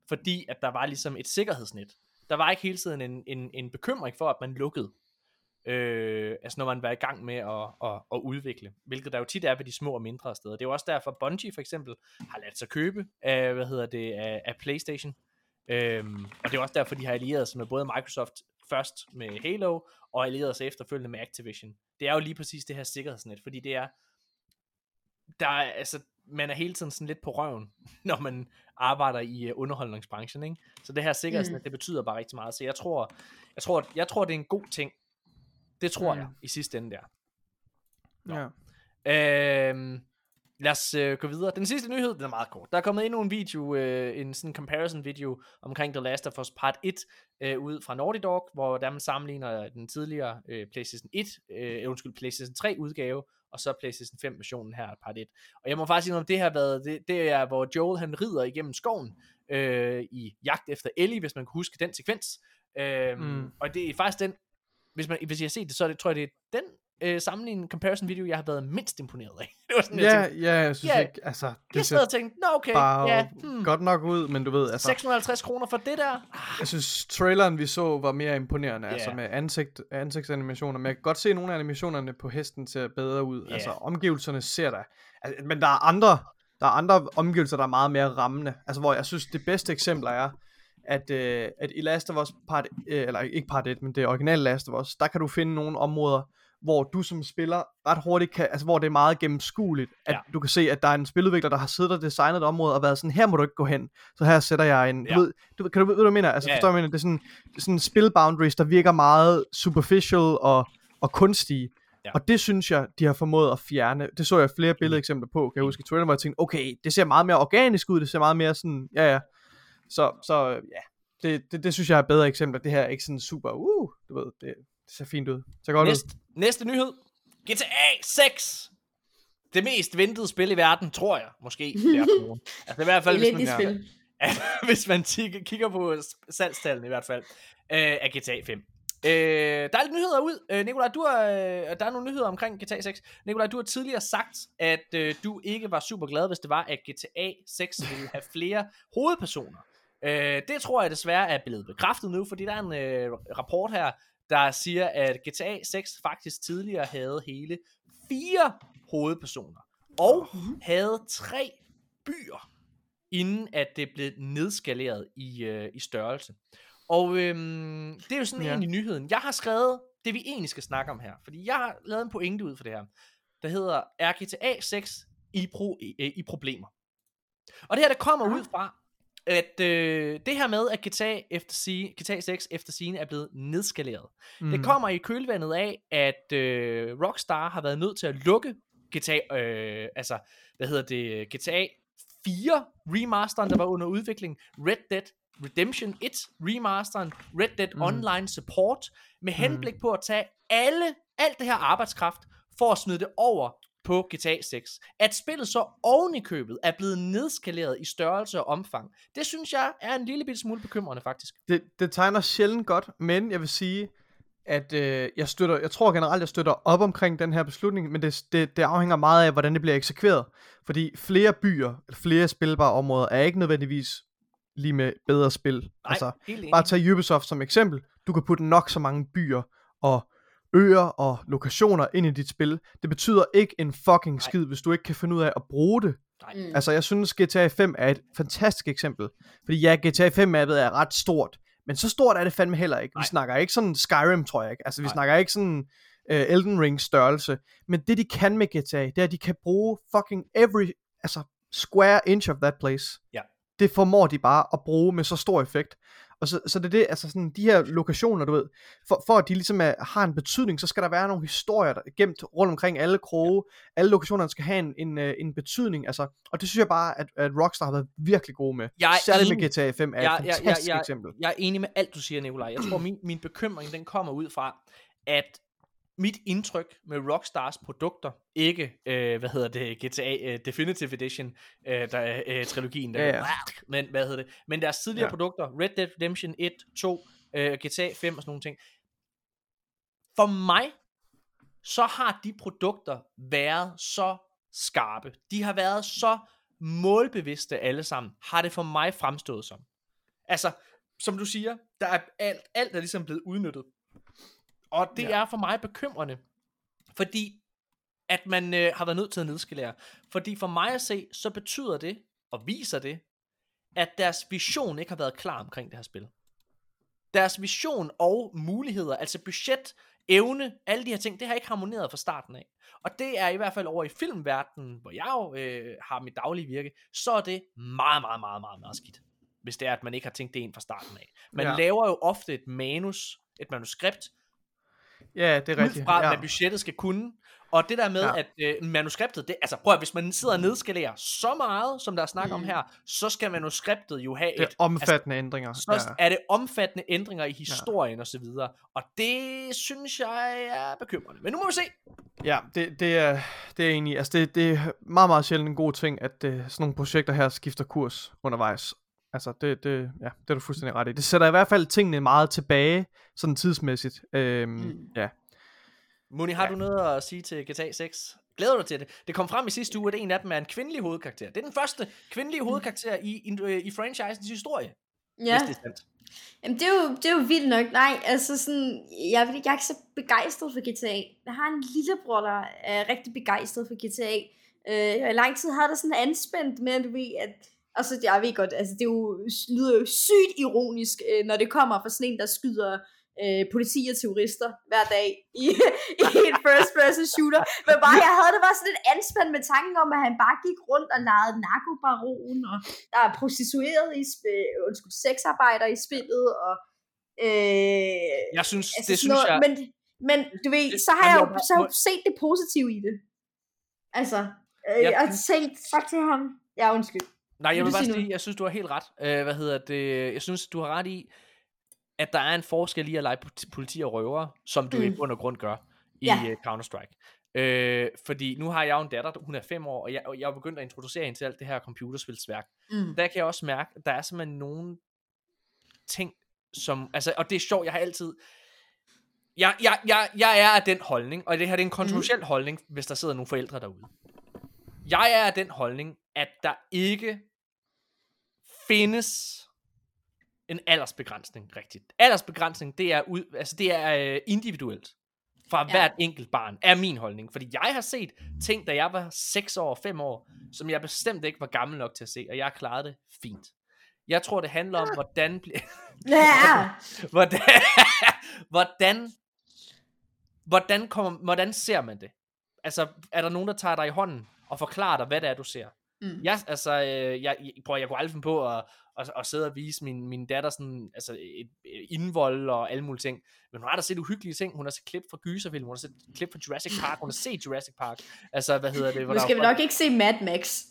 Fordi at der var ligesom et sikkerhedsnet. Der var ikke hele tiden en, en, en bekymring for, at man lukkede. Øh, altså når man var i gang med at, at, at udvikle. Hvilket der jo tit er ved de små og mindre steder. Det er jo også derfor, Bungie for eksempel har ladt sig købe af, hvad hedder det, af, af Playstation. Øhm, og det er også derfor, de har allieret sig med både Microsoft først med Halo, og allieret sig efterfølgende med Activision. Det er jo lige præcis det her sikkerhedsnet, fordi det er, der er, altså, man er hele tiden sådan lidt på røven, når man arbejder i uh, underholdningsbranchen, ikke? Så det her sikkerhedsnet, mm. det betyder bare rigtig meget. Så jeg tror, jeg tror, jeg tror, det er en god ting. Det tror mm. jeg i sidste ende der. Nå. Ja. Øhm, lad os øh, gå videre. Den sidste nyhed, den er meget kort. Der er kommet endnu en video, øh, en sådan comparison video omkring The Last of Us Part 1 øh, ud fra Naughty Dog, hvor der man sammenligner den tidligere øh, PlayStation 1, øh, undskyld, PlayStation 3 udgave, og så PlayStation 5 versionen her, Part 1. Og jeg må faktisk sige, om det har været, det, det er, hvor Joel han rider igennem skoven øh, i jagt efter Ellie, hvis man kan huske den sekvens. Øh, mm. Og det er faktisk den, hvis, man, hvis jeg har set det, så det, tror jeg, det er den øh, sammenligning comparison video, jeg har været mindst imponeret af. det var sådan, Ja, jeg tænkte, ja, jeg synes ja, ikke, altså, det jeg sad og tænkte, nå okay, bare ja, hmm, godt nok ud, men du ved, altså, 650 kroner for det der? Ah, jeg synes, traileren vi så var mere imponerende, Ja. altså med ansigt, ansigtsanimationer, men jeg kan godt se, at nogle af animationerne på hesten ser bedre ud, Ja. altså omgivelserne ser der, altså, men der er andre, der er andre omgivelser, der er meget mere rammende, altså hvor jeg synes, det bedste eksempel er, at, øh, at i Last of Us part, øh, eller ikke part 1, men det originale Last of Us, der kan du finde nogle områder, hvor du som spiller ret hurtigt kan, altså hvor det er meget gennemskueligt, at Ja. du kan se, at der er en spiludvikler, der har siddet og designet et område, og været sådan, her må du ikke gå hen, så her sætter jeg en, Ja. du ved, du, kan du ved, hvad jeg mener? Altså, Ja, forstår du, mener? Det er sådan, det er sådan spil boundaries, der virker meget superficial og, og kunstige, Ja. og det synes jeg, de har formået at fjerne. Det så jeg flere billedeksempler på, kan jeg huske i Twitter, hvor jeg tænkte, okay, det ser meget mere organisk ud, det ser meget mere sådan, ja ja. Så, så ja, det, det, det synes jeg er bedre eksempler. Det her er ikke sådan super, uh, du ved, det, det ser fint ud. Ser godt ud. næste, nyhed. GTA 6. Det mest ventede spil i verden, tror jeg, måske. Det er altså i hvert fald, hvis man, Elendigt spil. hvis man kigger, kigger på salgstallene i hvert fald, øh, af GTA 5. Øh, der er lidt nyheder ud. Øh, Nikolaj, du har, øh, der er nogle nyheder omkring GTA 6. Nikolaj, du har tidligere sagt, at øh, du ikke var super glad, hvis det var, at GTA 6 ville have flere hovedpersoner. Øh, det tror jeg desværre er blevet bekræftet nu, fordi der er en øh, rapport her, der siger, at GTA 6 faktisk tidligere havde hele fire hovedpersoner, og havde tre byer, inden at det blev nedskaleret i, øh, i størrelse. Og øhm, det er jo sådan Ja. egentlig nyheden. Jeg har skrevet det, vi egentlig skal snakke om her, fordi jeg har lavet en pointe ud for det her, der hedder, er GTA 6 i, pro, i, øh, i problemer? Og det her, der kommer ud fra, at øh, det her med, at GTA, efter sige, GTA 6 efter scene er blevet nedskaleret, mm. det kommer i kølvandet af, at øh, Rockstar har været nødt til at lukke GTA, øh, altså, hvad hedder det, GTA 4 remasteren, der var under udvikling, Red Dead Redemption 1 remasteren, Red Dead Mm. mm. Online Support, med henblik på at tage alle, alt det her arbejdskraft, for at smide det over på GTA 6. At spillet så oven i købet er blevet nedskaleret i størrelse og omfang, det synes jeg er en lille bitte smule bekymrende faktisk. det, det tegner sjældent godt, men jeg vil sige, at øh, jeg støtter, jeg tror generelt, jeg støtter op omkring den her beslutning, men det, det, det afhænger meget af, hvordan det bliver eksekveret. Fordi flere byer, flere spilbare områder, er ikke nødvendigvis lige med bedre spil. Nej, altså, bare tag Ubisoft som eksempel. Du kan putte nok så mange byer og øer og lokationer ind i dit spil. Det betyder ikke en fucking Nej. skid, hvis du ikke kan finde ud af at bruge det. Nej. Mm. Altså, jeg synes, GTA 5 er et fantastisk eksempel. Fordi ja, GTA 5-mappet er ret stort, men så stort er det fandme heller ikke. Vi Nej. snakker ikke sådan Skyrim, tror jeg ikke. Altså, vi Nej. snakker ikke sådan uh, Elden Ring størrelse. Men det, de kan med GTA, det er, at de kan bruge fucking every, altså, square inch of that place. Ja. Det formår de bare at bruge med så stor effekt. Og så, så det er det, altså sådan, de her lokationer, du ved, for, for at de ligesom er, har en betydning, så skal der være nogle historier der, er gemt rundt omkring alle kroge. Alle lokationerne skal have en, en, øh, en betydning, altså, og det synes jeg bare, at, at Rockstar har været virkelig gode med. Jeg er Særligt enig. med GTA 5 er Jeg- et jeg- fantastisk jeg- jeg- eksempel. Jeg er enig med alt, du siger, Nikolaj. Jeg tror, min, min bekymring, den kommer ud fra, at mit indtryk med Rockstars produkter, ikke, øh, hvad hedder det, GTA øh, Definitive Edition, øh, der er øh, trilogien, der, Ja, ja, men hvad hedder det, men deres tidligere ja. produkter, Red Dead Redemption 1, 2, øh, GTA 5 og sådan nogle ting. For mig, så har de produkter været så skarpe. De har været så målbevidste alle sammen, har det for mig fremstået som. Altså, som du siger, der er alt, alt er ligesom blevet udnyttet. Og det Ja. er for mig bekymrende, fordi at man øh, har været nødt til at nedskalere. Fordi for mig at se, så betyder det, og viser det, at deres vision ikke har været klar omkring det her spil. deres vision og muligheder, altså budget, evne, alle de her ting, det har ikke harmoneret fra starten af. Og det er i hvert fald over i filmverdenen, hvor jeg jo øh, har mit daglige virke, så er det meget, meget, meget, meget, meget skidt. Hvis det er, at man ikke har tænkt det ind fra starten af. Man ja. laver jo ofte et manus, et manuskript, Ja, det er ud rigtigt. fra, ja. hvad budgettet skal kunne. Og det der med, Ja. ja. at øh, manuskriptet, det, altså prøv at, hvis man sidder og nedskalerer så meget, som der er snak om Mm. her, så skal manuskriptet jo have det er et, omfattende ændringer. altså, så Ja. er det omfattende ændringer i historien og så videre. Og det synes jeg er bekymrende. Men nu må vi se. Ja, det, det, er, det er egentlig, altså det, det er meget, meget sjældent en god ting, at uh, sådan nogle projekter her skifter kurs undervejs. Altså, det, det, ja, det er du fuldstændig ret i. Det sætter i hvert fald tingene meget tilbage, sådan tidsmæssigt. Øhm, Mm. Ja, Moni, har Ja. du noget at sige til GTA 6? Glæder du dig til det? Det kom frem i sidste uge, at en af dem er en kvindelig hovedkarakter. Det er den første kvindelige hovedkarakter i, i, i franchisens historie, Ja, hvis det er sandt. Jamen, det, er jo, det er jo vildt nok. Nej, altså sådan, jeg, jeg er ikke så begejstret for GTA. Jeg har en lillebror, der er rigtig begejstret for GTA. Øh, og i lang tid havde det sådan anspændt med, at du Altså, jeg ved godt, altså, det er jo, lyder jo sygt ironisk, øh, når det kommer fra sådan en, der skyder øh, politi og terrorister hver dag i, i en first person shooter. Men bare, jeg havde det bare sådan lidt anspændt med tanken om, at han bare gik rundt og legede narkobaron, og der er prostitueret i spil, undskyld, sexarbejder i spillet, og øh, Jeg synes, altså det synes noget, jeg... Men, men du ved, Det- så har jeg jo jeg må- så har jeg jo set det positive i det. Altså, øh, Jeg jeg har tænkt, fuck til ham. Ja, undskyld. Nej, jeg Vil bare sige jeg synes, du har helt ret. Øh, hvad hedder det? Jeg synes, du har ret i, at der er en forskel i at lege politi- og røver, som du mm. i Mm. bund og grund gør i Ja. ja. Counter-Strike. Øh, fordi nu har jeg jo en datter, hun er fem år, og jeg, og jeg er begyndt at introducere hende til alt det her computerspilsværk. Mm. Der kan jeg også mærke, at der er simpelthen nogle ting, som, altså, og det er sjovt, jeg har altid, jeg, jeg, jeg, jeg er af den holdning, og det her det er en kontroversiel mm. holdning, hvis der sidder nogle forældre derude. Jeg er af den holdning, at der ikke findes en aldersbegrænsning rigtigt. Aldersbegrænsning, det er, ud, altså det er øh, individuelt fra Ja. hvert enkelt barn, er min holdning. Fordi jeg har set ting, da jeg var 6 år, 5 år, som jeg bestemt ikke var gammel nok til at se, og jeg klaret det fint. Jeg tror, det handler om, hvordan, Ja, hvordan, hvordan, hvordan, kommer, hvordan ser man det? Altså, er der nogen, der tager dig i hånden og forklarer dig, hvad det er, du ser? Mm. Jeg, altså, øh, jeg, jeg, prøv, jeg kunne aldrig finde på at, at, at sidde og vise min, min datter sådan, altså, et, et indvold og alle mulige ting. Men hun har da set uhyggelige ting. Hun har set klip fra gyserfilm, hun har set klip fra Jurassic Park, hun har set Jurassic Park. Altså, hvad hedder det? hvor nu der skal vi nok ikke se Mad Max.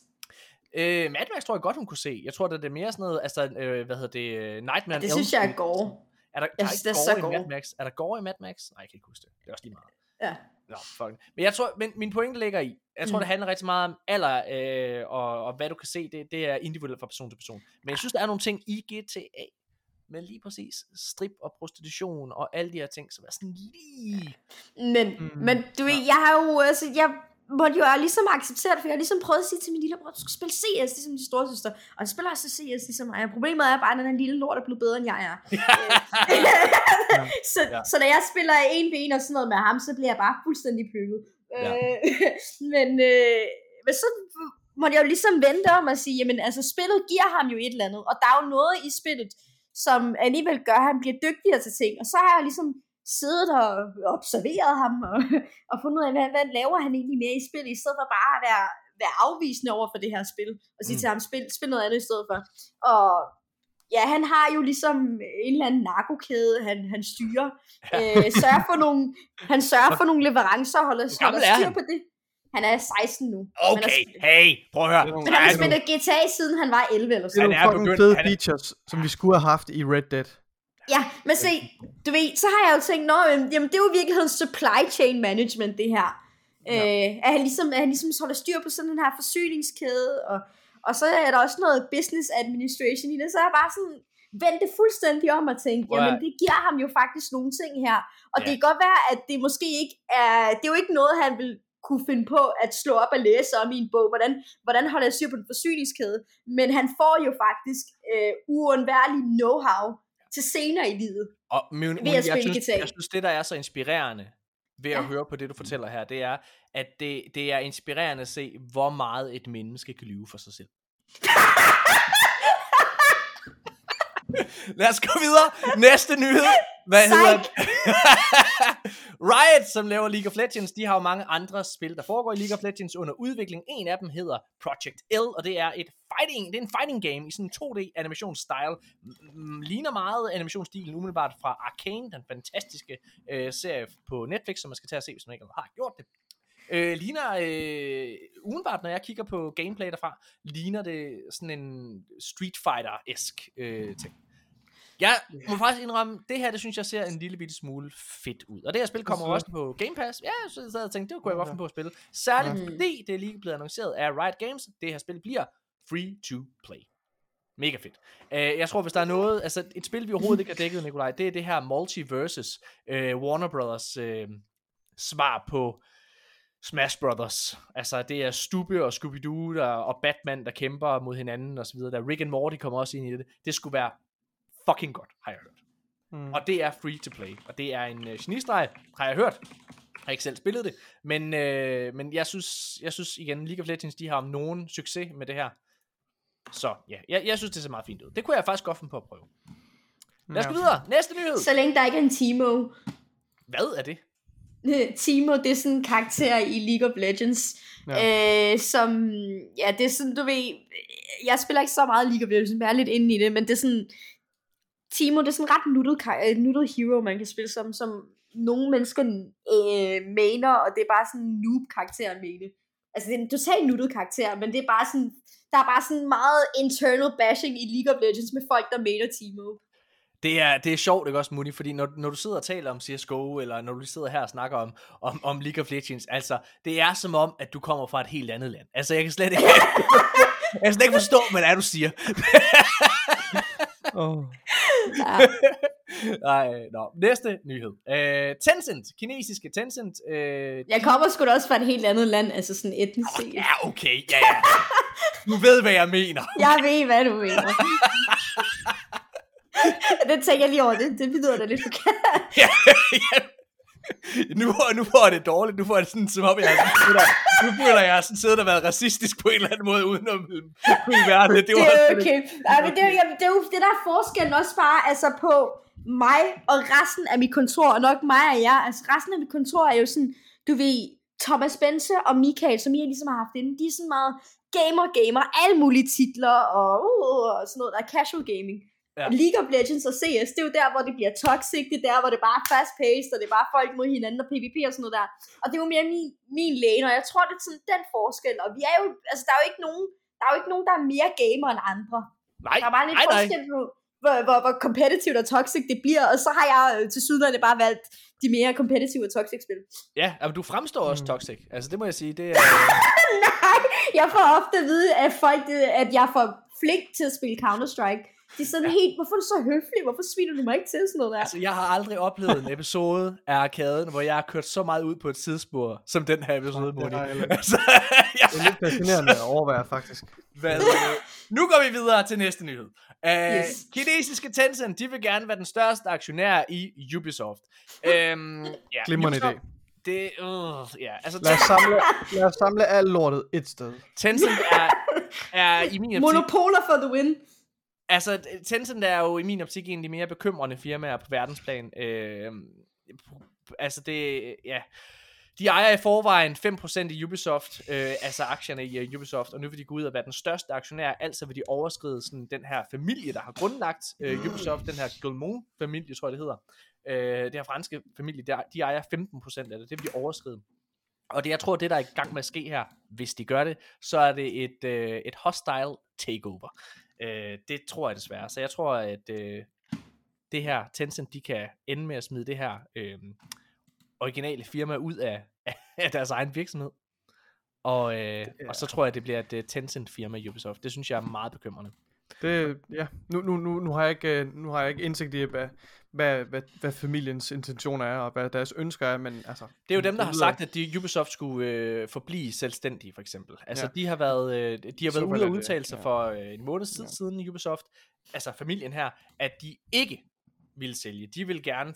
Øh, Mad Max tror jeg godt, hun kunne se. Jeg tror, det er mere sådan noget, altså, øh, hvad hedder det, Nightmare on Det synes jeg er gore. Er der, Jeg der er synes, ikke det er så gore i Mad. Max? Er der gore i Mad Max? Nej, jeg kan ikke huske det. Det er også lige meget. Ja. Nå, fuck. Men jeg tror, men min pointe ligger i, jeg tror, Mm. det handler rigtig meget om alder, øh, og, og hvad du kan se, det, det er individuelt fra person til person. Men jeg synes, der er nogle ting i GTA, med lige præcis strip og prostitution og alle de her ting, som er sådan lige... Men, Mm. men du ved, jeg har jo, altså, jeg måtte jo ligesom acceptere det, for jeg har ligesom prøvet at sige til min lillebror, du skal spille CS, ligesom de store søster. Og jeg spiller også CS ligesom mig. Og problemet er bare, at den her lille lort er blevet bedre, end jeg er. så, Ja. så når jeg spiller en ved en og sådan noget med ham, så bliver jeg bare fuldstændig plukket. Ja. Øh, men, øh, men så måtte jeg jo ligesom vente om at sige, jamen altså spillet giver ham jo et eller andet, og der er jo noget i spillet, som alligevel gør, at han bliver dygtigere til ting. Og så har jeg ligesom siddet og observeret ham, og, og fundet ud af, hvad, hvad laver han egentlig mere i spillet, i stedet for bare at være, være afvisende over for det her spil, og sige mm. til ham, spil, spil noget andet i stedet for. Og ja, han har jo ligesom en eller anden narkokæde, han, han styrer. Ja. Øh, sørger for nogle, han sørger for nogle leverancer, og holder, holder er styr på det. Han er 16 nu. Okay, har- hey, prøv at høre. Det er nogle- Men han har spillet GTA siden han var 11 eller Det er sådan Han nogle er begyndt- fede han er- features, som vi skulle have haft i Red Dead. Ja, men se, du ved, så har jeg jo tænkt, Nå, jamen det er jo i virkeligheden supply chain management, det her. Ja. Øh, at han ligesom, at han ligesom holder styr på sådan den her forsyningskæde, og, og så er der også noget business administration i det, så er jeg bare sådan, vendt det fuldstændig om og at- jamen det giver ham jo faktisk nogle ting her. Og Ja. det kan godt være, at det måske ikke er, det er jo ikke noget, han vil kunne finde på at slå op og læse om i en bog, hvordan, hvordan holder jeg styr på den forsyningskæde, men han får jo faktisk øh, uundværlig know-how til senere i livet. Og men, at jeg, synes, guitar. jeg synes, det der er så inspirerende ved at Ja. høre på det, du fortæller her, det er, at det, det er inspirerende at se, hvor meget et menneske kan lyve for sig selv. Lad os gå videre. Næste nyhed. Hvad Psych. hedder? Riot, som laver League of Legends, de har jo mange andre spil, der foregår i League of Legends under udvikling. En af dem hedder Project L, og det er et fighting, det er en fighting game i sådan en 2D animationsstyle. Mm, ligner meget animationsstilen umiddelbart fra Arcane, den fantastiske øh, serie på Netflix, som man skal tage og se, hvis man ikke har gjort det. Øh, ligner, øh, umiddelbart, når jeg kigger på gameplay derfra, ligner det sådan en Street Fighter-esk øh, ting. Jeg må faktisk indrømme, det her, det synes jeg ser en lille bitte smule fedt ud. Og det her spil kommer Så- også på Game Pass. Ja, så jeg sad og tænkte, det kunne jeg godt finde på at spille. Særligt Ja. fordi det er lige blevet annonceret af Riot Games. Det her spil bliver free to play. Mega fedt. Uh, jeg tror, hvis der er noget, altså et spil, vi overhovedet ikke har dækket, Nikolaj, det er det her Multiversus, uh, Warner Brothers uh, svar på Smash Brothers. Altså, det er Stube og Scooby-Doo der, og Batman, der kæmper mod hinanden og så videre. Der Rick and Morty kommer også ind i det. Det skulle være fucking godt, har jeg hørt. Mm. Og det er free to play. Og det er en uh, genistreg, har jeg hørt. Jeg har ikke selv spillet det. Men, øh, men jeg, synes, jeg synes igen, League of Legends, de har om nogen succes med det her. Så ja, jeg, jeg synes, det ser meget fint ud. Det kunne jeg faktisk godt finde på at prøve. Lad os gå videre. Næste nyhed. Så længe der ikke er en Timo. Hvad er det? Timo, det er sådan en karakter i League of Legends, ja. øh, som, ja, det er sådan, du ved, jeg spiller ikke så meget League of Legends, men jeg er lidt inde i det, men det er sådan, Timo, det er sådan en ret nuttet, øh, nuttet hero, man kan spille som, som nogle mennesker øh, mener, og det er bare sådan en noob-karakter at mene. Altså, det er en totalt nuttet karakter, men det er bare sådan, der er bare sådan meget internal bashing i League of Legends med folk, der mener Timo. Det er, det er sjovt, ikke også, Muni? Fordi når, når du sidder og taler om CSGO, eller når du sidder her og snakker om, om, om League of Legends, altså, det er som om, at du kommer fra et helt andet land. Altså, jeg kan slet ikke, jeg kan slet ikke forstå, hvad det er, du siger. Oh. Ja. Nej, nå. Næste nyhed. Øh, Tencent, kinesiske Tencent. Øh, Jeg kommer sgu da også fra et helt andet land, altså sådan etnisk set. Ja, okay, ja, ja. Du ved, hvad jeg mener. Jeg ved, hvad du mener. det tænker jeg lige over, det, det lyder da lidt forkert. ja, ja. Nu, nu får jeg det dårligt. Nu får jeg det sådan, som om jeg har nu føler jeg, jeg sådan siddet og været racistisk på en eller anden måde, uden at kunne være det. Det Det var er også okay. Ja, men det, er, jamen, det er jo det, der er forskellen også bare altså på mig og resten af mit kontor, og nok mig og jer. Altså resten af mit kontor er jo sådan, du ved, Thomas Bense og Michael, som jeg ligesom har haft inde, de er sådan meget gamer, gamer, alle mulige titler og, uh, og sådan noget, der er casual gaming. Ja. League of Legends og CS, det er jo der, hvor det bliver toxic, det er der, hvor det bare er fast-paced, og det er bare folk mod hinanden og PvP og sådan noget der. Og det er jo mere min, min lane, og jeg tror, det er sådan den forskel. Og vi er jo, altså der er jo ikke nogen, der er jo ikke nogen, der er mere gamer end andre. Nej, Der er bare lidt nej, forskel på, hvor, hvor, hvor competitive og toxic det bliver, og så har jeg øh, til sydlandet bare valgt de mere competitive og toxic spil. Ja, men du fremstår også Mm. toxic. Altså, det må jeg sige. Det er, Nej, jeg får ofte at vide af folk, at jeg får flink til at spille Counter-Strike. De er sådan ja. helt, hvorfor er du så høflig? Hvorfor sviner du mig ikke til sådan noget der? altså, jeg har aldrig oplevet en episode af Arkaden, hvor jeg har kørt så meget ud på et sidespor, som den her episode, det Moni. Altså, Det er lidt fascinerende at overvære, faktisk. Hvad, øh, nu går vi videre til næste nyhed. Uh, yes. Kinesiske Tencent, de vil gerne være den største aktionær i Ubisoft. Um, ja, Glimrende idé. Det, uh, ja, altså Lad os samle, lad os samle alt lortet et sted. Tencent er, er i min optik, Monopoler for the win altså Tencent er jo i min optik en af de mere bekymrende firmaer på verdensplan. Øh, altså det, ja, de ejer i forvejen 5% i Ubisoft, øh, altså aktierne i uh, Ubisoft, og nu vil de gå ud og være den største aktionær, altså vil de overskride sådan, den her familie, der har grundlagt øh, Ubisoft, den her Guillemot-familie, tror jeg det hedder. Øh, det her franske familie, der, de ejer 15% af det, det vil de overskride. Og det, jeg tror, det der er i gang med at ske her, hvis de gør det, så er det et, øh, et hostile takeover. Øh, det tror jeg desværre. Så jeg tror, at øh, det her Tencent, de kan ende med at smide det her øh, originale firma ud af, af deres egen virksomhed. Og, øh, og så tror jeg, det bliver et uh, Tencent-firma i Ubisoft. Det synes jeg er meget bekymrende. Det, ja, nu, nu, nu, nu, har jeg ikke, øh, nu har jeg ikke indsigt i, hvad, hvad, hvad, hvad familiens intentioner er, og hvad deres ønsker er, men altså... Det er jo dem, der har sagt, at de, Ubisoft skulle øh, forblive selvstændige, for eksempel. Altså, Ja. de har været, øh, de har været ude og udtale sig ja. for øh, en måned tid Ja. siden i Ubisoft, altså familien her, at de ikke ville sælge. De vil gerne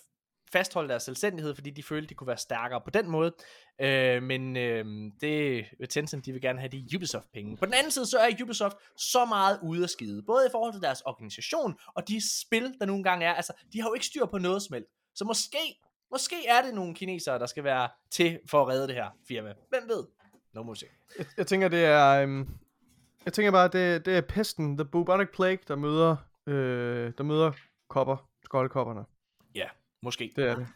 fastholde deres selvstændighed, fordi de følte, de kunne være stærkere på den måde. Øh, men øh, det øh, Tencent, de vil gerne have de Ubisoft-penge. På den anden side, så er Ubisoft så meget ude af skide. Både i forhold til deres organisation, og de spil, der nogle gange er. Altså, de har jo ikke styr på noget smelt. Så måske, måske er det nogle kinesere, der skal være til for at redde det her firma. Hvem ved? No må se. Jeg, jeg tænker, det er... Um, jeg tænker bare, det, det er pesten, the bubonic plague, der møder, øh, der møder kopper, skoldkopperne. Måske. Det er det.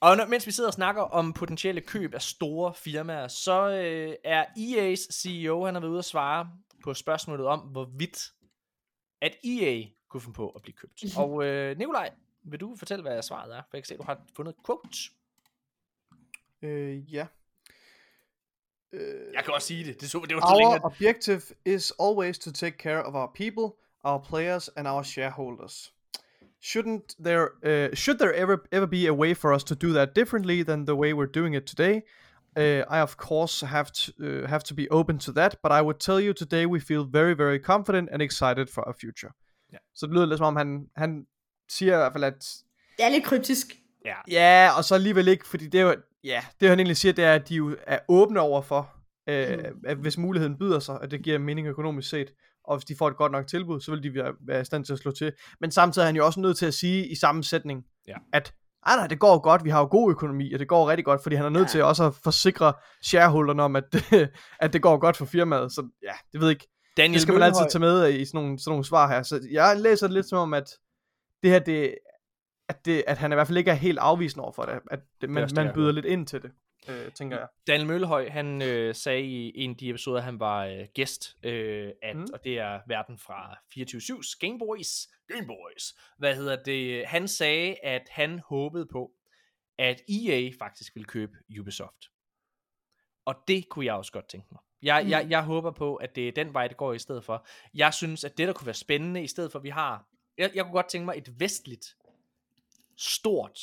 Og når, mens vi sidder og snakker om potentielle køb af store firmaer, så øh, er EA's CEO, han har været ude at svare på spørgsmålet om, hvorvidt at EA kunne finde på at blive købt. Mhm. og øh, Nikolaj, vil du fortælle, hvad svaret er? For jeg kan se, at du har fundet et quote. Øh, ja. Øh, Jeg kan også sige det. Det, så, det var længe. Our objective is always to take care of our people, our players, and our shareholders. Shouldn't there uh, should there ever ever be a way for us to do that differently than the way we're doing it today? Uh, I of course have to uh, have to be open to that, but I would tell you today we feel very very confident and excited for our future. Ja. Så det lyder lidt som om han han siger i hvert fald at Det er lidt kryptisk. Ja. Ja, og så alligevel ikke, fordi det er jo, ja, det han egentlig siger, det er, at de jo er åbne over for, øh, Mm. at hvis muligheden byder sig, at det giver mening økonomisk set, og hvis de får et godt nok tilbud, så vil de være, være i stand til at slå til. Men samtidig er han jo også nødt til at sige i samme sætning, Ja. at ej, nej, det går godt, vi har jo god økonomi, og det går rigtig godt, fordi han er nødt Ja. til også at forsikre shareholderne om, at, at det går godt for firmaet. Så ja, det ved jeg ikke. Daniel Det skal man altid tage med i sådan nogle, sådan nogle svar her. Så jeg læser det lidt som om, at det her, det, at, det, at han i hvert fald ikke er helt afvisende over for det. At det, man, det, man byder lidt ind til det, øh, tænker jeg. Daniel Møllehøj, han øh, sagde i en af de episoder, han var øh, gæst, øh, at, Mm. og det er verden fra 24-7's Gameboys, Gameboys, hvad hedder det, han sagde, at han håbede på, at EA faktisk ville købe Ubisoft. Og det kunne jeg også godt tænke mig. Jeg, Mm. jeg, jeg håber på, at det er den vej, det går i stedet for. Jeg synes, at det, der kunne være spændende, i stedet for, at vi har... Jeg, jeg kunne godt tænke mig et vestligt, stort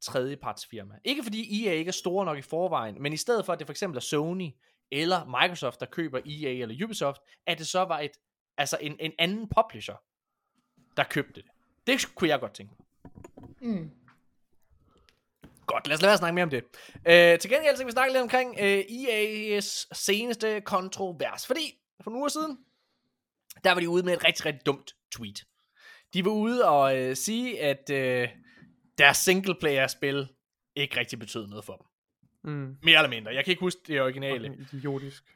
tredjepartsfirma. Ikke fordi EA ikke er store nok i forvejen, men i stedet for, at det for eksempel er Sony eller Microsoft, der køber EA eller Ubisoft, at det så var et, altså en, en anden publisher, der købte det. Det kunne jeg godt tænke mig. Mm. Godt, lad os lade være at snakke mere om det. Øh, til gengæld så kan vi snakke lidt omkring øh, EA's seneste kontrovers. Fordi for nogle uger siden, der var de ude med et rigtig, rigtig dumt tweet. De var ude og øh, sige, at øh, deres singleplayer-spil ikke rigtig betød noget for dem. Mm. Mere eller mindre. Jeg kan ikke huske det originale. Fucking idiotisk.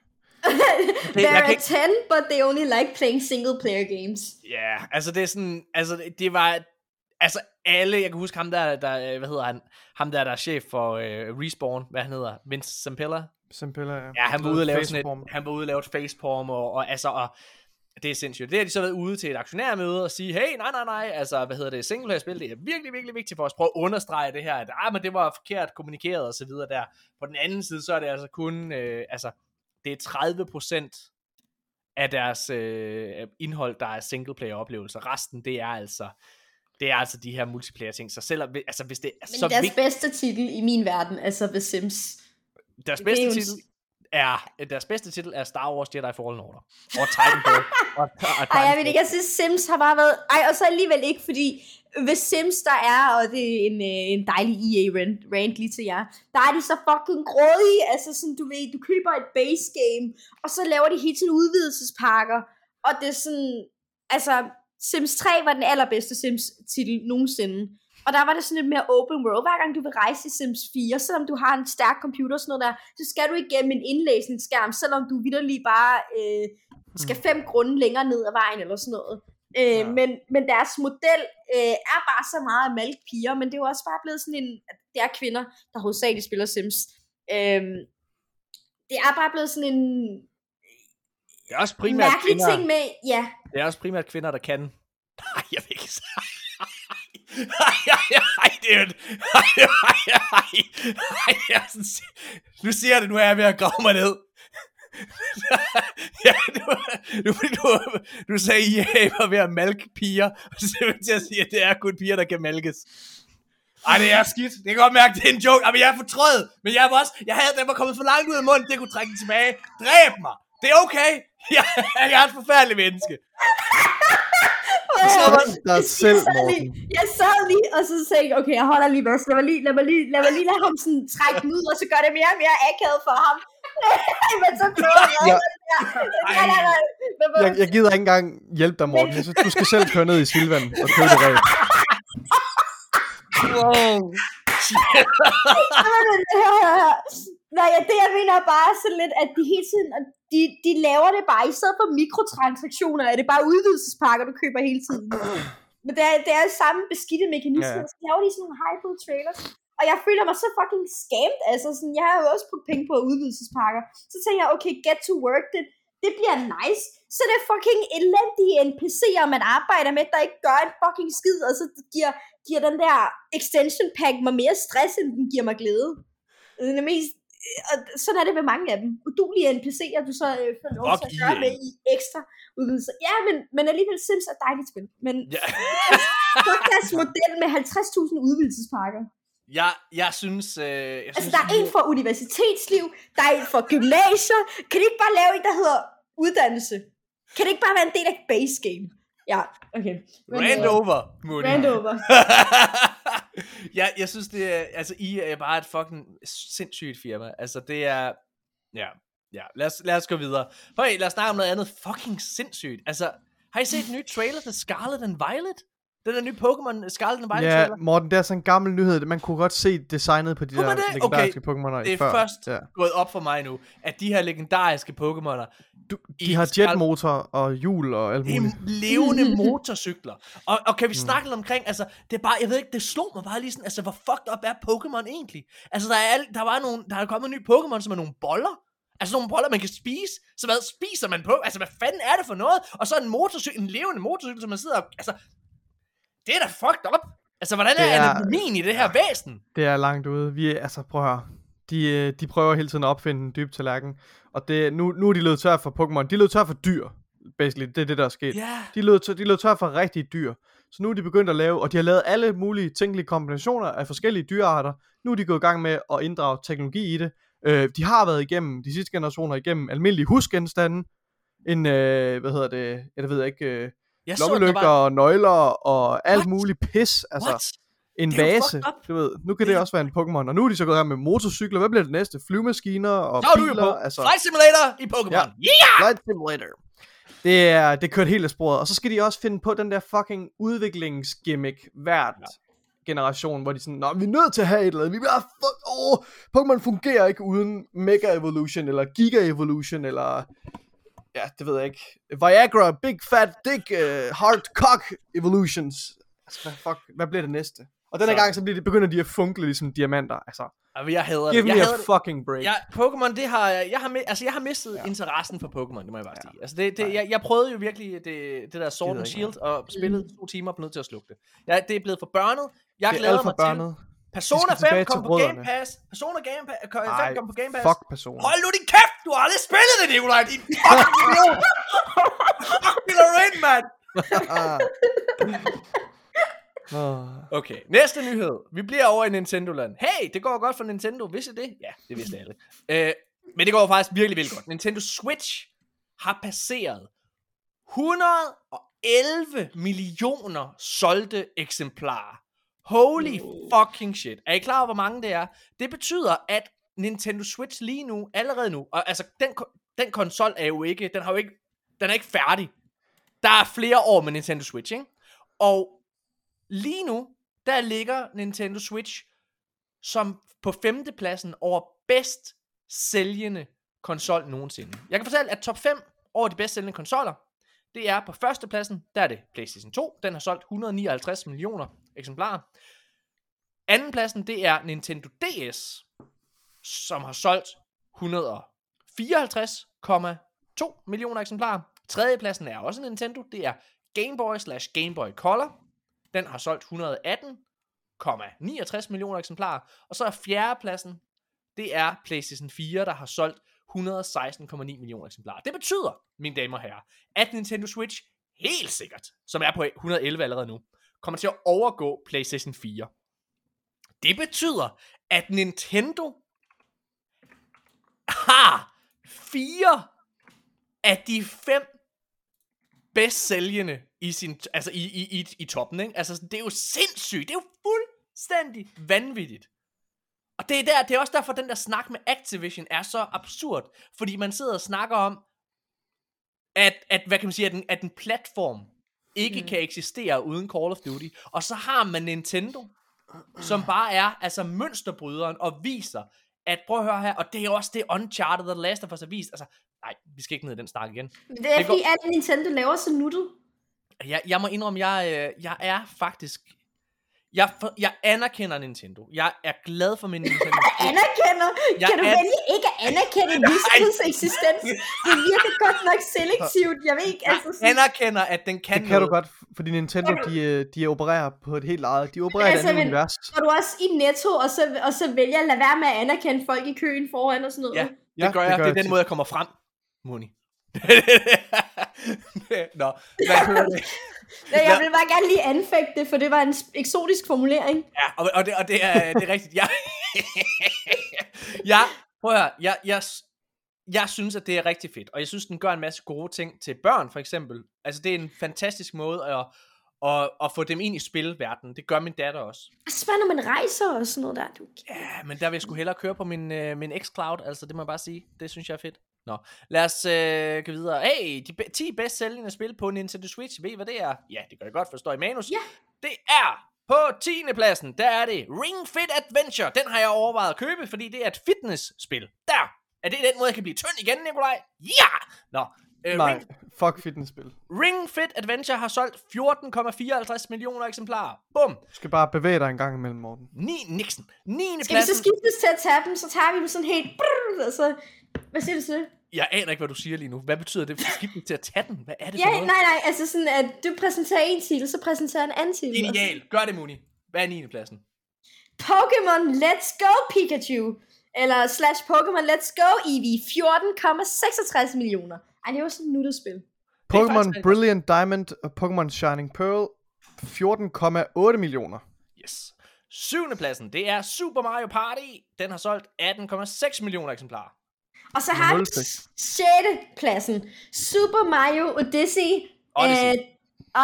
There jeg are ikke- 10, but they only like playing single player games. Ja, altså det er sådan, altså det- var, altså alle, jeg kan huske ham der, der øh, hvad hedder han, ham der, der er chef for øh, Respawn, hvad han hedder, Vince Zampella. Simpel ja. Ja, han var ude og lave sådan et, han var ude og lave et facepalm, og, og altså, og det er sindssygt. Det har de så været ude til et aktionærmøde og sige, hey, nej, nej, nej, altså, hvad hedder det, singleplayer spil, det er virkelig, virkelig vigtigt for os. Prøv at understrege det her, at ah, men det var forkert kommunikeret og så videre der. På den anden side, så er det altså kun, øh, altså, det er 30% af deres øh, indhold, der er singleplayer oplevelser. Resten, det er altså, det er altså de her multiplayer ting. Så selvom, altså hvis det er Men så deres vigtigt, bedste titel i min verden er så The Sims. deres er bedste titel er, deres bedste titel er Star Wars Jedi Fallen Order. Og Titanfall. og, og Ej, jeg ved ikke, jeg synes Sims har bare været... Ej, og så alligevel ikke, fordi ved Sims der er, og det er en, øh, en dejlig EA rant, lige til jer, der er de så fucking grådige, altså sådan, du ved, du køber et base game, og så laver de hele tiden udvidelsespakker, og det er sådan, altså, Sims 3 var den allerbedste Sims titel nogensinde, og der var det sådan lidt mere open world. Hver gang du vil rejse i Sims 4, selvom du har en stærk computer og sådan noget der, så skal du igennem en indlæsningsskærm, selvom du vidderlig bare øh, skal fem grunde længere ned ad vejen eller sådan noget. Øh, Ja. men, men deres model øh, er bare så meget at malke piger, men det er jo også bare blevet sådan en, at det er kvinder, der hovedsageligt spiller Sims. Øh, det er bare blevet sådan en Det er også primært mærkelig kvinder, ting med, ja, det er også primært kvinder, der kan. Nej, jeg vil ikke sige. Ej, ej, ej, det er. Ej, ej, ej, ej, jeg sådan, nu siger jeg det, nu er jeg ved at grave mig ned. ja, nu, nu, nu, nu sagde, I, at I var ved at malke piger, og så er til at sige, at det er kun piger, der kan malkes. Ej, det er skidt. Det kan godt mærke, det er en joke. Ej, jeg er fortrød. Men jeg var også, jeg havde, den var kommet for langt ud af munden, det kunne trække den tilbage. Dræb mig. Det er okay. Jeg, jeg er et forfærdeligt menneske hvor dig selv, jeg sad lige, jeg sad lige, og så tænkte jeg, okay, jeg holder lige vast. Lad mig lige, lad mig lige, lad mig lige lade ham sådan trække den ud, og så gør det mere og mere akavet for ham. Men så prøver jeg Ja. Jeg, jeg gider ikke engang hjælpe dig, Morten. Jeg synes, du skal selv køre ned i Silvan og købe det ræb. Wow. Nej, ja, det jeg mener er bare sådan lidt, at de hele tiden, og de, de laver det bare, i stedet for mikrotransaktioner, er det bare udvidelsespakker, du køber hele tiden. Men det er, det er samme beskidte mekanisme, Ja. så laver de sådan nogle hyped trailers. Og jeg føler mig så fucking scammed, altså sådan, jeg har jo også brugt penge på udvidelsespakker. Så tænker jeg, okay, get to work, det, det bliver nice. Så det er fucking elendige NPC'er, man arbejder med, der ikke gør en fucking skid, og så giver, giver den der extension pack mig mere stress, end den giver mig glæde. Det er det mest, og sådan er det med mange af dem. Udulige NPC'er, du så øh, får lov til at gøre med i ekstra udvidelser. Ja, men, men alligevel Sims er dejligt spil. Men Ja. fuck deres model med 50.000 udvidelsespakker. Jeg, jeg synes... Øh, jeg Altså, synes, der er en for universitetsliv, der er en for gymnasier. Kan de ikke bare lave en, der hedder uddannelse? Kan det ikke bare være en del af base game? Ja, okay. Men, Rand øh, over, Moody. Rand over. ja, jeg synes, det er... Altså, I er bare et fucking sindssygt firma. Altså, det er... Ja, ja. Lad os, lad os gå videre. Høj, lad os snakke om noget andet fucking sindssygt. Altså, har I set den nye trailer til Scarlet and Violet? Den der nye Pokémon Scarlet and Violet Ja, trailer? Morten, det er sådan en gammel nyhed. Man kunne godt se designet på de Kunne der legendariske Pokémoner Det er før. først Ja. gået op for mig nu, at de her legendariske Pokémoner, Du, I de har jetmotor og hjul og alt Det muligt. levende motorcykler. Og, og kan vi snakke lidt omkring, altså, det er bare, jeg ved ikke, det slog mig bare lige sådan, altså, hvor fucked up er Pokémon egentlig? Altså, der er, al, der var nogle, der er kommet en ny Pokémon, som er nogle boller. Altså nogle boller, man kan spise. Så hvad spiser man på? Altså, hvad fanden er det for noget? Og så en motorcykel, en levende motorcykel, som man sidder og, altså, det er da fucked up. Altså, hvordan er, Det er- anatomien i det her væsen? Det er langt ude. Vi er, altså, prøv at høre. De, øh, de prøver hele tiden at opfinde en dyb tallerken. Og det, nu, nu er de løbet tør for Pokémon. De løbet tør for dyr. Basically, det er det, der er sket. Ja. De løb, tør, de løb tør for rigtige dyr. Så nu er de begyndt at lave, og de har lavet alle mulige tænkelige kombinationer af forskellige dyrearter. Nu er de gået i gang med at inddrage teknologi i det. Øh, de har været igennem, de sidste generationer igennem almindelige husgenstande. En, øh, hvad hedder det, det ved jeg ikke, øh, Jeg så, lommelygter var, og nøgler og alt What? muligt pis. Altså, What? En Det vase, du ved. Nu kan Det det også være en Pokémon. Og nu er de så gået gang med motorcykler. Hvad bliver det næste? Flyvemaskiner og Så er du biler. på. Altså, Flight Simulator i Pokémon. Ja. Yeah! Flight Simulator. Det er, det er kørt helt af sporet. Og så skal de også finde på den der fucking udviklingsgimmick hvert ja. generation, hvor de sådan, Nå, vi er nødt til at have et eller andet. Vi have, fuck, åh, Pokémon fungerer ikke uden Mega Evolution, eller Giga Evolution, eller, ja, det ved jeg ikke. Viagra, Big Fat Dick, uh, Hard Cock Evolutions. Altså, hvad, fuck, hvad bliver det næste? Og denne Så- gang, så bliver det, begynder de at funkle ligesom diamanter. Altså, Jamen, jeg hader give det. Jeg me a hader det. fucking break. Ja, Pokémon, det har jeg, jeg har, altså, jeg har mistet ja. interessen for Pokémon, det må jeg bare sige. Altså, det, det, jeg, jeg prøvede jo virkelig det, det der Sword and Shield, og spillede to timer og blev nødt til at slukke det. Ja, det er blevet for børnet. Jeg det er glæder alt for mig til. børnet. Persona skal tilbage 5 kom til på Game. Pass. Persona Game Pass, 5 Ej, kom på Game Pass. fuck personer. Hold nu din kæft! Du har aldrig spillet det, Nikolaj! Din fucking idiot! Fuck, Miller ind, mand! Okay, næste nyhed. Vi bliver over i Nintendo-land. Hey, det går godt for Nintendo. Vidste I det? Ja, det vidste alle. Øh, men det går faktisk virkelig, virkelig godt. Nintendo Switch har passeret 111 millioner solgte eksemplarer. Holy fucking shit. Er I klar over, hvor mange det er? Det betyder, at Nintendo Switch lige nu, allerede nu, og altså, den, den konsol er jo ikke, den har jo ikke, den er ikke færdig. Der er flere år med Nintendo Switch, ikke? Og lige nu, der ligger Nintendo Switch som på femtepladsen over bedst sælgende konsol nogensinde. Jeg kan fortælle, at top 5 over de bedst sælgende konsoller, det er på førstepladsen, der er det PlayStation 2. Den har solgt 159 millioner eksemplarer. Andenpladsen, det er Nintendo DS, som har solgt 154,2 millioner eksemplarer. Tredjepladsen er også Nintendo, det er Game Boy slash Game Boy Color. Den har solgt 118,69 millioner eksemplarer. Og så er fjerdepladsen, det er PlayStation 4, der har solgt 116,9 millioner eksemplarer. Det betyder, mine damer og herrer, at Nintendo Switch helt sikkert, som er på 111 allerede nu, kommer til at overgå PlayStation 4. Det betyder, at Nintendo har fire af de fem bedst sælgende i, sin, altså i, i, i, i toppen, ikke? Altså, det er jo sindssygt. Det er jo fuldstændig vanvittigt. Og det er, der, det er også derfor, den der snak med Activision er så absurd. Fordi man sidder og snakker om, at, at hvad kan man sige, at en, at en platform ikke mm. kan eksistere uden Call of Duty. Og så har man Nintendo, som bare er altså mønsterbryderen og viser, at prøv at høre her, og det er også det Uncharted og The Last of Us har vist. Altså, nej, vi skal ikke ned i den snak igen. Det er Det fordi, at Nintendo laver så nuttet. Jeg, jeg må indrømme, jeg, øh, jeg er faktisk... Jeg, for, jeg anerkender Nintendo. Jeg er glad for min Nintendo. Anerkender? Jeg kan du an- vælge ikke at anerkende en virksomheds eksistens? Det virker godt nok selektivt. Jeg ved ikke, altså Jeg sådan, anerkender, at den kan Det kan du noget. godt, fordi Nintendo, de, øh, de opererer på et helt eget, de opererer i et altså, andet men- univers. går du også i netto, og så, og så vælger at lade være med at anerkende folk i køen foran og sådan noget. Ja, Ja, det gør jeg. Det er den måde, jeg kommer frem, Moni. Nå, hvad hedder det? Ja, jeg vil bare gerne lige anfægte det, for det var en eksotisk formulering. Ja, og, og, det, og det, er, det er rigtigt. Jeg, jeg, prøv at høre, jeg, jeg, jeg synes, at det er rigtig fedt, og jeg synes, den gør en masse gode ting til børn, for eksempel. Altså, det er en fantastisk måde at, at, at få dem ind i spilverdenen. Det gør min datter også. Og så bare, når man rejser og sådan noget der. Du, Ja, men der vil jeg sgu hellere køre på min, øh, min xCloud, altså det må jeg bare sige. Det synes jeg er fedt. Nå, lad os øh, gå videre. Hey, de be- 10 bedst sælgende spil på Nintendo Switch, ved I hvad det er? Ja, det gør jeg godt, for det står i manus. Ja. Det er på 10. pladsen, der er det Ring Fit Adventure. Den har jeg overvejet at købe, fordi det er et fitnessspil. Der! Er det den måde, jeg kan blive tynd igen, Nikolaj? Ja! Nå, øh, Nej, Ring, fuck fitnessspil. Ring Fit Adventure har solgt 14,54 millioner eksemplarer. Bum! Du skal bare bevæge dig en gang imellem, Morten. 9, Nixon. 9. skal vi så pladsen. skiftes til at tage dem, så tager vi dem sådan helt... Brrr, og så, hvad siger du til det? Jeg aner ikke, hvad du siger lige nu. Hvad betyder det? Skib den til at tage den. Hvad er det Ja, for nej, noget? nej, altså sådan, at du præsenterer en titel, så præsenterer en anden titel. Genial. Gør det, Muni. Hvad er 9. pladsen? Pokémon Let's Go Pikachu. Eller slash Pokémon Let's Go Eevee. 14,66 millioner. Ej, det er jo sådan et nuttet spil. Pokémon Brilliant Diamond og Pokémon Shining Pearl 14,8 millioner. Yes. 7. pladsen, det er Super Mario Party. Den har solgt 18,6 millioner eksemplarer. Og så har vi Nul stik. 6. pladsen. Super Mario Odyssey. Odyssey. Øh,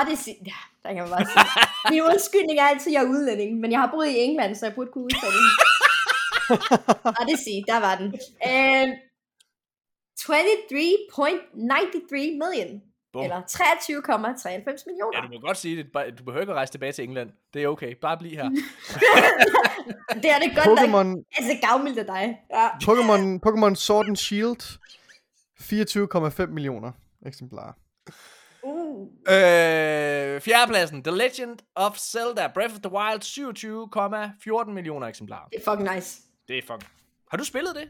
Odyssey. Ja, der kan man bare sige. Min undskyldning er altid, at jeg er udlænding. Men jeg har boet i England, så jeg burde kunne udtale den. Odyssey, der var den. Øh, 23.93 million. Bum. Eller 23,93 millioner. Ja, du må godt sige det. Du behøver ikke at rejse tilbage til England. Det er okay. Bare bliv her. det er det godt nok. Pokémon, Altså, gavmildt af dig. Ja. Pokémon, Pokémon Sword and Shield 24,5 millioner eksemplarer. Uh. øh, fjerdepladsen, The Legend of Zelda Breath of the Wild, 27,14 millioner eksemplarer. Det er fucking nice. Det er fucking... Har du spillet det?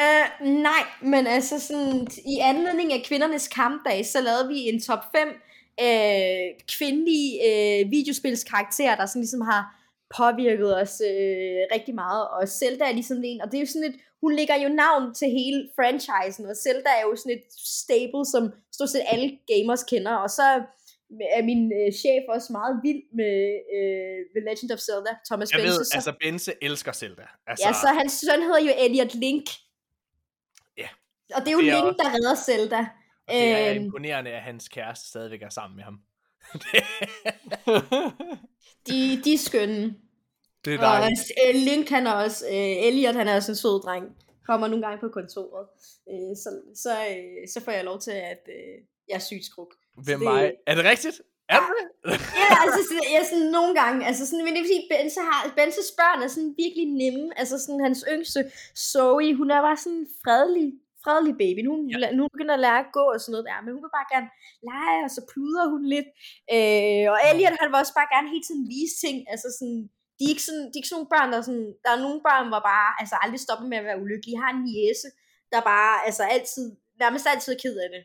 Uh, nej, men altså sådan, i anledning af kvindernes kampdag, så lavede vi en top 5 uh, kvindelige uh, videospilskarakterer, der sådan ligesom har påvirket os uh, rigtig meget, og Zelda er ligesom en, og det er jo sådan et, hun lægger jo navn til hele franchisen, og Zelda er jo sådan et stable, som stort set alle gamers kender, og så er min uh, chef også meget vild med uh, The Legend of Zelda, Thomas Jeg Bense, ved, så, altså Bense elsker Zelda. Altså, ja, så hans søn hedder jo Elliot Link. Og det er jo Det er Link, også- der redder Zelda. og det er Øhm, imponerende, at hans kæreste stadigvæk er sammen med ham. de, de er skønne. det er Og dejligt. øh, Link, han er også, øh, Elliot, han er også en sød dreng. Kommer nogle gange på kontoret. Øh, så, så, øh, så får jeg lov til, at øh, jeg er sygt skruk. Hvem det- mig? Er det rigtigt? Er det det? Ja, altså sådan, ja, sådan nogle gange, altså sådan, men det er fordi, Bense har, Benses børn er sådan virkelig nemme, altså sådan hans yngste, Zoe, hun er bare sådan fredelig, fredelig baby, nu, Ja. nu begynder at lære at gå og sådan noget der, men hun vil bare gerne lege, og så pluder hun lidt, øh, og Elliot, han vil også bare gerne hele tiden vise ting, altså sådan, de er ikke sådan, de er ikke sådan nogle børn, der er sådan, der er nogle børn, hvor bare, altså aldrig stopper med at være ulykkelige, jeg har en niece, der bare, altså altid, nærmest altid er ked af det.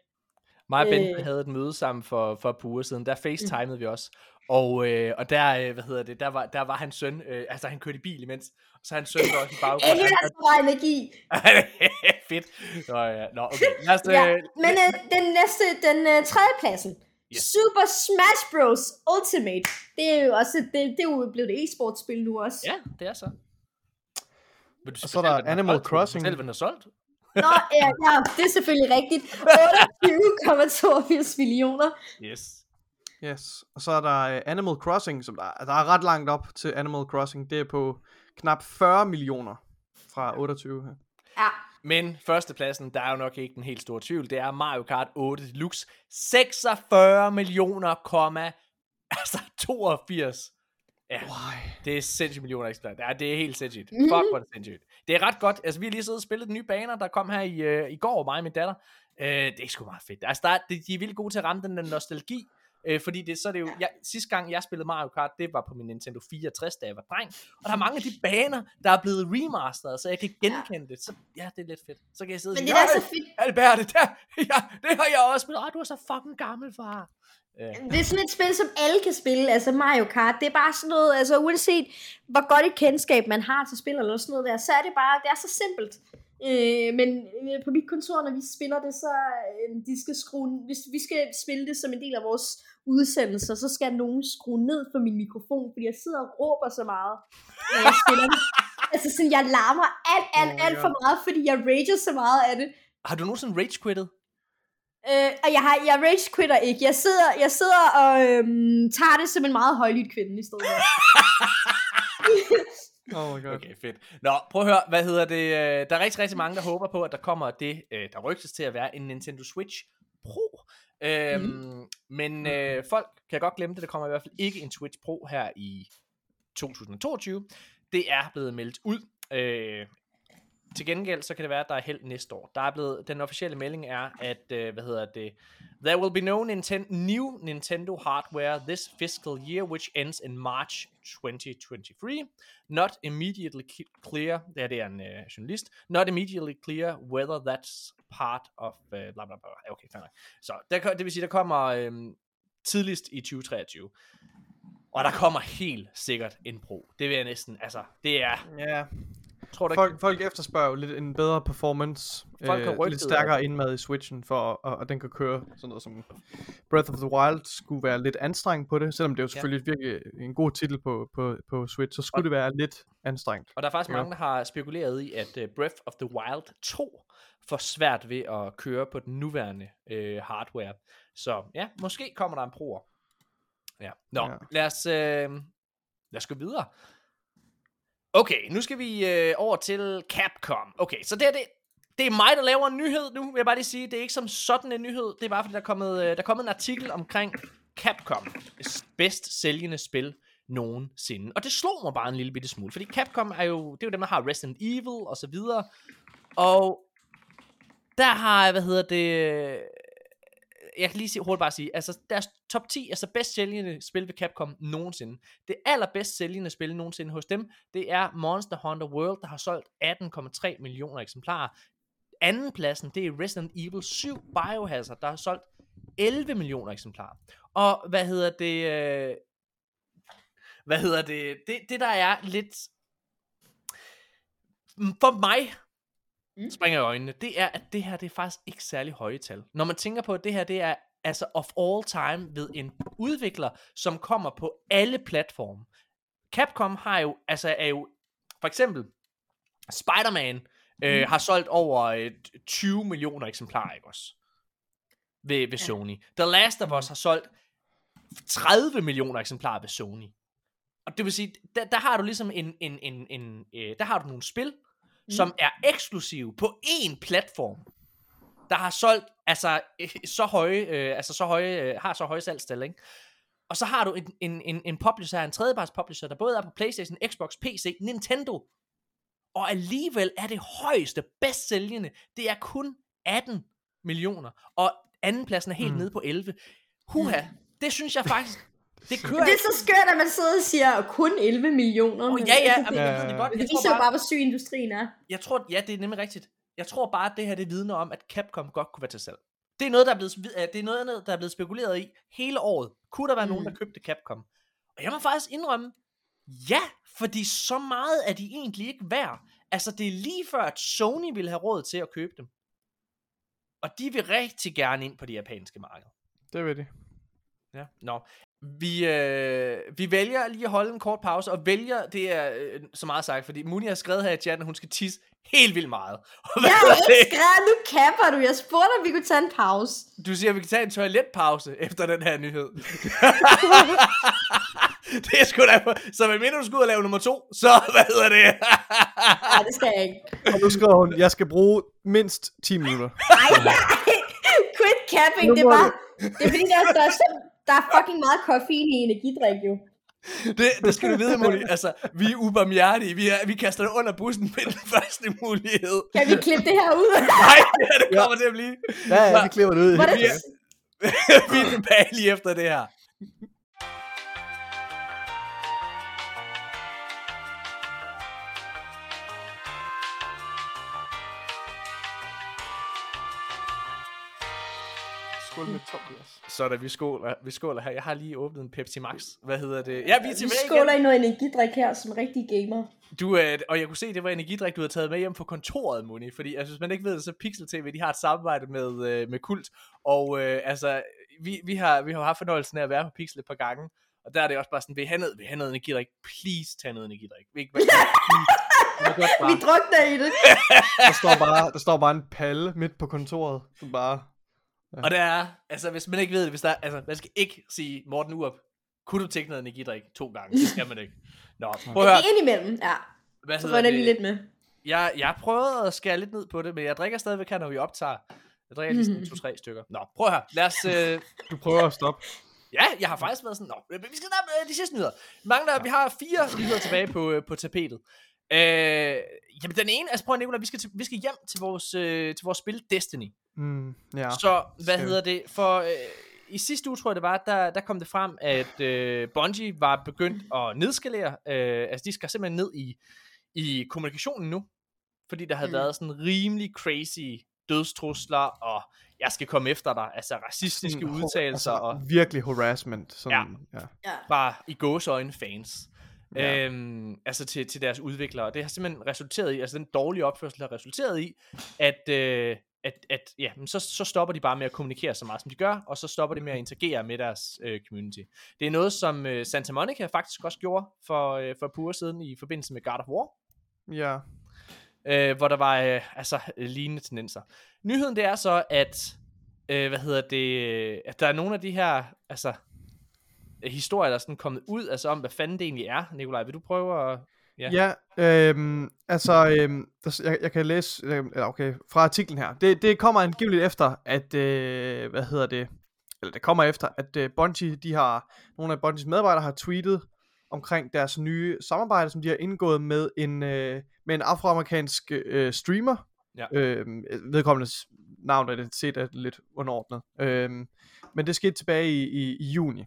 Mig og Bente Øh. havde et møde sammen for, for et par uger siden. Der facetimede vi også. Og, øh, og der, øh, hvad hedder det, der var, der var hans søn, øh, altså han kørte i bil imens, så hans søn var også i baggrunden. Elliot har så meget energi. Fedt. Nå, ja. Nå, okay. Lad os, Ja, øh, men øh, den næste, den øh, tredje pladsen. Yes. Super Smash Bros. Ultimate. Det er jo også, det, det er jo blevet et e-sportspil nu også. Ja, det er så. Vil du Og så er der Animal solgt? Crossing. Fortælle, hvad den har solgt. Nå, ja, ja, det er selvfølgelig rigtigt. 28,82 millioner. Yes. Yes. Og så er der uh, Animal Crossing, som der, der er ret langt op til Animal Crossing. Det er på knap 40 millioner fra 28 her. Ja. Men førstepladsen, der er jo nok ikke den helt store tvivl, det er Mario Kart 8 Deluxe. 46 millioner, komma, altså 82. Ja, Why? det er sindssygt millioner ekstra. Ja, det er helt sindssygt. Mhm. Fuck, hvor er det sindssygt. Det er ret godt. Altså, vi har lige siddet og spillet de nye baner, der kom her i, øh, i går, mig og min datter. Øh, det er sgu meget fedt. Altså, der er, de, de er vildt gode til at ramme den der nostalgi. Øh, fordi det, så er det jo, jeg, sidste gang jeg spillede Mario Kart, det var på min Nintendo 64, da jeg var dreng. Og der er mange af de baner, der er blevet remasteret, så jeg kan genkende det. Så ja, det er lidt fedt. Så kan jeg sidde og Men sige, det er "Ej, så fedt, Albert, det der, ja, det har jeg også spillet. Ej, du er så fucking gammel, far. Øh, det er sådan et spil, som alle kan spille, altså Mario Kart. Det er bare sådan noget, altså uanset hvor godt et kendskab man har til spil eller sådan noget der, så er det bare, det er så simpelt. Øh, men øh, på mit kontor, når vi spiller det, så øh, de skal skrue, hvis vi skal spille det som en del af vores udsendelser, så skal nogen skrue ned for min mikrofon, fordi jeg sidder og råber så meget, når jeg spiller det. Altså sådan, jeg larmer alt, alt, Oh alt for meget, fordi jeg rager så meget af det. har du nogensinde rage quittet? Øh, og jeg, har, jeg rage quitter ikke. Jeg sidder, jeg sidder og øhm, tager det som en meget højlydt kvinde i stedet. Oh my god. Okay, fedt. Nå, prøv at høre, hvad hedder det? øh, Der er rigtig, rigtig mange, der håber på, at der kommer det, øh, der rygtes til at være en Nintendo Switch Pro. Øhm, mm. Men øh, folk kan godt glemme det, der kommer i hvert fald ikke en Switch Pro her i 2022. Det er blevet meldt ud. Øh, til gengæld, så kan det være, at der er held næste år. Der er blevet, den officielle melding er, at, øh, hvad hedder det, There will be no Ninten- new Nintendo hardware this fiscal year, which ends in March 2023. Not immediately clear, det her det er en øh, journalist, not immediately clear whether that's part of, øh, bla bla bla. Okay, fair nok. Så der, det vil sige, der kommer øh, tidligst i 2023. Og der kommer helt sikkert en Pro. Det vil jeg næsten, altså, det er, Ja, tror du ikke, folk, folk efterspørger lidt en bedre performance. Folk har øh, lidt stærkere indmad i Switchen, for at, at den kan køre sådan noget som Breath of the Wild skulle være lidt anstrengt på det, selvom det er jo selvfølgelig virkelig en god titel på, på, på Switch, så skulle Og- det være lidt anstrengt. Og der er faktisk Ja. mange, der har spekuleret i, at uh, Breath of the Wild 2 får svært ved at køre på den nuværende uh, hardware. Så ja, måske kommer der en proer. Ja. Nå, ja. Ja. lad os, uh, lad os gå videre. Okay, nu skal vi øh, over til Capcom. Okay, så det er det. Det er mig, der laver en nyhed nu, vil jeg bare lige sige. Det er ikke som sådan en nyhed. Det er bare fordi, der er kommet, øh, der er kommet en artikel omkring Capcom. Bedst sælgende spil nogensinde. Og det slog mig bare en lille bitte smule, fordi Capcom er jo, det er jo dem, der har Resident Evil og så videre. Og der har, hvad hedder det, øh, jeg kan lige sige, hurtigt bare sige, altså deres top 10, altså bedst sælgende spil ved Capcom nogensinde. Det allerbedst sælgende spil nogensinde hos dem, det er Monster Hunter World, der har solgt 18,3 millioner eksemplarer. Anden pladsen, det er Resident Evil 7 Biohazard, der har solgt 11 millioner eksemplarer. Og hvad hedder det, øh, hvad hedder det, det, det der er lidt, for mig, Mm. springer i øjnene, det er, at det her, det er faktisk ikke særlig høje tal. Når man tænker på, at det her, det er altså of all time ved en udvikler, som kommer på alle platforme. Capcom har jo, altså er jo, for eksempel, Spider-Man øh, har solgt over øh, 20 millioner eksemplarer, ikke også? Ved, ved Ja. Sony. The Last of Us har solgt 30 millioner eksemplarer ved Sony. Og det vil sige, der, der har du ligesom en, en, en, en øh, der har du nogle spil, mm. som er eksklusive på én platform, der har solgt altså øh, så høje, øh, altså så høje, øh, har så høje salgstal, ikke? Og så har du en, en, en, en publisher, en tredjeparts publisher, der både er på Playstation, Xbox, PC, Nintendo. Og alligevel er det højeste, bedst sælgende, det er kun 18 millioner. Og andenpladsen er helt mm. Mm. nede på 11. Huha, det synes jeg faktisk, det kører Det er så skørt, at man sidder og siger kun 11 millioner. Men ja, ja, altså, jamen, det, jeg ved det godt. det Jeg tror viser jo bare, bare, hvor syg industrien er. jeg tror, ja, det er nemlig rigtigt. Jeg tror bare, at det her det vidner om, at Capcom godt kunne være til salg. Det er noget, der er blevet, det er noget, der er blevet spekuleret i hele året. Kunne der være mm. nogen, der købte Capcom? Og jeg må faktisk indrømme, ja, fordi så meget er de egentlig ikke værd. Altså, det er lige før, at Sony ville have råd til at købe dem. Og de vil rigtig gerne ind på det japanske marked. Det ved de. Ja, nå. Vi, øh, vi vælger lige at holde en kort pause, og vælger, det er øh, så meget sagt, fordi Muni har skrevet her i chatten, at hun skal tisse helt vildt meget. Og hvad Jeg har ikke skrevet, nu kapper du. Jeg spurgte, om vi kunne tage en pause. Du siger, at vi kan tage en toiletpause efter den her nyhed. det er sgu da... Så hvad mindre du skal ud og lave nummer to, så hvad hedder det? Nej, det skal jeg ikke. Og nu skriver hun, jeg skal bruge mindst 10 minutter. Ej, quit capping. Det er bare... Det er fordi, der, der, er, så- der er fucking meget koffein i energidrik, jo. det, det skal du vide, Moni. Altså, vi er ubarmhjertige. Vi, er, vi kaster det under bussen med den første mulighed. Kan vi klippe det her ud? Nej, det, det kommer til at blive. Ja, ja, vi klipper det ud. Hvordan, Vi er, vi er tilbage lige efter det her. Skål med Tobias. Så da vi skåler, vi skåler her. Jeg har lige åbnet en Pepsi Max. Hvad hedder det? Ja, vi er vi tilbage skåler igen. i noget energidrik her, som rigtig gamer. Du, øh, og jeg kunne se, det var energidrik, du havde taget med hjem på kontoret, Moni. Fordi altså, hvis man ikke ved det, så Pixel TV, de har et samarbejde med, øh, med Kult. Og øh, altså, vi, vi, har, vi har haft fornøjelsen af at være på Pixel et par gange. Og der er det også bare sådan, vil I have noget, vil I have noget energidrik? Please tag noget energidrik. Vi, ikke. Vi Vi drukner i det. Der står, bare, der står bare en palle midt på kontoret. Så bare... Og det er, altså hvis man ikke ved det, hvis der, altså man skal ikke sige, Morten Urup, kunne du tænke noget energidrik to gange? Det skal man ikke. Nå, prøv at høre. Indimellem, ja. Hvad Så jeg lige det? lidt med. Jeg, jeg prøvede at skære lidt ned på det, men jeg drikker stadigvæk her, når vi optager. Jeg drikker lige sådan to-tre stykker. Nå, prøv at høre. Lad os... Øh... Du prøver at stoppe. Ja, jeg har faktisk været sådan... Nå, vi skal snakke øh, de sidste nyheder. Vi Mangler, vi har fire nyheder tilbage på, øh, på tapetet. Øh, jamen den ene, altså prøv at nævne, vi skal, til, vi skal hjem til vores, øh, til vores spil Destiny. Mm, ja. Så, hvad skal vi. hedder det? For øh, i sidste uge, tror jeg det var, der, der kom det frem, at øh, Bungie var begyndt at nedskalere. Øh, altså, de skal simpelthen ned i, i kommunikationen nu. Fordi der havde Mm. været sådan rimelig crazy dødstrusler, og jeg skal komme efter dig. Altså, racistiske Sådan, udtalelser, altså, og Virkelig harassment. Sådan, ja. ja. Ja. bare i gåseøjne fans. Ja. Øhm, altså til, til deres udviklere. Og det har simpelthen resulteret i, altså den dårlige opførsel har resulteret i, at, øh, at, at ja, så, så stopper de bare med at kommunikere så meget, som de gør, og så stopper de med at interagere med deres øh, community. Det er noget, som øh, Santa Monica faktisk også gjorde for, øh, for et par uger siden i forbindelse med God of War, ja. øh, hvor der var øh, altså lignende tendenser. Nyheden det er så, at øh, hvad hedder det, at der er nogle af de her, altså historier, der er sådan kommet ud, altså om, hvad fanden det egentlig er. Nikolaj, vil du prøve at... Ja. Ja, øhm, altså, øhm, der, jeg, jeg kan læse, øhm, eller okay, fra artiklen her. Det, det kommer angiveligt efter, at, øh, hvad hedder det, eller det kommer efter, at øh, Bungie, de har, nogle af Bungies medarbejdere har tweetet omkring deres nye samarbejde, som de har indgået med en, øh, med en afroamerikansk øh, streamer. Ja. Øhm, vedkommendes navn og identitet er lidt underordnet. Øhm, men det skete tilbage i, i, i juni.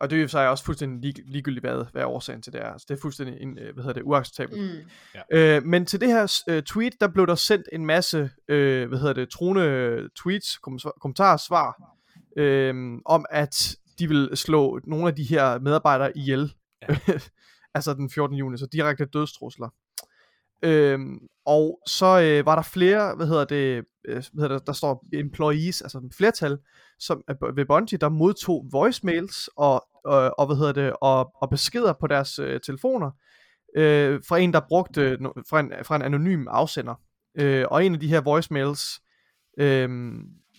Og det er jo så også fuldstændig lig, ligegyldigt, hvad, hvad årsagen til det er. Altså, det er fuldstændig en, øh, hvad hedder det, uacceptabelt. Mm. Øh, men til det her øh, tweet, der blev der sendt en masse, øh, hvad hedder det, truende tweets, kommentarer, kommentarer svar, øh, om at de vil slå nogle af de her medarbejdere ihjel. Ja. altså den 14. juni, så direkte dødstrusler. Øhm, og så øh, var der flere, hvad hedder det, øh, hvad hedder det, der står employees, altså flertal, som øh, ved Bungie, der modtog voicemails og, og, og hvad hedder det, og, og beskeder på deres øh, telefoner, øh, fra en, der brugte, øh, no- fra en, fra en anonym afsender. Øh, og en af de her voicemails, øh,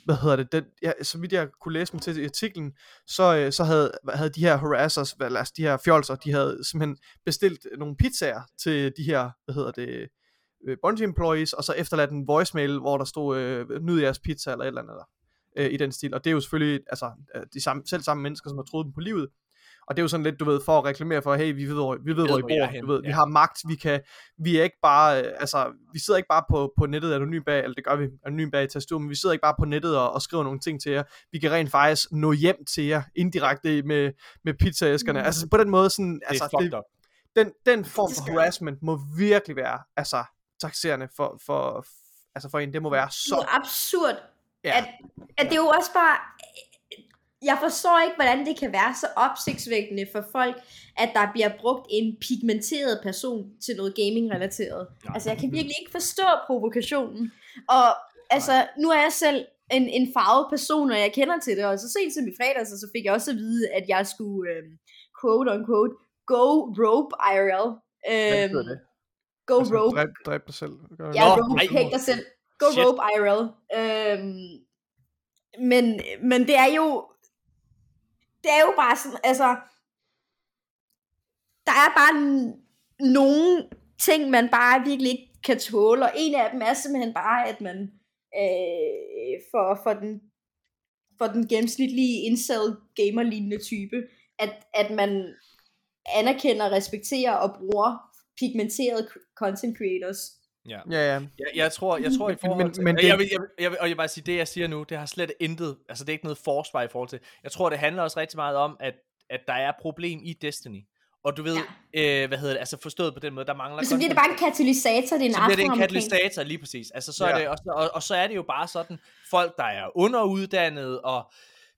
hvad hedder det, den, ja, så vidt jeg kunne læse mig til i artiklen, så, øh, så havde, havde de her harassers, eller altså de her fjolser, de havde simpelthen bestilt nogle pizzaer til de her, hvad hedder det, øh, Bungie employees, og så efterladt en voicemail, hvor der stod, øh, nyd jeres pizza, eller et eller andet der, øh, i den stil. Og det er jo selvfølgelig, altså, øh, de samme, selv samme mennesker, som har troet dem på livet, og det er jo sådan lidt, du ved, for at reklamere for, hey, vi ved, hvor, vi ved, hvor I hvor I bor, henne, du ved, vi ja. har magt, vi kan, vi er ikke bare, øh, altså, vi sidder ikke bare på, på nettet anonym bag, eller det gør vi anonym bag i tastatur, men vi sidder ikke bare på nettet og, og skriver nogle ting til jer, vi kan rent faktisk nå hjem til jer, indirekte med, med pizzaæskerne, Mm. altså på den måde sådan, Det altså, det, up. den, den form Det for harassment må virkelig være, altså, taxerende for, for, altså for en, det må være Det så, er absurd, ja, at, at det er jo også bare... Jeg forstår ikke, hvordan det kan være så opsigtsvækkende for folk, at der bliver brugt en pigmenteret person til noget gaming-relateret. Nej. Altså, jeg kan virkelig ikke forstå provokationen. Og altså, nu er jeg selv en, en farvet person, og jeg kender til det, og så sent som i fredags, så fik jeg også at vide, at jeg skulle, øh, quote on quote, go rope IRL. Det? go Altså, rope. Dræb, dræb dig selv. Gør Ja, rope, ej. hæng dig selv. Go Shit. rope IRL. Øhm, men, men det er jo, det er jo bare sådan, altså, der er bare nogle ting, man bare virkelig ikke kan tåle, og en af dem er simpelthen bare, at man øh, for, for den for den gennemsnitlige incel gamer lignende type, at, at man anerkender, respekterer og bruger pigmenterede content creators. Ja. Ja, ja. Jeg, jeg tror, jeg tror i Men- forhold men- til... men Men, det- jeg, vil, jeg, vil, jeg, vil, og jeg vil bare sige, det jeg siger nu, det har slet intet... Altså, det er ikke noget forsvar i forhold til... Jeg tror, det handler også rigtig meget om, at, at der er problem i Destiny. Og du ved, ja. øh, hvad hedder det, altså forstået på den måde, der mangler... Men så bliver det bare en katalysator, det er en så bliver det en katalysator, lige præcis. Altså, så Ja. er det også, og, og så er det jo bare sådan, folk, der er underuddannede, og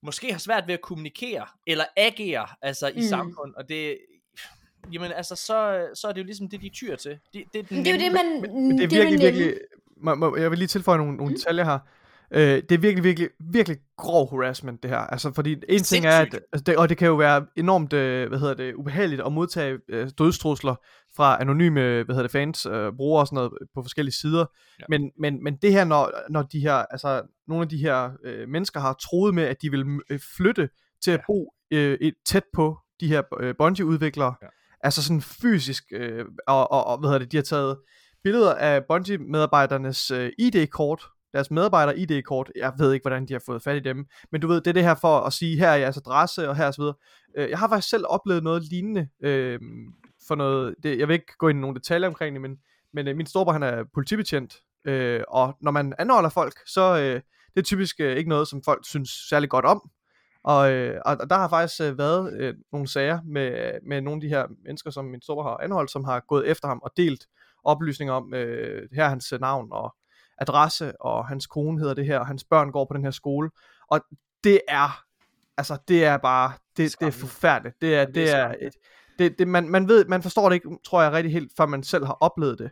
måske har svært ved at kommunikere, eller agere, altså i mm. samfund, og det, jamen altså, så, så er det jo ligesom det, de tyr til. Det, det, er den Men det er jo det, man... Men det er det virkelig, virkelig... Må, må, jeg vil lige tilføje nogle, nogle Mm. detaljer her. Øh, det er virkelig, virkelig, virkelig grov harassment, det her. Altså, fordi en ting er, at, Sindssygt. altså, det, og det kan jo være enormt, øh, hvad hedder det, ubehageligt at modtage øh, dødstrusler fra anonyme, hvad hedder det, fans, øh, brugere og sådan noget på forskellige sider. Ja. Men, men, men det her, når, når de her, altså, nogle af de her øh, mennesker har troet med, at de vil øh, flytte til at Ja. bo øh, et, tæt på de her øh, Bungie-udviklere, Ja altså sådan fysisk, øh, og, og, og hvad hedder det, de har taget billeder af Bungie-medarbejdernes øh, ID-kort, deres medarbejder ID-kort, jeg ved ikke, hvordan de har fået fat i dem, men du ved, det er det her for at sige, her er jeres adresse, og her og så videre. Øh, jeg har faktisk selv oplevet noget lignende, øh, for noget, det, jeg vil ikke gå ind i nogle detaljer omkring det, men, men øh, min storebror, han er politibetjent, øh, og når man anholder folk, så øh, det er typisk øh, ikke noget, som folk synes særlig godt om, og, øh, og og der har faktisk øh, været øh, nogle sager med, med nogle af de her mennesker, som min storebror har anholdt, som har gået efter ham og delt oplysninger om, øh, her er hans øh, navn og adresse, og hans kone hedder det her, og hans børn går på den her skole. Og det er, altså det er bare, det, det er forfærdeligt. Det er, det det er et, det, det, man, man ved, man forstår det ikke, tror jeg rigtig helt, før man selv har oplevet det.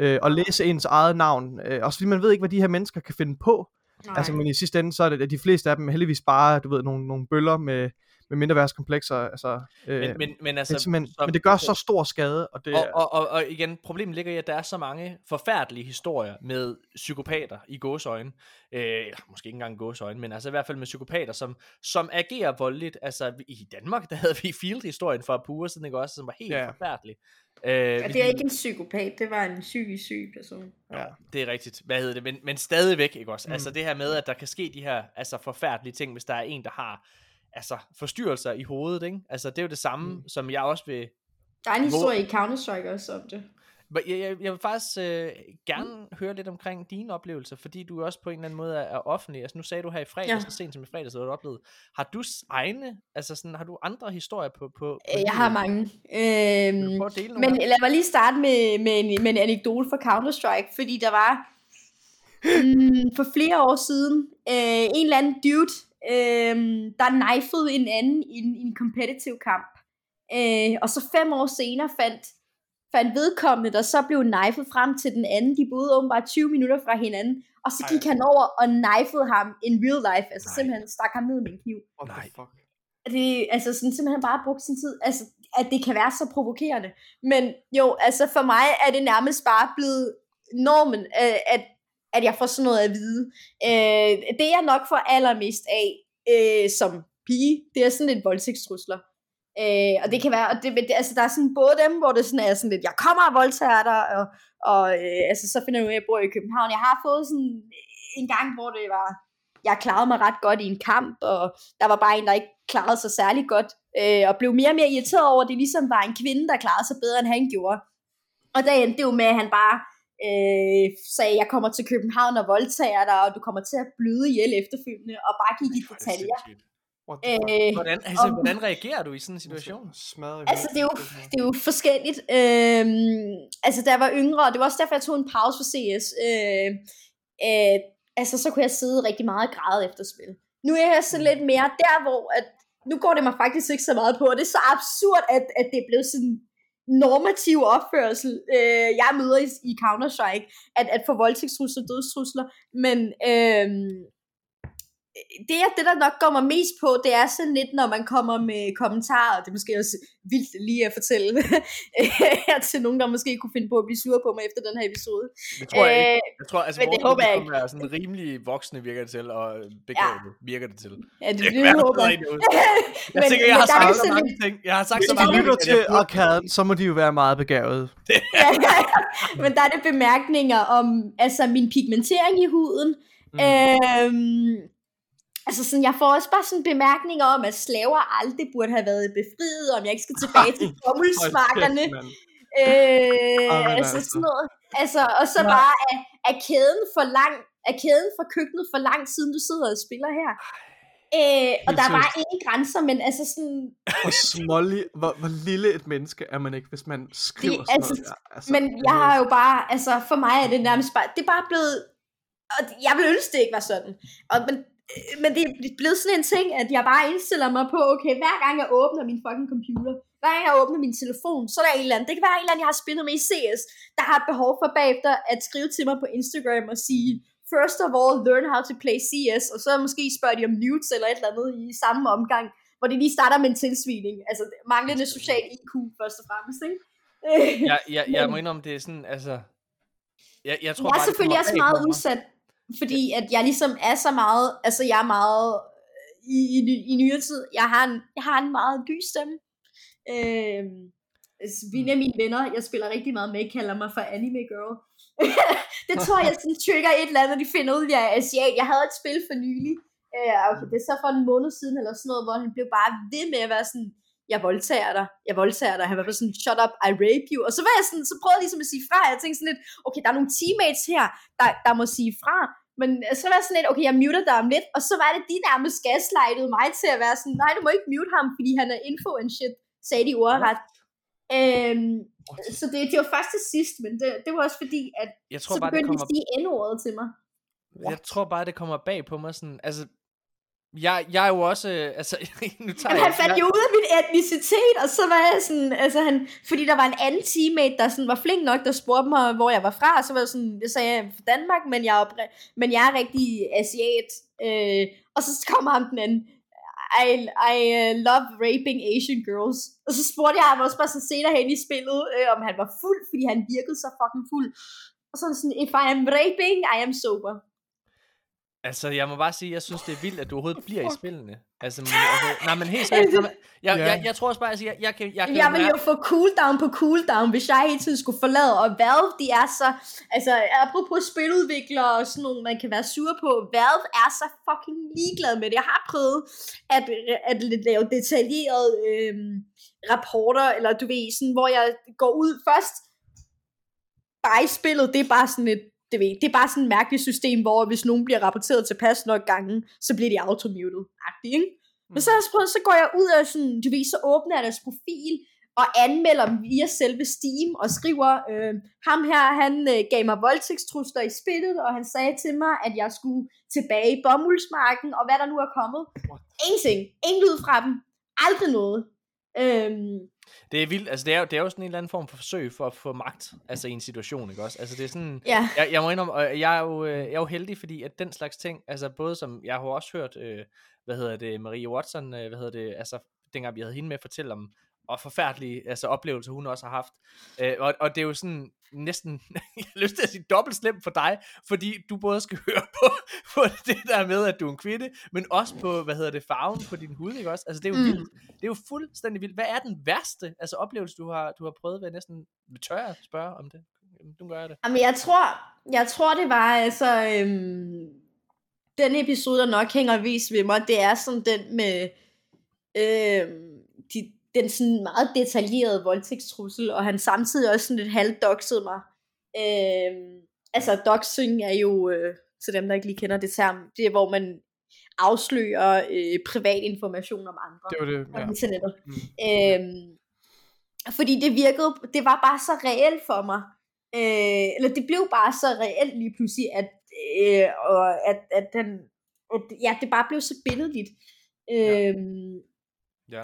Øh, og læse ens eget navn. Øh, også fordi man ved ikke, hvad de her mennesker kan finde på. Nej. Altså, men i sidste ende, så er det, at de fleste af dem er heldigvis bare, du ved, nogle, nogle bøller med, med mindreværdskomplekser. Altså, øh, Men, men, men, altså, det som- men det gør så stor skade, og det og, og, og, og igen, problemet ligger i, at der er så mange forfærdelige historier med psykopater i gåsøjne. Øh, eller måske ikke engang gåsøjne, men altså i hvert fald med psykopater, som, som agerer voldeligt. Altså i Danmark, der havde vi Field-historien for et par uger siden, ikke også, som var helt Ja. forfærdelig. Øh, Ja, det er ikke en psykopat, det var en psykisk syg person. ja. Det er rigtigt. Hvad hedder det? Men, men stadigvæk, ikke også? Mm. Mm. Altså det her med, at der kan ske de her altså, forfærdelige ting, hvis der er en, der har altså, forstyrrelser i hovedet, ikke? Altså det er jo det samme, mm. som jeg også vil... Der er en historie i Counter-Strike også om det. Men Jeg, jeg, jeg vil faktisk øh, gerne mm. høre lidt omkring dine oplevelser, fordi du også på en eller anden måde er, er offentlig. Altså nu sagde du her i fredags, Ja. så sent som i fredags, at du har oplevet. Har du egne, altså sådan, har du andre historier på... på, på Øh, Jeg har livet? mange. Øhm, at dele men af lad mig lige starte med, med, en, med en anekdote fra Counter-Strike, fordi der var mm, for flere år siden øh, en eller anden dude, øh, der knifede en anden i en, i en competitive kamp. Øh, og så fem år senere fandt, fandt vedkommende, der så blev knifet frem til den anden. De boede åbenbart 20 minutter fra hinanden. Og så gik Ej. han over og knifede ham in real life. Altså Nej. simpelthen stak ham ned med en kniv What the fuck? det, altså sådan simpelthen bare brugt sin tid, altså at det kan være så provokerende. Men jo, altså for mig er det nærmest bare blevet normen, øh, at, at jeg får sådan noget at vide. Øh, det jeg nok får allermest af øh, som pige, det er sådan lidt voldtægtstrusler. Øh, og det kan være, og det, det, altså der er sådan både dem, hvor det sådan er sådan lidt, jeg kommer og voldtager dig, og, og øh, altså så finder jeg ud af, at jeg bor i København. Jeg har fået sådan en gang, hvor det var, jeg klarede mig ret godt i en kamp, og der var bare en, der ikke klarede sig særlig godt, øh, og blev mere og mere irriteret over, at det ligesom var en kvinde, der klarede sig bedre, end han gjorde. Og der endte det jo med, at han bare øh, sagde, jeg kommer til København og voldtager dig, og du kommer til at bløde ihjel efterfølgende, og bare gik i er detaljer. Øh, Hvordan, altså, om- hvordan reagerer du i sådan en situation? Altså, det er jo, det er jo forskelligt. Øhm, altså, da jeg var yngre, og det var også derfor, jeg tog en pause for CS, øh, øh, altså, så kunne jeg sidde rigtig meget og græde efter spil. Nu er jeg så lidt mere der, hvor at, nu går det mig faktisk ikke så meget på, og det er så absurd, at, at det blev sådan normativ opførsel, øh, jeg møder i, i Counter-Strike, at, at få voldtægtstrusler og dødstrusler, men øh, det er det, der nok går mig mest på, det er sådan lidt, når man kommer med kommentarer, og det er måske også vildt lige at fortælle her til nogen, der måske kunne finde på at blive sure på mig efter den her episode. Det tror jeg ikke. Jeg tror, altså, Øh, men det håber jeg publikum er sådan rimelig voksne virker det til, og begavede ja. virker det til. Ja, det, Det det, være håber jeg. Jeg Men- tænker, jeg har der er sagt ikke så sådan mange ting. Jeg har sagt så Hvis mange de lytter ting, til at jeg- arkaden, så må de jo være meget begavet. ja, ja, ja. Men der er det bemærkninger om altså min pigmentering i huden. Mm. Øhm, altså sådan, jeg får også bare sådan bemærkninger om, at slaver aldrig burde have været befriet, om jeg ikke skal tilbage til bommelsmarkerne. Øh, altså altså. sådan noget. Altså, og så Nej. bare, er, er kæden for lang, er kæden fra køkkenet for lang siden du sidder og spiller her? Øh, og der er seriøst. ingen grænser, men altså sådan, Hvor smålig, hvor, hvor lille et menneske er man ikke, hvis man skriver sådan altså, noget. der. Altså, Men jeg har jo bare, altså for mig er det nærmest bare, det er bare blevet, og jeg vil ønske det ikke var sådan. Og, men, men det er blevet sådan en ting, at jeg bare indstiller mig på, okay, hver gang jeg åbner min fucking computer, hver gang jeg åbner min telefon, så er der en eller anden, det kan være en eller anden, jeg har spillet med i CS, der har et behov for bagefter at skrive til mig på Instagram og sige, first of all, learn how to play CS, og så måske spørger de om mutes eller et eller andet i samme omgang, hvor de lige starter med en tilsvining. Altså manglende social IQ først og fremmest, ikke? Jeg, jeg, jeg må indrømme, det er sådan, altså... Jeg, jeg tror jeg er bare, det selvfølgelig også meget udsat, fordi at jeg ligesom er så meget, altså jeg er meget øh, i, i, i nyere tid, jeg har en, jeg har en meget lys stemme. Altså, en af mine venner, jeg spiller rigtig meget med, kalder mig for anime girl. det tror jeg sådan trigger et eller andet, de finder ud, at jeg er asiat. Jeg havde et spil for nylig, øh, okay, det er så for en måned siden eller sådan noget, hvor han blev bare ved med at være sådan, jeg voldtager dig, jeg voldtager dig. Han var bare sådan, shut up, I rape you. Og så var jeg sådan, så prøvede jeg ligesom at sige fra. Jeg tænkte sådan lidt, okay, der er nogle teammates her, der, der må sige fra. Men så var jeg sådan lidt, okay, jeg muter dig om lidt. Og så var det, de nærmest gaslightede mig til at være sådan, nej, du må ikke mute ham, fordi han er info and shit, sagde de ordret. Øhm, så det, det var først til sidst, men det, det var også fordi, at Jeg tror så bare, det begyndte de kommer at sige endordet til mig. Jeg tror bare, det kommer bag på mig sådan, altså, jeg, jeg er jo også, øh, altså, nu tager Jamen, han fandt jo ud af min etnicitet, og så var jeg sådan, altså han, fordi der var en anden teammate, der sådan var flink nok, der spurgte mig, hvor jeg var fra, og så var jeg sådan, jeg sagde, jeg er fra Danmark, men jeg er, men jeg er rigtig asiat, øh, og så kommer ham den anden, I, I uh, love raping Asian girls. Og så spurgte jeg ham også bare så senere hen i spillet, øh, om han var fuld, fordi han virkede så fucking fuld. Og så sådan, if I am raping, I am sober. Altså, jeg må bare sige, jeg synes, det er vildt, at du overhovedet bliver i spillene. Altså, men, altså nej, men helt seriøst, jeg, Ja. jeg, jeg, tror også bare, altså, jeg, jeg kan, jeg kan Jeg ville jo få cooldown på cooldown, hvis jeg hele tiden skulle forlade, og Valve, de er så, altså apropos spiludviklere og sådan nogle, man kan være sur på, Valve er så fucking ligeglad med det. Jeg har prøvet at, at lave detaljerede øhm, rapporter, eller du ved, sådan, hvor jeg går ud først, bare i spillet, det er bare sådan et, det, ved, det er bare sådan et mærkeligt system, hvor hvis nogen bliver rapporteret tilpas nok gange, så bliver de automuted, ikke? Men så, har jeg prøvet, så går jeg ud af sådan, du ved, så åbner jeg deres profil, og anmelder dem via selve Steam, og skriver, øh, ham her, han øh, gav mig voldtægtstrusler i spillet, og han sagde til mig, at jeg skulle tilbage i bomuldsmarken, og hvad der nu er kommet. Ingenting. Ingen lyd fra dem. Aldrig noget. Øhm, Det er vildt, altså det er, jo, det er jo sådan en eller anden form for forsøg for at få magt, altså i en situation, ikke også? Altså det er sådan, ja. jeg, jeg må indrømme, og jeg er, jo, øh, jeg er jo heldig, fordi at den slags ting, altså både som, jeg har jo også hørt, øh, hvad hedder det, Marie Watson, øh, hvad hedder det, altså dengang vi havde hende med fortælle om, og forfærdelige altså, oplevelser, hun også har haft. Øh, og, og det er jo sådan næsten, jeg har lyst til at sige dobbelt slemt for dig, fordi du både skal høre på, på det der med, at du er en kvinde, men også på, hvad hedder det, farven på din hud, ikke også? Altså det er jo Mm. vildt. Det er jo fuldstændig vildt. Hvad er den værste altså, oplevelse, du har, du har prøvet ved næsten, tør jeg spørge om det? Nu gør jeg det. Jamen, jeg tror, jeg tror, det var altså, øhm, den episode, der nok hænger vis ved mig, det er sådan den med, øhm, den sådan meget detaljerede voldtægtstrussel, og han samtidig også sådan lidt halvdoxede mig. Øhm, altså, doxing er jo, øh, til dem, der ikke lige kender det term, det er, hvor man afslører øh, privat information om andre Det var det, ja. internettet. Mm. Øhm, fordi det virkede, det var bare så reelt for mig. Øh, eller det blev bare så reelt lige pludselig, at, øh, og at, at, den, at ja, det bare blev så billedligt. Øhm, Ja.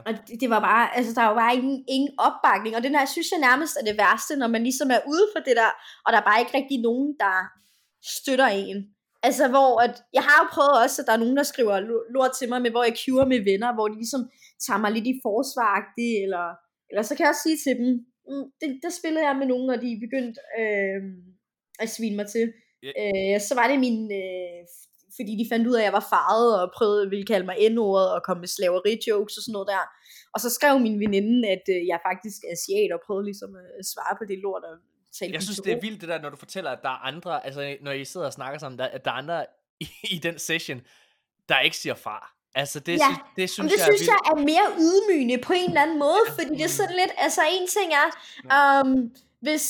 Og det, det var bare, altså der var bare ingen, ingen opbakning, og den her synes jeg nærmest er det værste, når man ligesom er ude for det der, og der er bare ikke rigtig nogen, der støtter en. Altså, hvor at, jeg har jo prøvet også, at der er nogen, der skriver lo- lort til mig, med, hvor jeg queuer med venner, hvor de ligesom tager mig lidt i forsvaragtigt, eller, eller så kan jeg også sige til dem, mm, det, der spillede jeg med nogen, og de begyndte øh, at svine mig til. Ja. Øh, så var det min, øh, fordi de fandt ud af, at jeg var farvet, og prøvede, ville kalde mig N-ordet, og komme med slaveri-jokes og sådan noget der. Og så skrev min veninde, at øh, jeg faktisk er asiat, og prøvede ligesom at svare på det lort, og tale Jeg synes, det er vildt det der, når du fortæller, at der er andre, altså når I sidder og snakker sammen, der, at der er andre i, i den session, der ikke siger fra. Altså det, Ja, synes, det Jamen, synes det jeg synes er jeg er mere ydmygende på en eller anden måde, fordi det er sådan lidt, altså en ting er, um, hvis,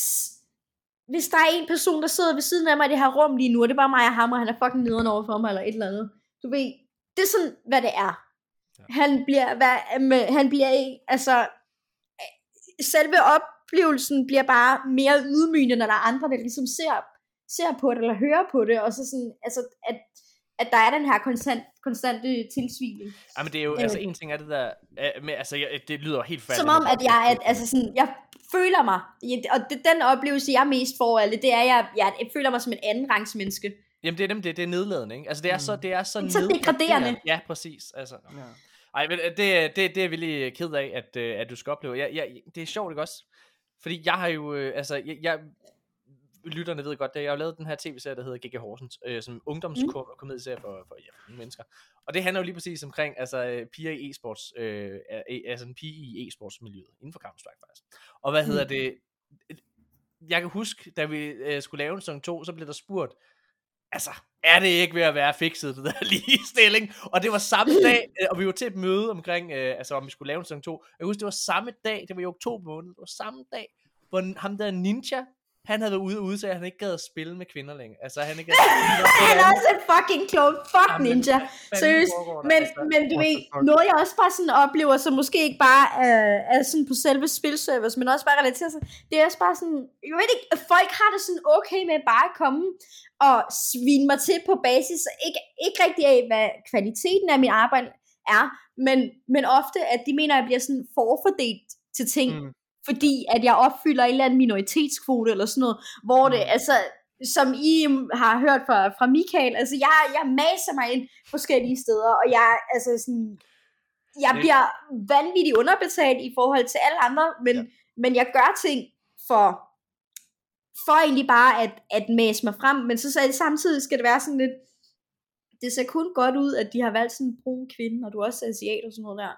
hvis der er en person, der sidder ved siden af mig i det her rum lige nu, og det er bare mig og ham, og han er fucking nederen over for mig, eller et eller andet. Du ved, det er sådan, hvad det er. Ja. Han bliver, hvad, med, han bliver ikke, altså, selve oplevelsen bliver bare mere ydmygende, når der er andre, der ligesom ser, ser på det, eller hører på det, og så sådan, altså, at, at der er den her konstant, konstante tilsvining. Ja, men det er jo, Øh. altså en ting er det der, øh, med, altså jeg, det lyder helt færdigt. Som om, at jeg, at, altså sådan, jeg føler mig, og det, den oplevelse, jeg mest får af det, det er, at jeg, jeg, jeg føler mig som en anden rangs menneske. Jamen det er dem, det, det er nedladende, ikke? Altså det er så, Mm. det er så, Det er så nedgraderende. degraderende. Ja, præcis. Altså, Ja. Ej, men øh, det, det, det er jeg virkelig ked af, at, øh, at du skal opleve. Jeg, jeg, det er sjovt, ikke også? Fordi jeg har jo, øh, altså, jeg, jeg lytterne ved godt det, jeg har lavet den her tv-serie, der hedder G.G. Horsens, øh, som ungdomskomedieserie for, for ja, unge mennesker. Og det handler jo lige præcis omkring, altså, øh, piger i e-sports, øh, altså en pige i e-sportsmiljøet, inden for Counter-Strike faktisk. Og hvad hedder Mm. det, jeg kan huske, da vi øh, skulle lave en sæson 2, så blev der spurgt, altså, er det ikke ved at være fikset, det der ligestilling? Og det var samme dag, øh, og vi var til et møde omkring, øh, altså om vi skulle lave en sæson 2. Jeg kan huske, det var samme dag, det var i oktober måned, det var samme dag, hvor ham der Ninja, han havde været ude og udsage, at han ikke gad at spille med kvinder længere. Altså, han ikke Han er også en fucking klog. Fuck Jamen, ninja. Seriøst. Men, Altså, men du ved, noget jeg også bare sådan oplever, som måske ikke bare er, er sådan på selve spilservice, men også bare relateret sig, det er også bare sådan, jeg ved ikke, folk har det sådan okay med bare at komme og svine mig til på basis, ikke, ikke rigtig af, hvad kvaliteten af mit arbejde er, men, men ofte, at de mener, at jeg bliver sådan forfordelt til ting, Mm. Fordi at jeg opfylder en eller anden minoritetskvote eller sådan noget, hvor det, Mm. altså, som I har hørt fra, fra Michael, altså jeg, jeg maser mig ind forskellige steder, og jeg, altså sådan, jeg bliver vanvittigt underbetalt i forhold til alle andre, men, Ja. men jeg gør ting for, for egentlig bare at, at mase mig frem, men så, så samtidig skal det være sådan lidt, det ser kun godt ud, at de har valgt sådan en brun kvinde, og du er også asiat og sådan noget der.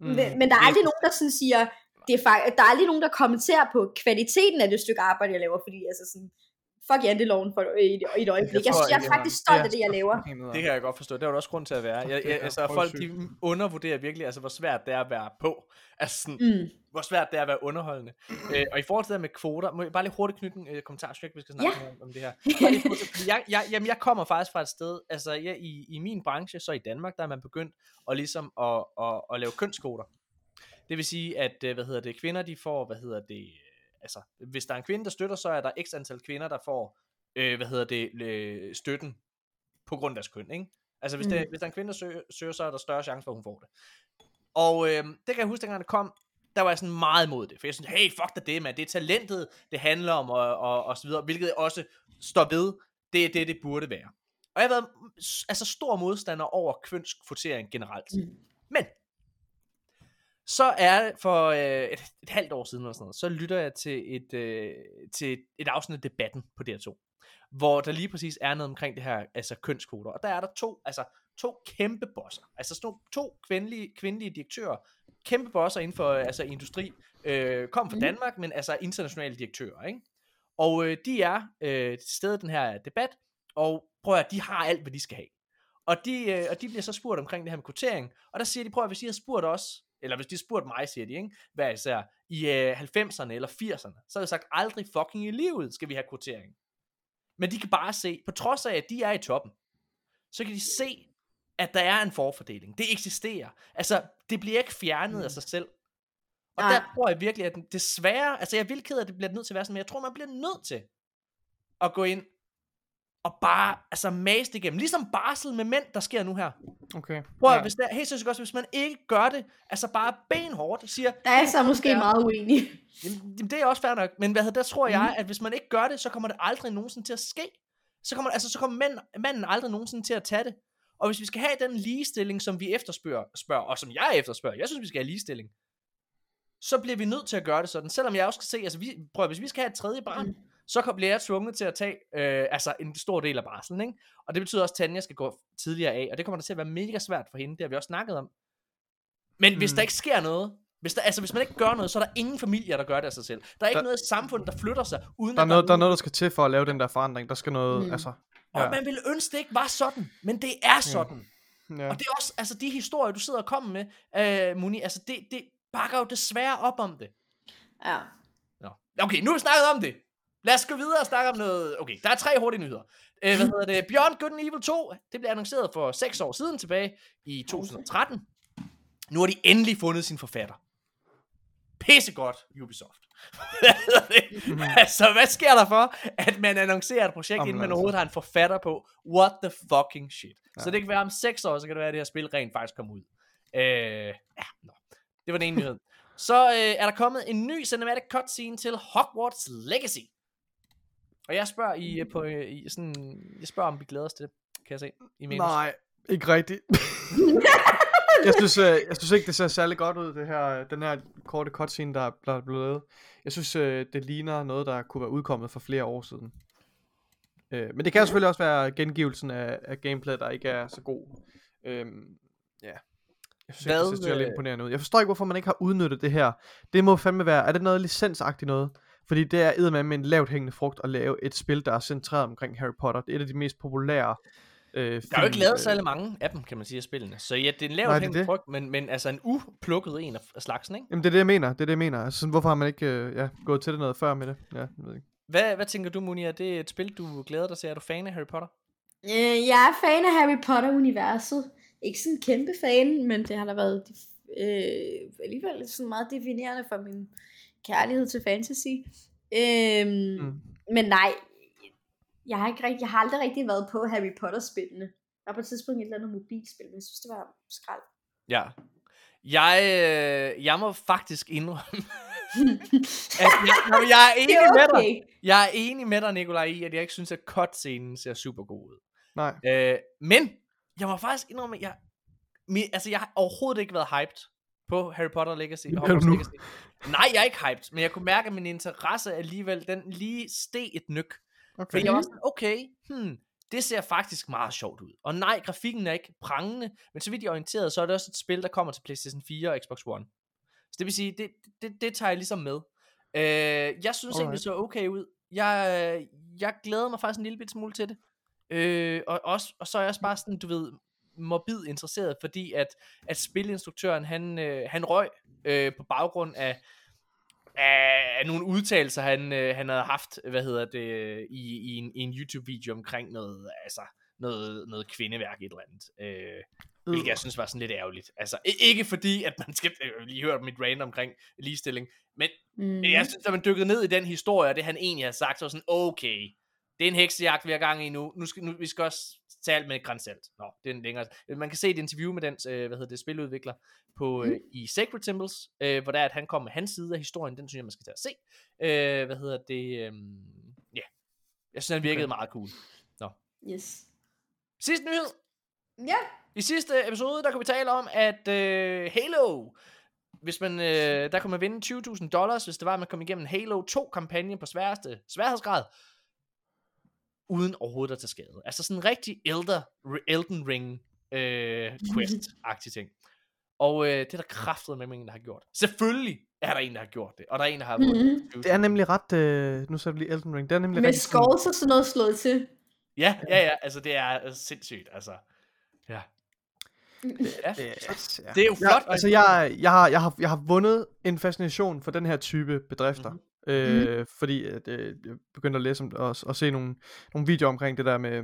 Mm. Men, men der er aldrig nogen, der sådan siger, det er fakt- der er aldrig nogen, der kommenterer på kvaliteten af det stykke arbejde, jeg laver, fordi altså sådan, fuck janteloven for, i, et- i et øjeblik. Jeg, tror jeg, jeg er faktisk stolt ja. af det, jeg laver. Det kan jeg godt forstå. Det er jo også grund til at være. Jeg, Det jeg, er altså, folk de undervurderer virkelig, altså, hvor svært det er at være på. Altså, sådan, Mm. hvor svært det er at være underholdende. øh, og i forhold til det med kvoter, må jeg bare lige hurtigt knytte en øh, kommentar, så vi skal snakke ja. om, om det her. Lige jeg, jeg, jamen, jeg kommer faktisk fra et sted, altså jeg, i, i min branche, så i Danmark, der er man begyndt at, ligesom at, at, at lave kønskvoter. Det vil sige, at øh, hvad hedder det, kvinder de får, hvad hedder det, øh, altså hvis der er en kvinde, der støtter, så er der x antal kvinder, der får, øh, hvad hedder det, øh, støtten på grund af deres køn, ikke? Altså hvis, mm. det, hvis der er en kvinde, der søger, søger, så er der større chance for, at hun får det. Og øh, det kan jeg huske, dengang det kom, der var jeg sådan meget imod det. For jeg synes, hey, fuck da det, man. Det er talentet, det handler om, og, og, og så videre. Hvilket også står ved, det er det, det burde være. Og jeg har været mm, altså, stor modstander over kønskvotering generelt. Mm. Men, så er for øh, et, et halvt år siden, eller sådan noget, så lytter jeg til et, øh, til et, et afsnit af debatten på DR2 hvor der lige præcis er noget omkring det her, altså kønskvoter. Og der er der to, altså to kæmpe bosser. Altså sådan to kvindelige, kvindelige direktører, kæmpe bosser inden for øh, altså industri, øh, kom fra Mhm. Danmark, men altså internationale direktører, ikke? Og øh, de er øh, til stede den her debat, og prøv at de har alt, hvad de skal have. Og de, øh, og de bliver så spurgt omkring det her med kvotering, og der siger de, prøv at hvis I har spurgt os, eller hvis de har spurgt mig, siger de, ikke? hvad især, i øh, 90'erne eller 80'erne, så har jeg sagt, aldrig fucking i livet skal vi have kvotering. Men de kan bare se, på trods af, at de er i toppen, så kan de se, at der er en forfordeling. Det eksisterer. Altså, det bliver ikke fjernet mm. af sig selv. Og Nej. der tror jeg virkelig, at den- desværre, altså jeg er vildt ked af, at det bliver nødt til at være sådan, men jeg tror, man bliver nødt til at gå ind og bare, altså mase det igennem. Ligesom barsel med mænd, der sker nu her. Okay. Prøv at, Ja. hvis der, helt seriøst også, hvis man ikke gør det, altså bare benhårdt, siger, Der er så måske Ja. meget uenig. Jamen, det er også fair nok, men hvad hedder, der tror jeg, at hvis man ikke gør det, så kommer det aldrig nogensinde til at ske. så kommer, altså, så kommer mænd, manden aldrig nogensinde til at tage det. Og hvis vi skal have den ligestilling, som vi efterspørger, spørger, og som jeg efterspørger, jeg synes, vi skal have ligestilling, så bliver vi nødt til at gøre det sådan. Selvom jeg også skal se, altså vi, prøv, hvis vi skal have et tredje barn, mm. Så bliver jeg tvunget til at tage øh, altså en stor del af barselen, ikke? Og det betyder også, at Tanja skal gå tidligere af, og det kommer der til at være mega svært for hende, det har vi også snakket om. Men mm. hvis der ikke sker noget, hvis, der, altså, hvis man ikke gør noget, så er der ingen familier, der gør det af sig selv. Der er ikke der, noget samfund, der flytter sig, uden der er, noget, der er noget, der skal til for at lave den der forandring. Der skal noget, mm. altså... Ja. Og man ville ønske, det ikke var sådan, men det er sådan. Ja. Og det er også, altså de historier, du sidder og kommer med, øh, Muni, altså det, det bakker jo desværre op om det. Ja. Nå. Okay, nu har vi snakket om det. Lad os gå videre og snakke om noget... Okay, der er tre hurtige nyheder. Øh, hvad hedder det? Beyond Good and Evil 2, det blev annonceret for 6 år siden tilbage i 2013. Nu har de endelig fundet sin forfatter. Pissegodt, Ubisoft. altså, hvad sker der for, at man annoncerer et projekt, Jamen, inden man overhovedet har en forfatter på? What the fucking shit. Ja. Så det kan være om 6 år, så kan det være, at det her spil rent faktisk kommer ud. Øh, ja, nå. Det var den ene nyhed. Så øh, er der kommet en ny cinematic cutscene til Hogwarts Legacy. Og jeg spørger i, øh, på, øh, i sådan, jeg spørger om vi glæder os til det, kan jeg se. I minus. Nej, ikke rigtigt. jeg, synes, øh, jeg synes ikke, det ser særlig godt ud, det her, den her korte cutscene, der, der er blevet lavet. Jeg synes, det ligner noget, der kunne være udkommet for flere år siden. men det kan selvfølgelig også være gengivelsen af, af gameplay, der ikke er så god. Øhm, ja. Jeg synes Hvad, det ser lidt imponerende ud. Jeg forstår ikke, hvorfor man ikke har udnyttet det her. Det må fandme være, er det noget licensagtigt noget? Fordi det er eddermame med en lavt hængende frugt at lave et spil, der er centreret omkring Harry Potter. Det er et af de mest populære øh, film, Der er jo ikke lavet øh, særlig mange af dem, kan man sige, af spillene. Så ja, det er en lavt hængende frugt, men, men altså en uplukket en af slagsen, ikke? Jamen det er det, jeg mener. Det er det, jeg mener. Altså, hvorfor har man ikke øh, ja, gået til det noget før med det? Ja, jeg ved ikke. Hvad, hvad tænker du, Muni? Er det et spil, du glæder dig til? Er du fan af Harry Potter? Øh, jeg er fan af Harry Potter-universet ikke sådan en kæmpe fan, men det har da været øh, alligevel sådan meget definerende for min kærlighed til fantasy. Øhm, mm. Men nej, jeg har, ikke rigtig, jeg har aldrig rigtig været på Harry Potter-spillene. Der var på et tidspunkt et eller andet mobilspil, men jeg synes, det var skrald. Ja. Jeg, øh, jeg må faktisk indrømme, at jeg, jeg er enig okay. med dig. Jeg er enig med dig, Nikolaj, i, at jeg ikke synes, at cutscenen ser super god ud. Nej. Øh, men jeg må faktisk indrømme, at jeg, min, altså jeg har overhovedet ikke været hyped på Harry Potter Legacy. Hogwarts Legacy. Nej, jeg er ikke hyped, men jeg kunne mærke, at min interesse alligevel, den lige steg et nyk. Okay. Fordi jeg var sådan, okay, hmm, det ser faktisk meget sjovt ud. Og nej, grafikken er ikke prangende, men så vidt jeg er orienteret, så er det også et spil, der kommer til PlayStation 4 og Xbox One. Så det vil sige, det, det, det tager jeg ligesom med. Øh, jeg synes Alright. egentlig, det så okay ud. Jeg, jeg glæder mig faktisk en lille bit smule til det. Øh, og, også, og så er jeg også bare sådan, du ved, morbid interesseret, fordi at, at spilinstruktøren, han, øh, han røg øh, på baggrund af, af, af nogle udtalelser, han, øh, han havde haft, hvad hedder det, i, i en, i en YouTube-video omkring noget, altså, noget, noget kvindeværk et eller andet. Øh, hvilket jeg synes var sådan lidt ærgerligt. Altså, ikke fordi, at man skal øh, lige høre mit rant omkring ligestilling, men, mm. jeg synes, at man dykkede ned i den historie, og det han egentlig har sagt, så var sådan, okay, det er en heksejagt, vi har gang i nu. Nu skal, nu, vi skal også tale med grænsalt. Nå, det er en længere. Man kan se et interview med den, øh, hvad hedder det, spiludvikler på, øh, mm. i Sacred Temples, øh, hvor der er, at han kommer med hans side af historien. Den synes jeg, man skal tage at se. Øh, hvad hedder det? Øh, ja. Yeah. Jeg synes, han virkede okay. meget cool. Nå. Yes. Sidste nyhed. Ja. I sidste episode, der kunne vi tale om, at øh, Halo, hvis man, øh, der kunne man vinde 20.000 dollars, hvis det var, at man kom igennem Halo 2-kampagnen på sværeste sværhedsgrad uden overhovedet at tage skade. Altså sådan en rigtig Elder, Elden Ring øh, quest-agtig ting. Og øh, det er der kraftet med en, der har gjort. Selvfølgelig er der en, der har gjort det. Og der er en, der har mm-hmm. Det er nemlig ret, øh, nu så lige Elden Ring, det er nemlig med skulls og sådan noget slået til. Ja, ja, ja, altså det er altså, sindssygt, altså. Ja. Ja, det er jo flot. Ja, altså jeg, jeg, har, jeg, har, jeg har vundet en fascination for den her type bedrifter. Mm-hmm. Øh, mm. Fordi at, øh, jeg begyndte at læse om, og, og se nogle, nogle videoer omkring det der med,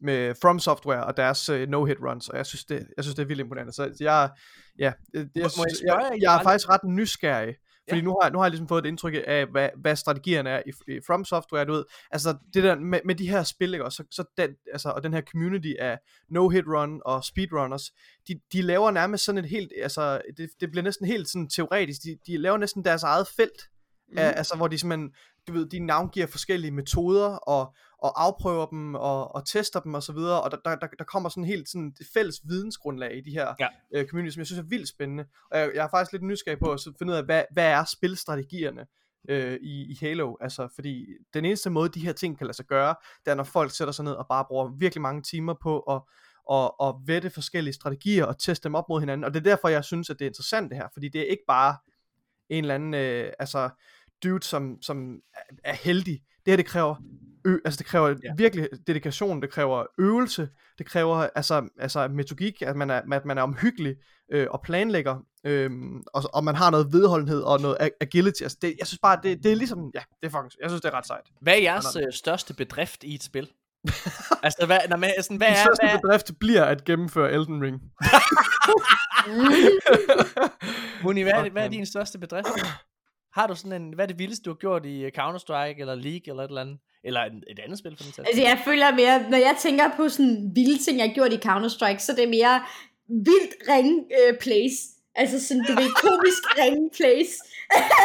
med From Software og deres uh, no-hit runs, og jeg synes, det, jeg synes, det er vildt imponerende. Så jeg, ja, det, jeg, jeg, jeg, jeg, jeg er faktisk ret nysgerrig, fordi ja. nu, har, nu har jeg ligesom fået et indtryk af, hvad, hvad strategierne er i, i From Software, du ved. Altså, det der med, med de her spil, ikke, og, så, så den, altså, og den her community af no-hit run og speedrunners, de, de laver nærmest sådan et helt, altså, det, det bliver næsten helt sådan teoretisk, de, de laver næsten deres eget felt, Mm. altså hvor de simpelthen, du ved, de navngiver forskellige metoder, og, og afprøver dem og, og tester dem og så videre, og der, der, der, kommer sådan helt sådan et fælles vidensgrundlag i de her Ja. øh, community, som jeg synes er vildt spændende. Og jeg, jeg er faktisk lidt nysgerrig på at finde ud af, hvad, hvad er spilstrategierne øh, i, i Halo? Altså, fordi den eneste måde, de her ting kan lade sig gøre, det er, når folk sætter sig ned og bare bruger virkelig mange timer på at og, og vette forskellige strategier og teste dem op mod hinanden. Og det er derfor, jeg synes, at det er interessant det her, fordi det er ikke bare en eller anden, øh, altså, dude, som, som er- heldig. Det her, det kræver, ø- altså det kræver Ja. virkelig dedikation, det kræver øvelse, det kræver altså, altså metodik, at man er, at man er omhyggelig øh, og planlægger, øh, og, og man har noget vedholdenhed og noget ag- agility. Altså det, jeg synes bare, det, det er ligesom, ja, det er fucking, jeg synes, det er ret sejt. Hvad er jeres øh, største bedrift i et spil? altså, hvad, når man, sådan, hvad Min er, største hvad, bedrift bliver at gennemføre Elden Ring. Muni, hvad, er, hvad er din største bedrift? Har du sådan en, hvad er det vildeste, du har gjort i øh, Counter-Strike, eller League, eller et eller andet? Eller et, et andet spil for den? Altså, jeg føler mere, når jeg tænker på sådan vilde ting, jeg har gjort i Counter-Strike, så det er mere vildt ringe øh, plays. Altså sådan, du ved, komisk ringe plays.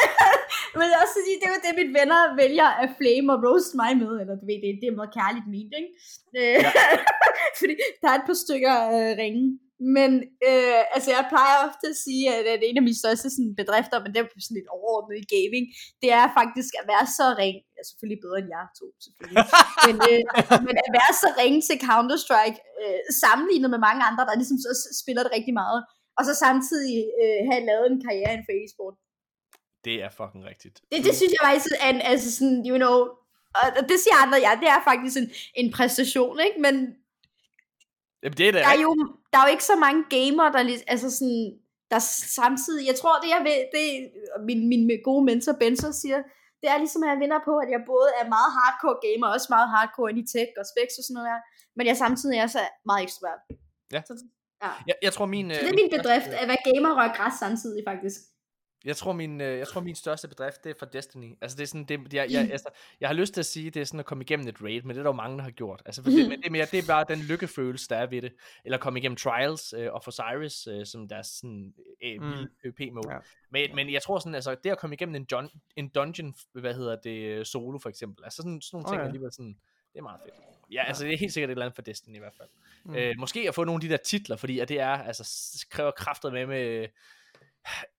Men også fordi, det er jo det, mine venner vælger at flame og roast mig med, eller du ved, det, det er meget kærligt ment, ikke? Ja. fordi der er et par stykker øh, ringe. Men øh, altså, jeg plejer ofte at sige, at, at en af mine største sådan, bedrifter, men det er sådan lidt overordnet i gaming, det er faktisk at være så ring. Jeg er selvfølgelig bedre end jer to, selvfølgelig. men, øh, men at være så ringe til Counter-Strike, øh, sammenlignet med mange andre, der ligesom så spiller det rigtig meget, og så samtidig øh, have lavet en karriere inden for e-sport. Det er fucking rigtigt. Det, det synes jeg faktisk er en, altså sådan, you know, og og det siger andre, ja, det er faktisk en, en præstation, ikke? Men Jamen, det er det. der er jo, der er jo ikke så mange gamer, der, altså sådan, der samtidig, jeg tror, det jeg ved, det min, min gode mentor Benzo siger, det er ligesom, at jeg vinder på, at jeg både er meget hardcore gamer, og også meget hardcore ind i tech og specs og sådan noget der, men jeg samtidig er så meget ekstrovert. Ja. Så, ja. Jeg, jeg tror, min... Så øh, det er min bedrift, at være gamer og græs samtidig, faktisk. Jeg tror, min, øh, jeg tror, min største bedrift, det er fra Destiny. Altså, det er sådan, det, jeg, jeg, altså, jeg har lyst til at sige, det er sådan at komme igennem et raid, men det er der jo mange, der har gjort. Altså, for det, men det, er mere, det er bare den lykkefølelse, der er ved det. Eller komme igennem Trials øh, og Osiris, øh, som deres sådan, øh, Mm. mm. PvP-mode. Ja. Men, men jeg tror sådan, altså, det at komme igennem en, dun- en dungeon, hvad hedder det, øh, solo for eksempel, altså sådan, sådan nogle ting, Okay. alligevel sådan, det er meget fedt. Ja, altså det er helt sikkert et eller andet for Destiny i hvert fald. Mm. Øh, måske at få nogle af de der titler, fordi at det er, altså, kræver kræfter med med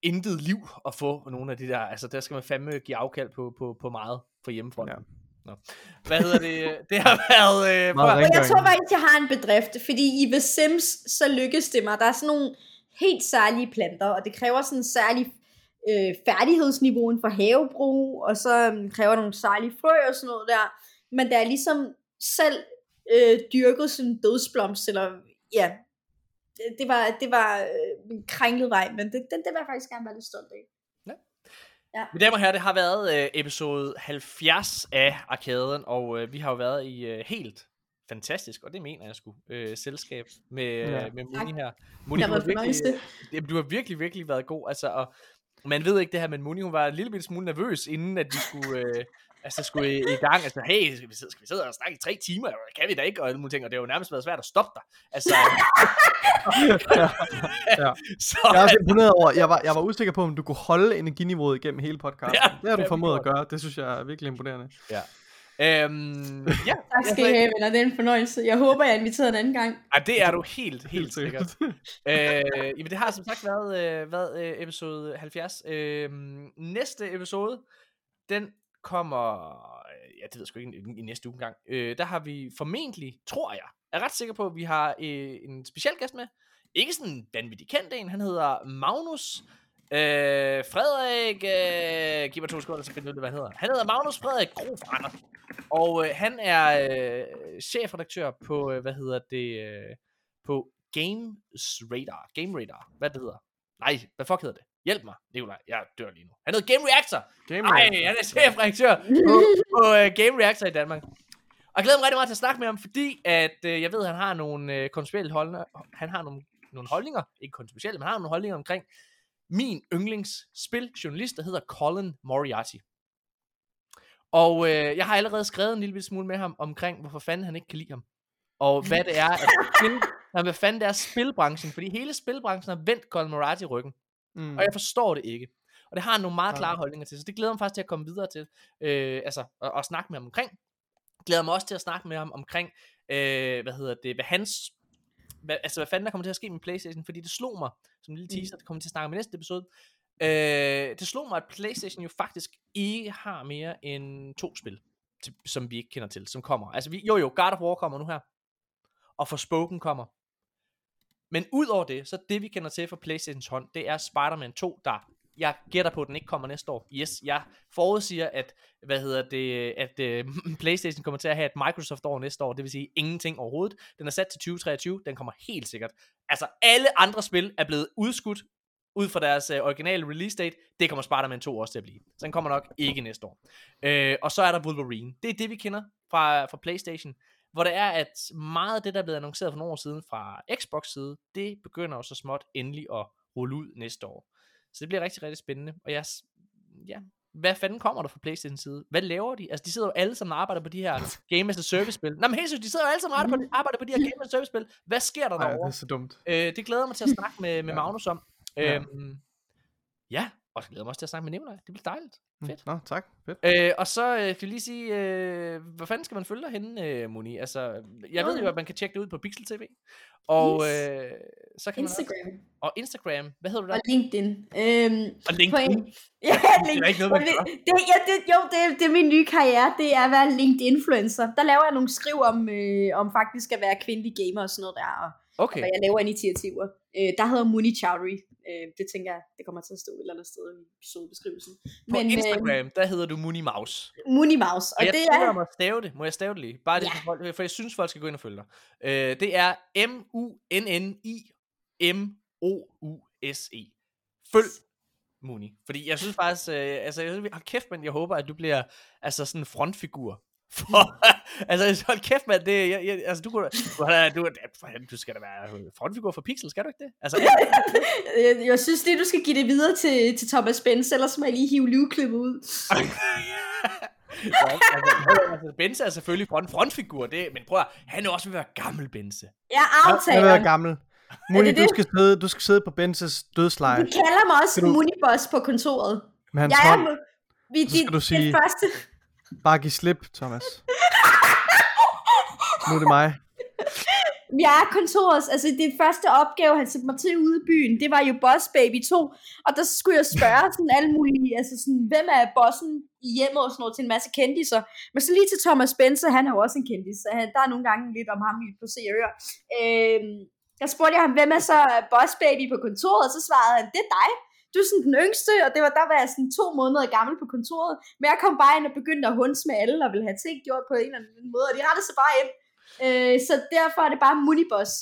intet liv at få nogle af de der, altså der skal man fandme give afkald på, på, på meget for hjemmefronten. Ja. Nå. Hvad hedder det? Det har været... Øh, prøv jeg tror faktisk, jeg har en bedrift, fordi i The Sims, så lykkes det mig. Der er sådan nogle helt særlige planter, og det kræver sådan en særlig øh, færdighedsniveau inden for havebrug, og så øh, kræver nogle særlige frø og sådan noget der. Men der er ligesom selv øh, dyrket sådan en dødsblomst, eller ja, det, var, det var øh, en kringlet vej, men det, den, det vil jeg faktisk gerne være lidt stolt af. Mine damer og herrer, det har været øh, episode 70 af Arkaden, og øh, vi har jo været i øh, helt fantastisk, og det mener jeg sgu, øh, selskab med, Ja. ja. med Muni Tak. her. Muni, Det du har virkelig, øh, du har virkelig, virkelig været god, altså, og man ved ikke det her, men Muni, hun var en lille smule nervøs, inden at vi skulle, øh, altså, skulle i, i gang. Altså, hey, skal vi, sidde, skal vi sidde og snakke i tre timer? Det kan vi da ikke, og alle mulige ting, og det har jo nærmest været svært at stoppe dig. Altså, Ja. så, Jeg er også imponeret over, jeg var, jeg var usikker på, om du kunne holde energiniveauet igennem hele podcasten. Ja, det har du formået at gøre. Det synes jeg er virkelig imponerende. øhm, ja, Tak skal I have, venner. Det er en fornøjelse. Jeg håber, jeg er inviteret en anden gang. Ej, det er du helt, helt, sikkert. øh, jamen, det har som sagt været, øh, været øh, episode 70. Øh, næste episode, den kommer, øh, ja, det ved jeg sgu ikke, i, i næste uge gang. Øh, der har vi formentlig, tror jeg, er ret sikker på, at vi har øh, en speciel gæst med. Ikke sådan en vanvittig kendt en, han hedder Magnus øh, Frederik, øh, giv mig to sekunder, så finder jeg ud af, hvad han hedder. Han hedder Magnus Frederik Grof Andersen. Og øh, han er øh, chefredaktør på, øh, hvad hedder det, øh, på Games Radar. Game Radar, hvad det hedder. Nej, hvad fuck hedder det? Hjælp mig, Nikolaj. Jeg dør lige nu. Han hedder Game Reactor. Game Nej, Reactor. han er chefredaktør på, på uh, Game Reactor i Danmark. Og jeg glæder mig rigtig meget til at snakke med ham, fordi at uh, jeg ved, at han har nogle uh, kontroversielle holdninger. Han har nogle, nogle holdninger, ikke kontroversielle, men han har nogle holdninger omkring min yndlingsspiljournalist, der hedder Colin Moriarty. Og øh, jeg har allerede skrevet en lille smule med ham omkring, hvorfor fanden han ikke kan lide ham. Og hvad det er, at spil, nej, hvad fanden det er spilbranchen, fordi hele spilbranchen har vendt Colin Moriarty ryggen. Mm. Og jeg forstår det ikke. Og det har han nogle meget klare holdninger til, så det glæder mig faktisk til at komme videre til, øh, altså, og, og snakke med ham omkring. Glæder mig også til at snakke med ham omkring, øh, hvad hedder det, hvad hans, hvad, altså hvad fanden der kommer til at ske med Playstation, fordi det slog mig, som en lille Mm. teaser, det kommer til at snakke i næste episode, øh, det slog mig, at Playstation jo faktisk ikke har mere end to spil, til, som vi ikke kender til, som kommer. Altså vi, jo jo, God of War kommer nu her, og Forspoken kommer. Men ud over det, så det vi kender til fra Playstations hånd, det er Spider-Man 2, der jeg gætter på, at den ikke kommer næste år. Yes, jeg forudsiger, at, hvad hedder det, at uh, Playstation kommer til at have et Microsoft år næste år, det vil sige ingenting overhovedet. Den er sat til 2023, den kommer helt sikkert. Altså, alle andre spil er blevet udskudt ud fra deres uh, originale release date. Det kommer Spider-Man 2 også til at blive. Så den kommer nok ikke næste år. Uh, og så er der Wolverine. Det er det, vi kender fra, fra Playstation hvor det er, at meget af det, der er blevet annonceret for nogle år siden fra Xbox side, det begynder jo så småt endelig at rulle ud næste år. Så det bliver rigtig, rigtig spændende. Og jeg, ja, hvad fanden kommer der fra Playstation side? Hvad laver de? Altså, de sidder jo alle sammen og arbejder på de her Game as a Service spil. Nå, men helt seriøst, de sidder jo alle sammen og arbejder på, arbejder på de her Game as a Service spil. Hvad sker der Nej, det derovre? er så dumt. Øh, det glæder jeg mig til at snakke med, med Ja. Magnus om. Ja. Øhm, ja, og jeg glæder mig også til at snakke med Nikolaj. Det bliver dejligt. Fedt. Nå, tak. Fedt. Øh, og så øh, kan jeg lige sige, øh, hvor fanden skal man følge dig henne, øh, Moni? Altså, jeg ved jo, at man kan tjekke det ud på Pixel TV. Og Yes. øh, så kan man Instagram også, og Instagram, hvad hedder du der? og LinkedIn. Øhm, Og LinkedIn. På ja, Det er ikke noget, man gør. det, ja, det, jo, det, det er min nye karriere, det er at være LinkedIn-influencer. Der laver jeg nogle skriv om, øh, om faktisk at være kvindelig gamer og sådan noget der, og, Okay. og hvad jeg laver initiativer. Øh, der hedder Muni Chowdhury. Øh, det tænker jeg, det kommer til at stå et eller andet sted i episodebeskrivelsen. På Instagram, der hedder du Muni Mouse. Øh, Muni Mouse, og Og jeg det tillader er... mig at stave det. Må jeg stave det lige? Bare det, Ja. for, for jeg synes, folk skal gå ind og følge dig. Øh, det er M-U-N-N-I-M-O-U-S-E. E. Følg Muni. Fordi jeg synes faktisk, øh, altså, jeg, synes, hold kæft, men jeg håber, at du bliver altså sådan en frontfigur. For, altså, hold kæft, mand, det, jeg, jeg, altså, du, kunne, du, du, du, du skal da være frontfigur for Pixel, skal du ikke det? Altså, jeg, jeg synes lige, du skal give det videre til, til Thomas Benz, ellers må jeg lige hive livklippet ud. ja, altså, altså, Benze er selvfølgelig front, frontfigur, det, men prøv at, han er også ved at være gammel, Benze. Jeg er Jeg er gammel. Moni, det du det? skal, sidde, du skal sidde på Benses dødsleje De kalder mig også du- Muniboss på kontoret. med hans Jeg er vi, Så skal de, du sige- det første. Bare giv slip, Thomas. Nu er det mig. Jeg er kontorets, altså det første opgave, han sendte mig til ude i byen, det var jo Boss Baby 2, og der skulle jeg spørge sådan alle mulige, altså sådan, hvem er bossen i hjemmet og sådan noget til en masse kendiser. Men så lige til Thomas Spencer, han er jo også en kendis, så han, der er nogle gange lidt om ham i på se og der Øhm, spurgte jeg ham, hvem er så Boss Baby på kontoret, og så svarede han, det er dig. Du er sådan den yngste, og det var, der var jeg sådan to måneder gammel på kontoret. Men jeg kom bare ind og begyndte at hunds med alle, og ville have ting gjort på en eller anden måde, og de rettede sig bare ind. Øh, så derfor er det bare Muniboss.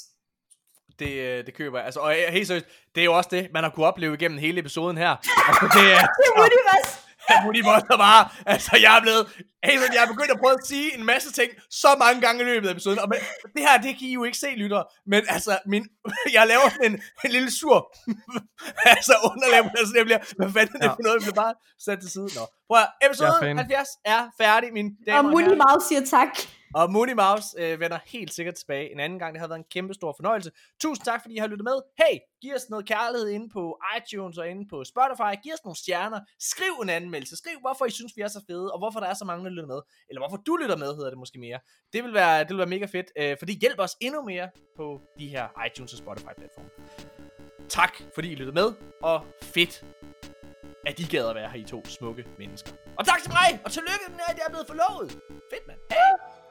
Det, øh, det køber jeg. Altså, og øh, helt seriøst, det er jo også det, man har kunne opleve igennem hele episoden her. Altså, det er... Det er Muniboss. Moody Monster bare, altså jeg er blevet, helt seriøst, jeg er begyndt at prøve at sige en masse ting så mange gange i løbet af episoden, og men, det her, det kan I jo ikke se, lytter, men altså, min, jeg laver sådan en, en lille sur, altså underlæb, altså det bliver, hvad fanden er det for noget, det bliver bare sat til side. Nå. Prøv at, episode Jeg er fan. 70 er færdig, mine Og damer og Muni herrer. Mouse siger tak. Og Mooney Mouse øh, vender helt sikkert tilbage en anden gang. Det har været en kæmpe stor fornøjelse. Tusind tak, fordi I har lyttet med. Hey, giv os noget kærlighed inde på iTunes og inde på Spotify. Giv os nogle stjerner. Skriv en anmeldelse. Skriv, hvorfor I synes, vi er så fede, og hvorfor der er så mange, der lytter med. Eller hvorfor du lytter med, hedder det måske mere. Det vil være, det vil være mega fedt, øh, det hjælper os endnu mere på de her iTunes og Spotify-platforme. Tak, fordi I lyttede med, og fedt, at I gad at være her, I to smukke mennesker. Og tak til mig, og tillykke med, at jeg er blevet forlovet. Fedt, mand. Hey!